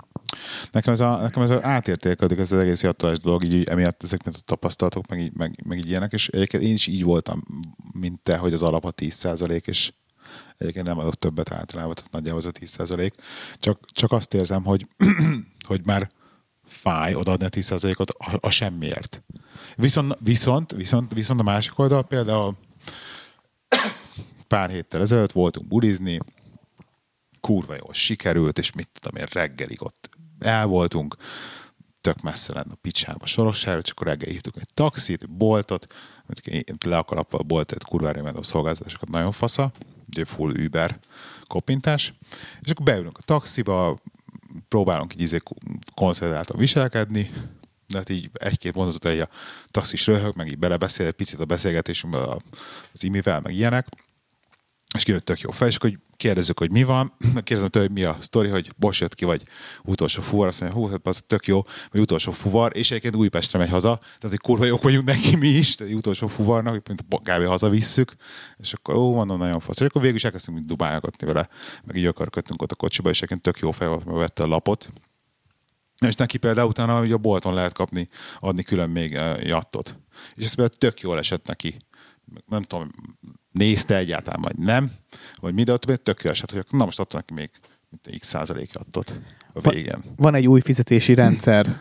Nekem ez, a, nekem ez a átértékelődik ez az egész jattolás dolog, így emiatt ezek mint a tapasztalatok, meg meg, meg így ilyenek, és egyébként én is így voltam, mint te, hogy az alap a 10% és egyébként nem adok többet általában, tehát nagyjából az a 10%. Csak, csak azt érzem, hogy, *clears throat* hogy már fáj odaadni a 10%-ot a, a semmiért. Viszont, viszont, viszont, viszont a másik oldal például pár héttel ezelőtt voltunk bulizni, kurva jól sikerült, és mit tudom én, reggelig ott el voltunk, tök messze lenne a picsába Sorossára, csak akkor reggel hívtuk egy taxit, boltot, én le a kalappal a bolt, egy kurvára imádom szolgáltatásokat, nagyon fasza, ugye full Uber kopintás, és akkor beülünk a taxiba, próbálunk így izé konszolidáltan viselkedni, de hát így egy-két mondatot egy a taxis röhög, meg így belebeszél egy picit a beszélgetésünkbe a- az imivel, meg ilyenek, és kijött tök jó fej, és akkor kérdezzük, hogy mi van, *clears throat* kérdezem tőle, hogy mi a sztori, hogy Bosch jött ki, vagy utolsó fuvar, azt mondja, hú, hát az tök jó, vagy utolsó fuvar, és egyébként Újpestre megy haza, tehát hogy kurva jók vagyunk neki mi is, tehát utolsó fuvarnak, hogy mint kb. hazavisszük, és akkor ó, mondom, nagyon fasz. És akkor végül is elkezdtünk dubálgatni vele, meg így akarködtünk ott a kocsiba, és egyébként tök jó fej volt, mert vette a lapot, és neki például utána ugye a bolton lehet kapni, adni külön még uh, jattot. És ez például tök jól esett neki. Nem tudom, nézte egyáltalán, vagy nem, vagy mi, de ott tök jól esett, hogy na most adta neki még mint x százalék jattot a végén. Van egy új fizetési rendszer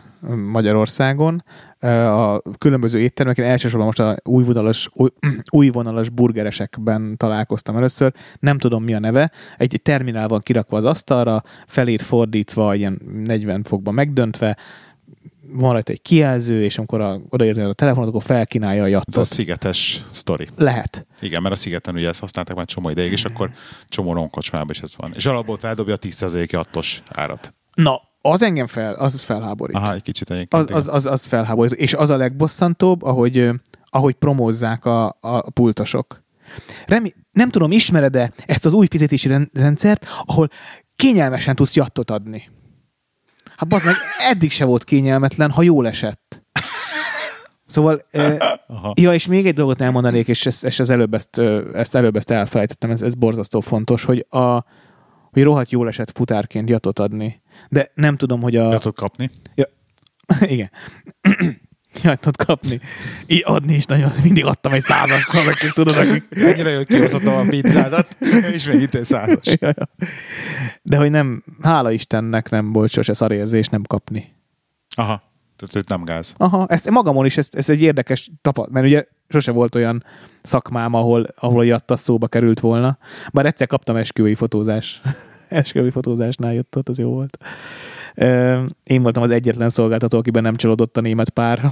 Magyarországon. A különböző éttermeken, elsősorban most a új vonalas, új, új vonalas burgeresekben találkoztam először. Nem tudom, mi a neve. Egy, egy terminál van kirakva az asztalra, felét fordítva, ilyen 40 fokban megdöntve, van rajta egy kijelző, és amikor a, odaértél a telefonot, akkor felkínálja a Ez a jattot. szigetes sztori. Lehet. Igen, mert a szigeten ugye ezt használták már csomó ideig, és akkor csomó ronkocsmában is ez van. És alapból feldobja a 10% jattos árat. Na, az engem fel, az felháborít. Aha, egy kicsit egyébként. Az, az, az, az felháborító. És az a legbosszantóbb, ahogy, ahogy promózzák a, a pultosok. Remi, nem tudom, ismered-e ezt az új fizetési ren- rendszert, ahol kényelmesen tudsz jattot adni. Hát bazd meg, eddig se volt kényelmetlen, ha jól esett. Szóval, Aha. ja, és még egy dolgot elmondanék, és ezt, és az előbb ezt, ezt előbb ezt elfelejtettem, ez, ez borzasztó fontos, hogy a, hogy rohadt jól esett futárként jatot adni. De nem tudom, hogy a... Tudod kapni? *laughs* Igen. Jatot kapni. Így adni is nagyon, mindig adtam egy százast, szóval akik tudod, akik... Ennyire jól kihozhatom a pizzádat, és még itt egy százas. Ja, ja. De hogy nem, hála Istennek nem volt sose szarérzés nem kapni. Aha. Tehát hogy nem gáz. Aha, ezt magamon is, ez, ez egy érdekes tapat, mert ugye sose volt olyan szakmám, ahol, ahol a jatta szóba került volna. Bár egyszer kaptam esküvői fotózás. *laughs* esküvői fotózásnál jött ott, az jó volt. Én voltam az egyetlen szolgáltató, akiben nem csalódott a német pár. *laughs*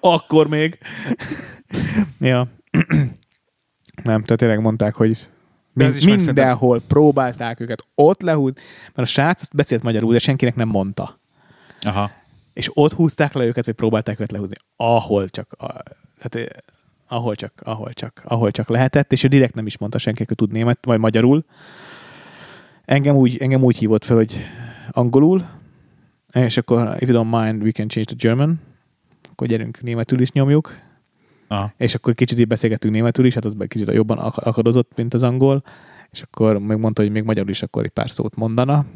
Akkor még. ja. nem, tehát tényleg mondták, hogy Mind, mindenhol próbálták őket ott lehúzni, mert a srác azt beszélt magyarul, de senkinek nem mondta. Aha. És ott húzták le őket, vagy próbálták őket lehúzni. Ahol csak, a, tehát, eh, ahol csak, ahol csak, ahol csak lehetett, és ő direkt nem is mondta senki, hogy tud német, vagy magyarul. Engem úgy, engem úgy hívott fel, hogy angolul, és akkor, if you don't mind, we can change to German. Akkor gyerünk, németül is nyomjuk. Aha. És akkor kicsit így beszélgettünk németül is, hát az kicsit jobban ak- akadozott, mint az angol, és akkor még mondta, hogy még magyarul is akkor egy pár szót mondana,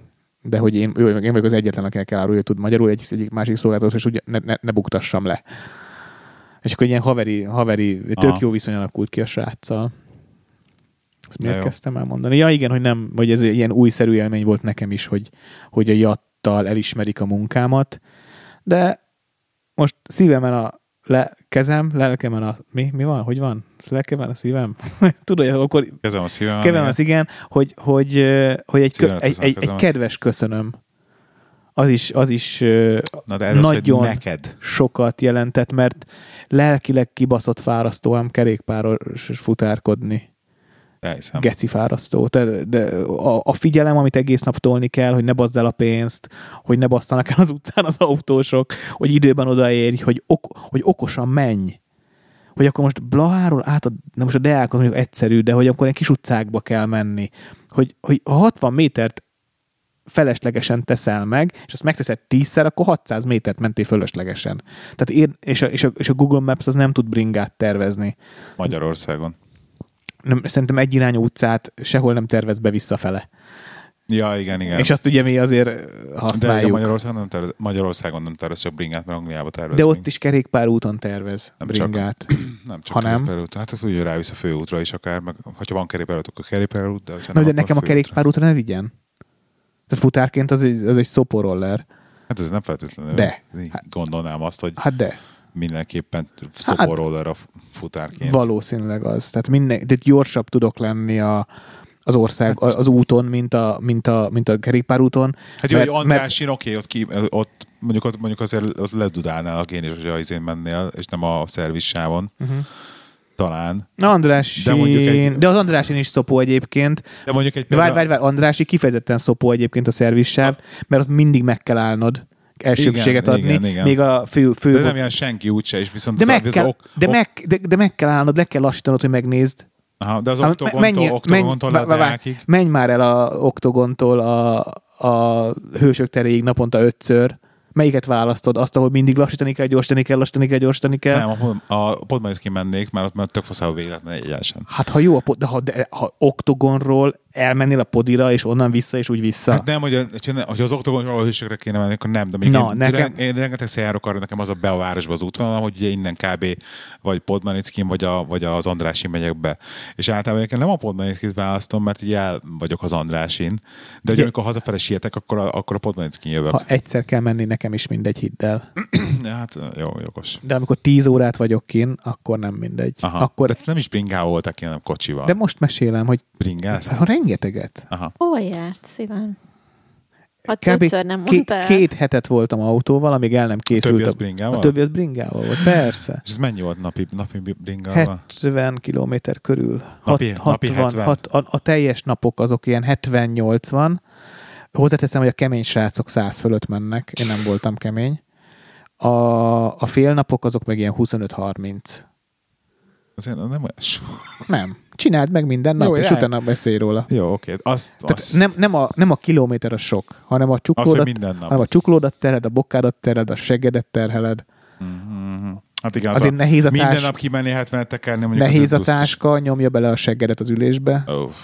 de hogy én, ő, én vagyok az egyetlen, akinek elárulja, hogy tud magyarul, egy, egyik másik szolgáltató, és úgy ne, ne, ne buktassam le. És akkor ilyen haveri, haveri tök Aha. jó viszony alakult ki a sráccal. Ezt miért jó. kezdtem el mondani? Ja igen, hogy nem, hogy ez ilyen újszerű élmény volt nekem is, hogy, hogy a jattal elismerik a munkámat, de most szívemen a le, kezem, lelkemen a... Mi? Mi van? Hogy van? Lelkemen a szívem? *laughs* Tudod, akkor Kezem a szívem. Kevem az igen, hogy, hogy, hogy egy, kö, egy, egy, egy kedves köszönöm. Az is, az is Na de ez az, nagyon neked. sokat jelentett, mert lelkileg kibaszott fárasztó ám kerékpáros futárkodni. Elhiszem. Geci fárasztó. De, de a, a, figyelem, amit egész nap tolni kell, hogy ne bazd el a pénzt, hogy ne basszanak el az utcán az autósok, hogy időben odaérj, hogy, ok, hogy okosan menj. Hogy akkor most Blaháról át a, na most a Deákon mondjuk egyszerű, de hogy akkor egy kis utcákba kell menni. Hogy, hogy ha 60 métert feleslegesen teszel meg, és azt megteszed tízszer, akkor 600 métert mentél fölöslegesen. Tehát ér, és, a, és, a, és a Google Maps az nem tud bringát tervezni. Magyarországon. Nem, szerintem egy irányú utcát sehol nem tervez be visszafele. Ja, igen, igen. És azt ugye mi azért de igen, használjuk. De, Magyarországon nem, tervez, Magyarországon nem tervez csak bringát, mert Angliába tervez. de ott bring- is kerékpárúton tervez Nem csak. bringát. *clears throat* nem csak ha nem. kerékpárút. Hát úgy rávisz a főútra is akár, meg ha van kerékpárút, akkor kerékpárút, de hogyha Na, nem, de nekem a főútra. kerékpárútra ne vigyen. Tehát futárként az egy, az egy szoporoller. Hát ez nem feltétlenül. De. Gondolnám azt, hogy Hát de, mindenképpen szoporroller a futárként. valószínűleg az. Tehát minden, de gyorsabb tudok lenni a, az ország, az úton, mint a, mint a, mint a kerékpárúton. Hát jó, mert- hogy Andrásin, oké, ott, ki, ott mondjuk, ott, mondjuk azért ott ledudálnál a én is, hogy az én mennél, és nem a szervissávon. Uh-huh. Talán. Na Andrásin, De mondjuk egy- de az Andrásin is szopó egyébként. De mondjuk egy De várj, várj, várj, Andrási kifejezetten szopó egyébként a szervissáv, mert ott mindig meg kell állnod elsőbséget Igen, adni, igen, igen. még a fő, fő De nem ilyen senki úgyse, és viszont de, az, meg az kell, ok, de, ok, meg, de, de meg kell állnod, le kell lassítanod, hogy megnézd. aha, de az oktogontól, menj- oktogontól menj- vá-. Menj már el a oktogontól a, a hősök teréig naponta ötször. Melyiket választod? Azt, ahol mindig lassítani kell, gyorsítani kell, lassítani kell, gyorsítani kell? Nem, a, a Podmaniszki mennék, mert ott már tök faszába véletlen egyesen. Hát ha jó, a pod, de ha, de ha oktogonról elmennél a podira, és onnan vissza, és úgy vissza. Hát nem, hogy, hogyha az oktogonról a hősökre kéne menni, akkor nem, de még Na, én, nekem- én, rengeteg járok arra, nekem az a be a városba az útvonalam, hogy ugye innen kb. vagy Podmanickin, vagy, a, vagy az Andrásin megyek be. És általában nekem nem a Podmanickit választom, mert így el vagyok az Andrásin, de ugye, amikor hazafele sietek, akkor a, akkor a Podmanickin jövök. Ha egyszer kell menni, nekem is mindegy, hidd el. *clears throat* Ja, hát jó, jogos. De amikor tíz órát vagyok kin, akkor nem mindegy. Aha. Akkor, De nem is bringával voltak hanem kocsival. de most mesélem, hogy Bringálsz? Rengeteget. Aha. Hol járt szívem? Ha Kb. nem mondta el. két hetet voltam autóval, amíg el nem készült. többi az a- bringával? A többi az bringával volt, persze. És ez mennyi volt napi, napi bringával? 70 kilométer körül. Napi- Hat- napi 60, 70? hat, a, a teljes napok azok ilyen 70-80. Hozzáteszem, hogy a kemény srácok 100 fölött mennek. Én nem voltam kemény. A, a félnapok azok meg ilyen 25-30. Azért nem olyan sok. Nem. Csináld meg minden nap, Jó, és jaj. utána beszélj róla. Jó, oké. Azt, Tehát azt, nem, nem, a, nem a kilométer a sok, hanem a csuklódat, minden nap. hanem a csuklódat terheled, a bokkádat terheled, a seggedet terheled. Mhm. Hát igen, az Azért a, nehéz a minden társ- nap kimenni 70 tekerni, mondjuk Nehéz az a táska, nyomja bele a seggedet az ülésbe. Uff.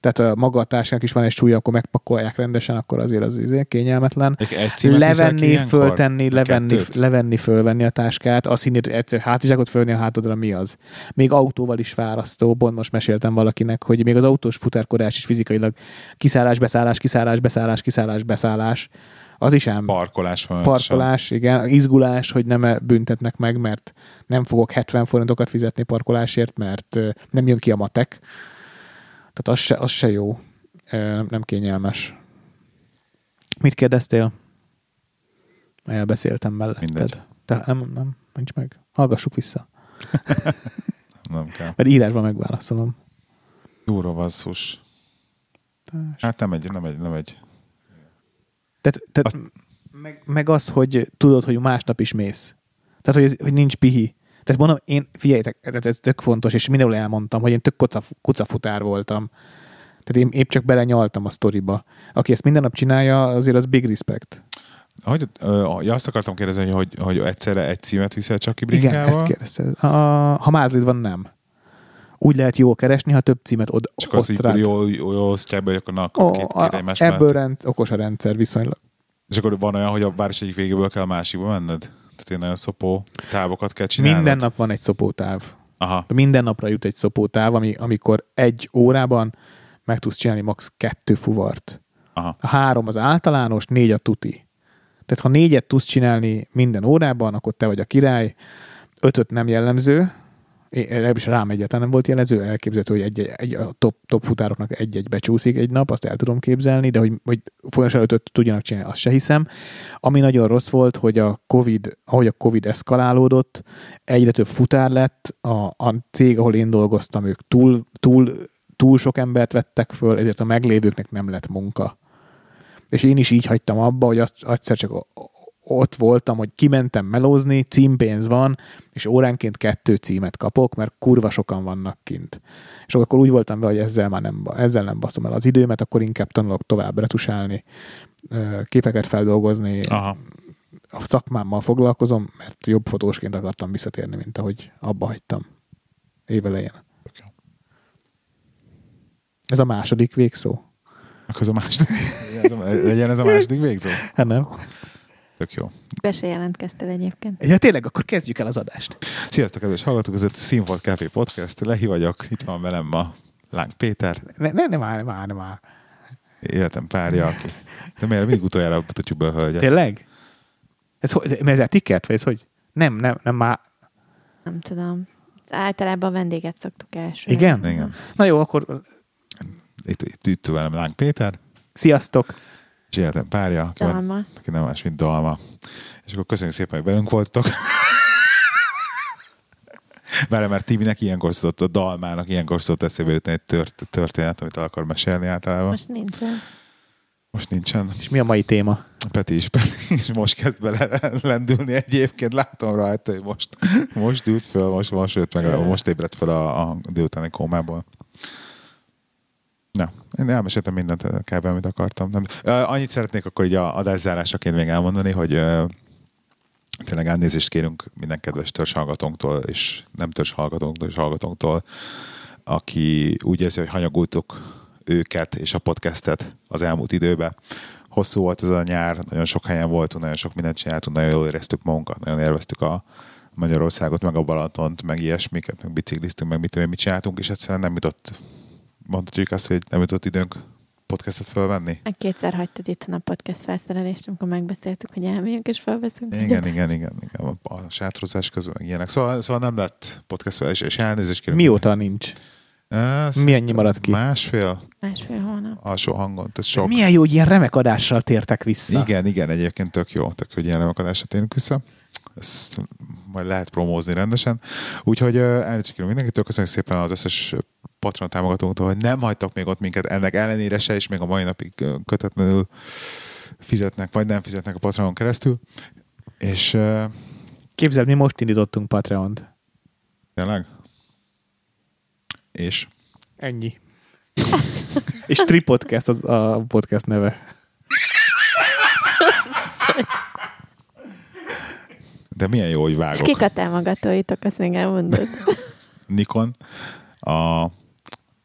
Tehát a maga a táskának is van egy súlya, akkor megpakolják rendesen, akkor azért az izé kényelmetlen. Levenni, föltenni, levenni, levenni, fölvenni a táskát, azt hinni, hogy egyszer hátizsákot fölvenni a hátadra, mi az? Még autóval is fárasztó, pont most meséltem valakinek, hogy még az autós futárkodás is fizikailag kiszállás, beszállás, kiszállás, beszállás, kiszállás, beszállás, az is ám Parkolás van. parkolás, igen, izgulás, hogy nem büntetnek meg, mert nem fogok 70 forintokat fizetni parkolásért, mert nem jön ki a matek. Tehát az se, az se jó. Nem kényelmes. Mit kérdeztél? Elbeszéltem melletted. Mindegy. De nem, nem, nincs meg. Hallgassuk vissza. *laughs* Nem kell. Mert írásban megválaszolom. Durva basszus. Társ. Hát nem egy, nem egy, nem egy. Tehát, tehát Azt- meg, meg az, hogy tudod, hogy másnap is mész. Tehát, hogy, hogy nincs pihi. Tehát mondom, én, figyeljetek, ez, ez tök fontos, és mindenhol elmondtam, hogy én tök kuca, kucafutár voltam. Tehát én épp csak belenyaltam a sztoriba. Aki ezt minden nap csinálja, azért az big respect. Hogy, ö, azt akartam kérdezni, hogy, hogy egyszerre egy címet viszel csak ki Igen, ezt kérdezted. Ha, ha mázlid van, nem. Úgy lehet jól keresni, ha több címet od, Csak az így jól, jól osztják be, akkor na, akkor Ó, két, a, két egymás ebből mellett. rend, okos a rendszer viszonylag. És akkor van olyan, hogy a város egyik végéből kell a másikba menned? Tehát én nagyon szopó távokat kell csinálnod? Minden nap van egy szopótáv. Aha. Minden napra jut egy szopótáv, ami, amikor egy órában meg tudsz csinálni max. kettő fuvart. Aha. A három az általános, négy a tuti. Tehát ha négyet tudsz csinálni minden órában, akkor te vagy a király. Ötöt nem jellemző, legalábbis rám egyáltalán nem volt jellemző, elképzelhető, hogy egy, egy, a top, top futároknak egy-egy becsúszik egy nap, azt el tudom képzelni, de hogy, hogy folyamatosan ötöt tudjanak csinálni, azt se hiszem. Ami nagyon rossz volt, hogy a COVID, ahogy a COVID eszkalálódott, egyre több futár lett, a, a cég, ahol én dolgoztam, ők túl, túl, túl sok embert vettek föl, ezért a meglévőknek nem lett munka. És én is így hagytam abba, hogy azt egyszer csak ott voltam, hogy kimentem melózni, címpénz van, és óránként kettő címet kapok, mert kurva sokan vannak kint. És akkor úgy voltam vele, hogy ezzel már nem, ezzel nem baszom el az időmet, akkor inkább tanulok tovább retusálni, képeket feldolgozni, Aha. a szakmámmal foglalkozom, mert jobb fotósként akartam visszatérni, mint ahogy abba hagytam évelején. Jó. Ez a második végszó? Akkor ez a második. *laughs* *laughs* ez a, legyen ez a második végzó. Hát nem. Tök jó. Be se jelentkezted egyébként. Ja, tényleg, akkor kezdjük el az adást. Sziasztok, kedves hallgatók, ez a Színfolt Café Podcast. Lehi vagyok, itt van velem ma Láng Péter, Ne, ne, nem áll, nem áll, nem áll. életem párja, aki... De miért mindig utoljára mutatjuk be a hölgyet? Tényleg? Ez, hogy, ez a ticket, vagy ez hogy? Nem, nem, nem már. Nem tudom. Általában a vendéget szoktuk első. Igen? Igen. Na jó, akkor Itt, itt, itt velem Láng Péter, sziasztok. És életem párja, aki, van, Dalma. aki nem más, mint Dalma. És akkor köszönjük szépen, hogy velünk voltatok. *laughs* Vele, mert Tibinek ilyenkor szokott, a Dalmának ilyenkor szokott eszébe jutni egy tört, történet, amit el akar mesélni általában. Most, Most nincsen. Most nincsen. És mi a mai téma? Peti is, Peti is most kezd bele lendülni egyébként. Látom rajta, hogy most, most ült föl, most, most jött meg, most ébredt fel a, a délutáni kómából. Na, én elmeséltem mindent kb. amit akartam. Nem. Uh, annyit szeretnék akkor így a adászárásaként még elmondani, hogy uh, tényleg elnézést kérünk minden kedves törzshallgatónktól, és nem törzshallgatónktól, és hallgatónktól, aki úgy érzi, hogy hanyagultuk őket és a podcastet az elmúlt időben. Hosszú volt ez a nyár, nagyon sok helyen voltunk, nagyon sok mindent csináltunk, nagyon jól éreztük magunkat, nagyon élveztük a Magyarországot, meg a Balatont, meg ilyesmiket, meg bicikliztünk, meg mit, mit csináltunk, és egyszerűen nem jutott, mondhatjuk azt, hogy nem jutott időnk podcastet felvenni. Kétszer hagytad itt a podcast felszerelést, amikor megbeszéltük, hogy elmegyünk és felveszünk. Igen, igen, igen, igen, a sátrozás közben meg ilyenek. Szóval, szóval nem lett podcast fel, és, és elnézést kérünk. Mióta nincs? Ez Mi ennyi maradt ki? Másfél Másfél hónap. alsó hangon, tehát sok. Milyen jó, hogy ilyen remek adással tértek vissza. Igen, igen, egyébként tök jó, tök hogy ilyen remekadásra térünk vissza. Ezt majd lehet promózni rendesen. Úgyhogy elnézést kérünk mindenkitől, köszönjük szépen az összes Patreon támogatónktól, hogy nem hagytak még ott minket ennek ellenére se, és még a mai napig kötetlenül fizetnek, vagy nem fizetnek a Patreonon keresztül. És uh, Képzeld, mi most indítottunk Patreon-t. tényleg? És Ennyi. *laughs* És Tripodcast az a podcast neve. De milyen jó, hogy És vágok. kik a támogatóitok, azt még elmondod. Nikon, a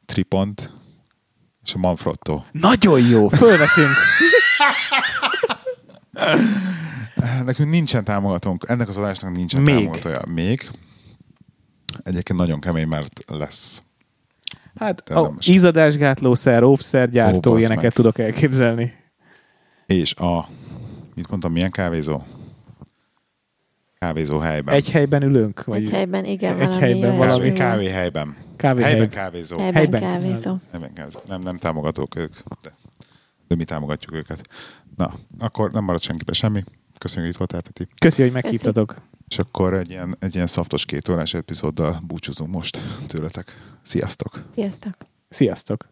Tripont és a Manfrotto. Nagyon jó, fölveszünk. Nekünk nincsen támogatónk, ennek az adásnak nincsen Még. támogatója. Még. Egyébként nagyon kemény, mert lesz. Hát a ízadásgátlószer, óvszer Ó, gyártó, basz ilyeneket meg. tudok elképzelni. És a, mit mondtam, milyen kávézó? Kávézó helyben. Egy helyben ülünk? Vagy Egy helyben, igen, Egy valami helyben valami van. Kávéhely. Helyben kávézó. Helyben, Helyben. kávézó. Helyben kávézó. Nem, nem támogatók ők, de, de mi támogatjuk őket. Na, akkor nem marad senkibe semmi. Köszönjük, hogy itt voltál, Peti. Köszi, hogy meghívtatok. És akkor egy ilyen, egy ilyen szaftos két órás epizóddal búcsúzunk most tőletek. Sziasztok! Sziasztok! Sziasztok!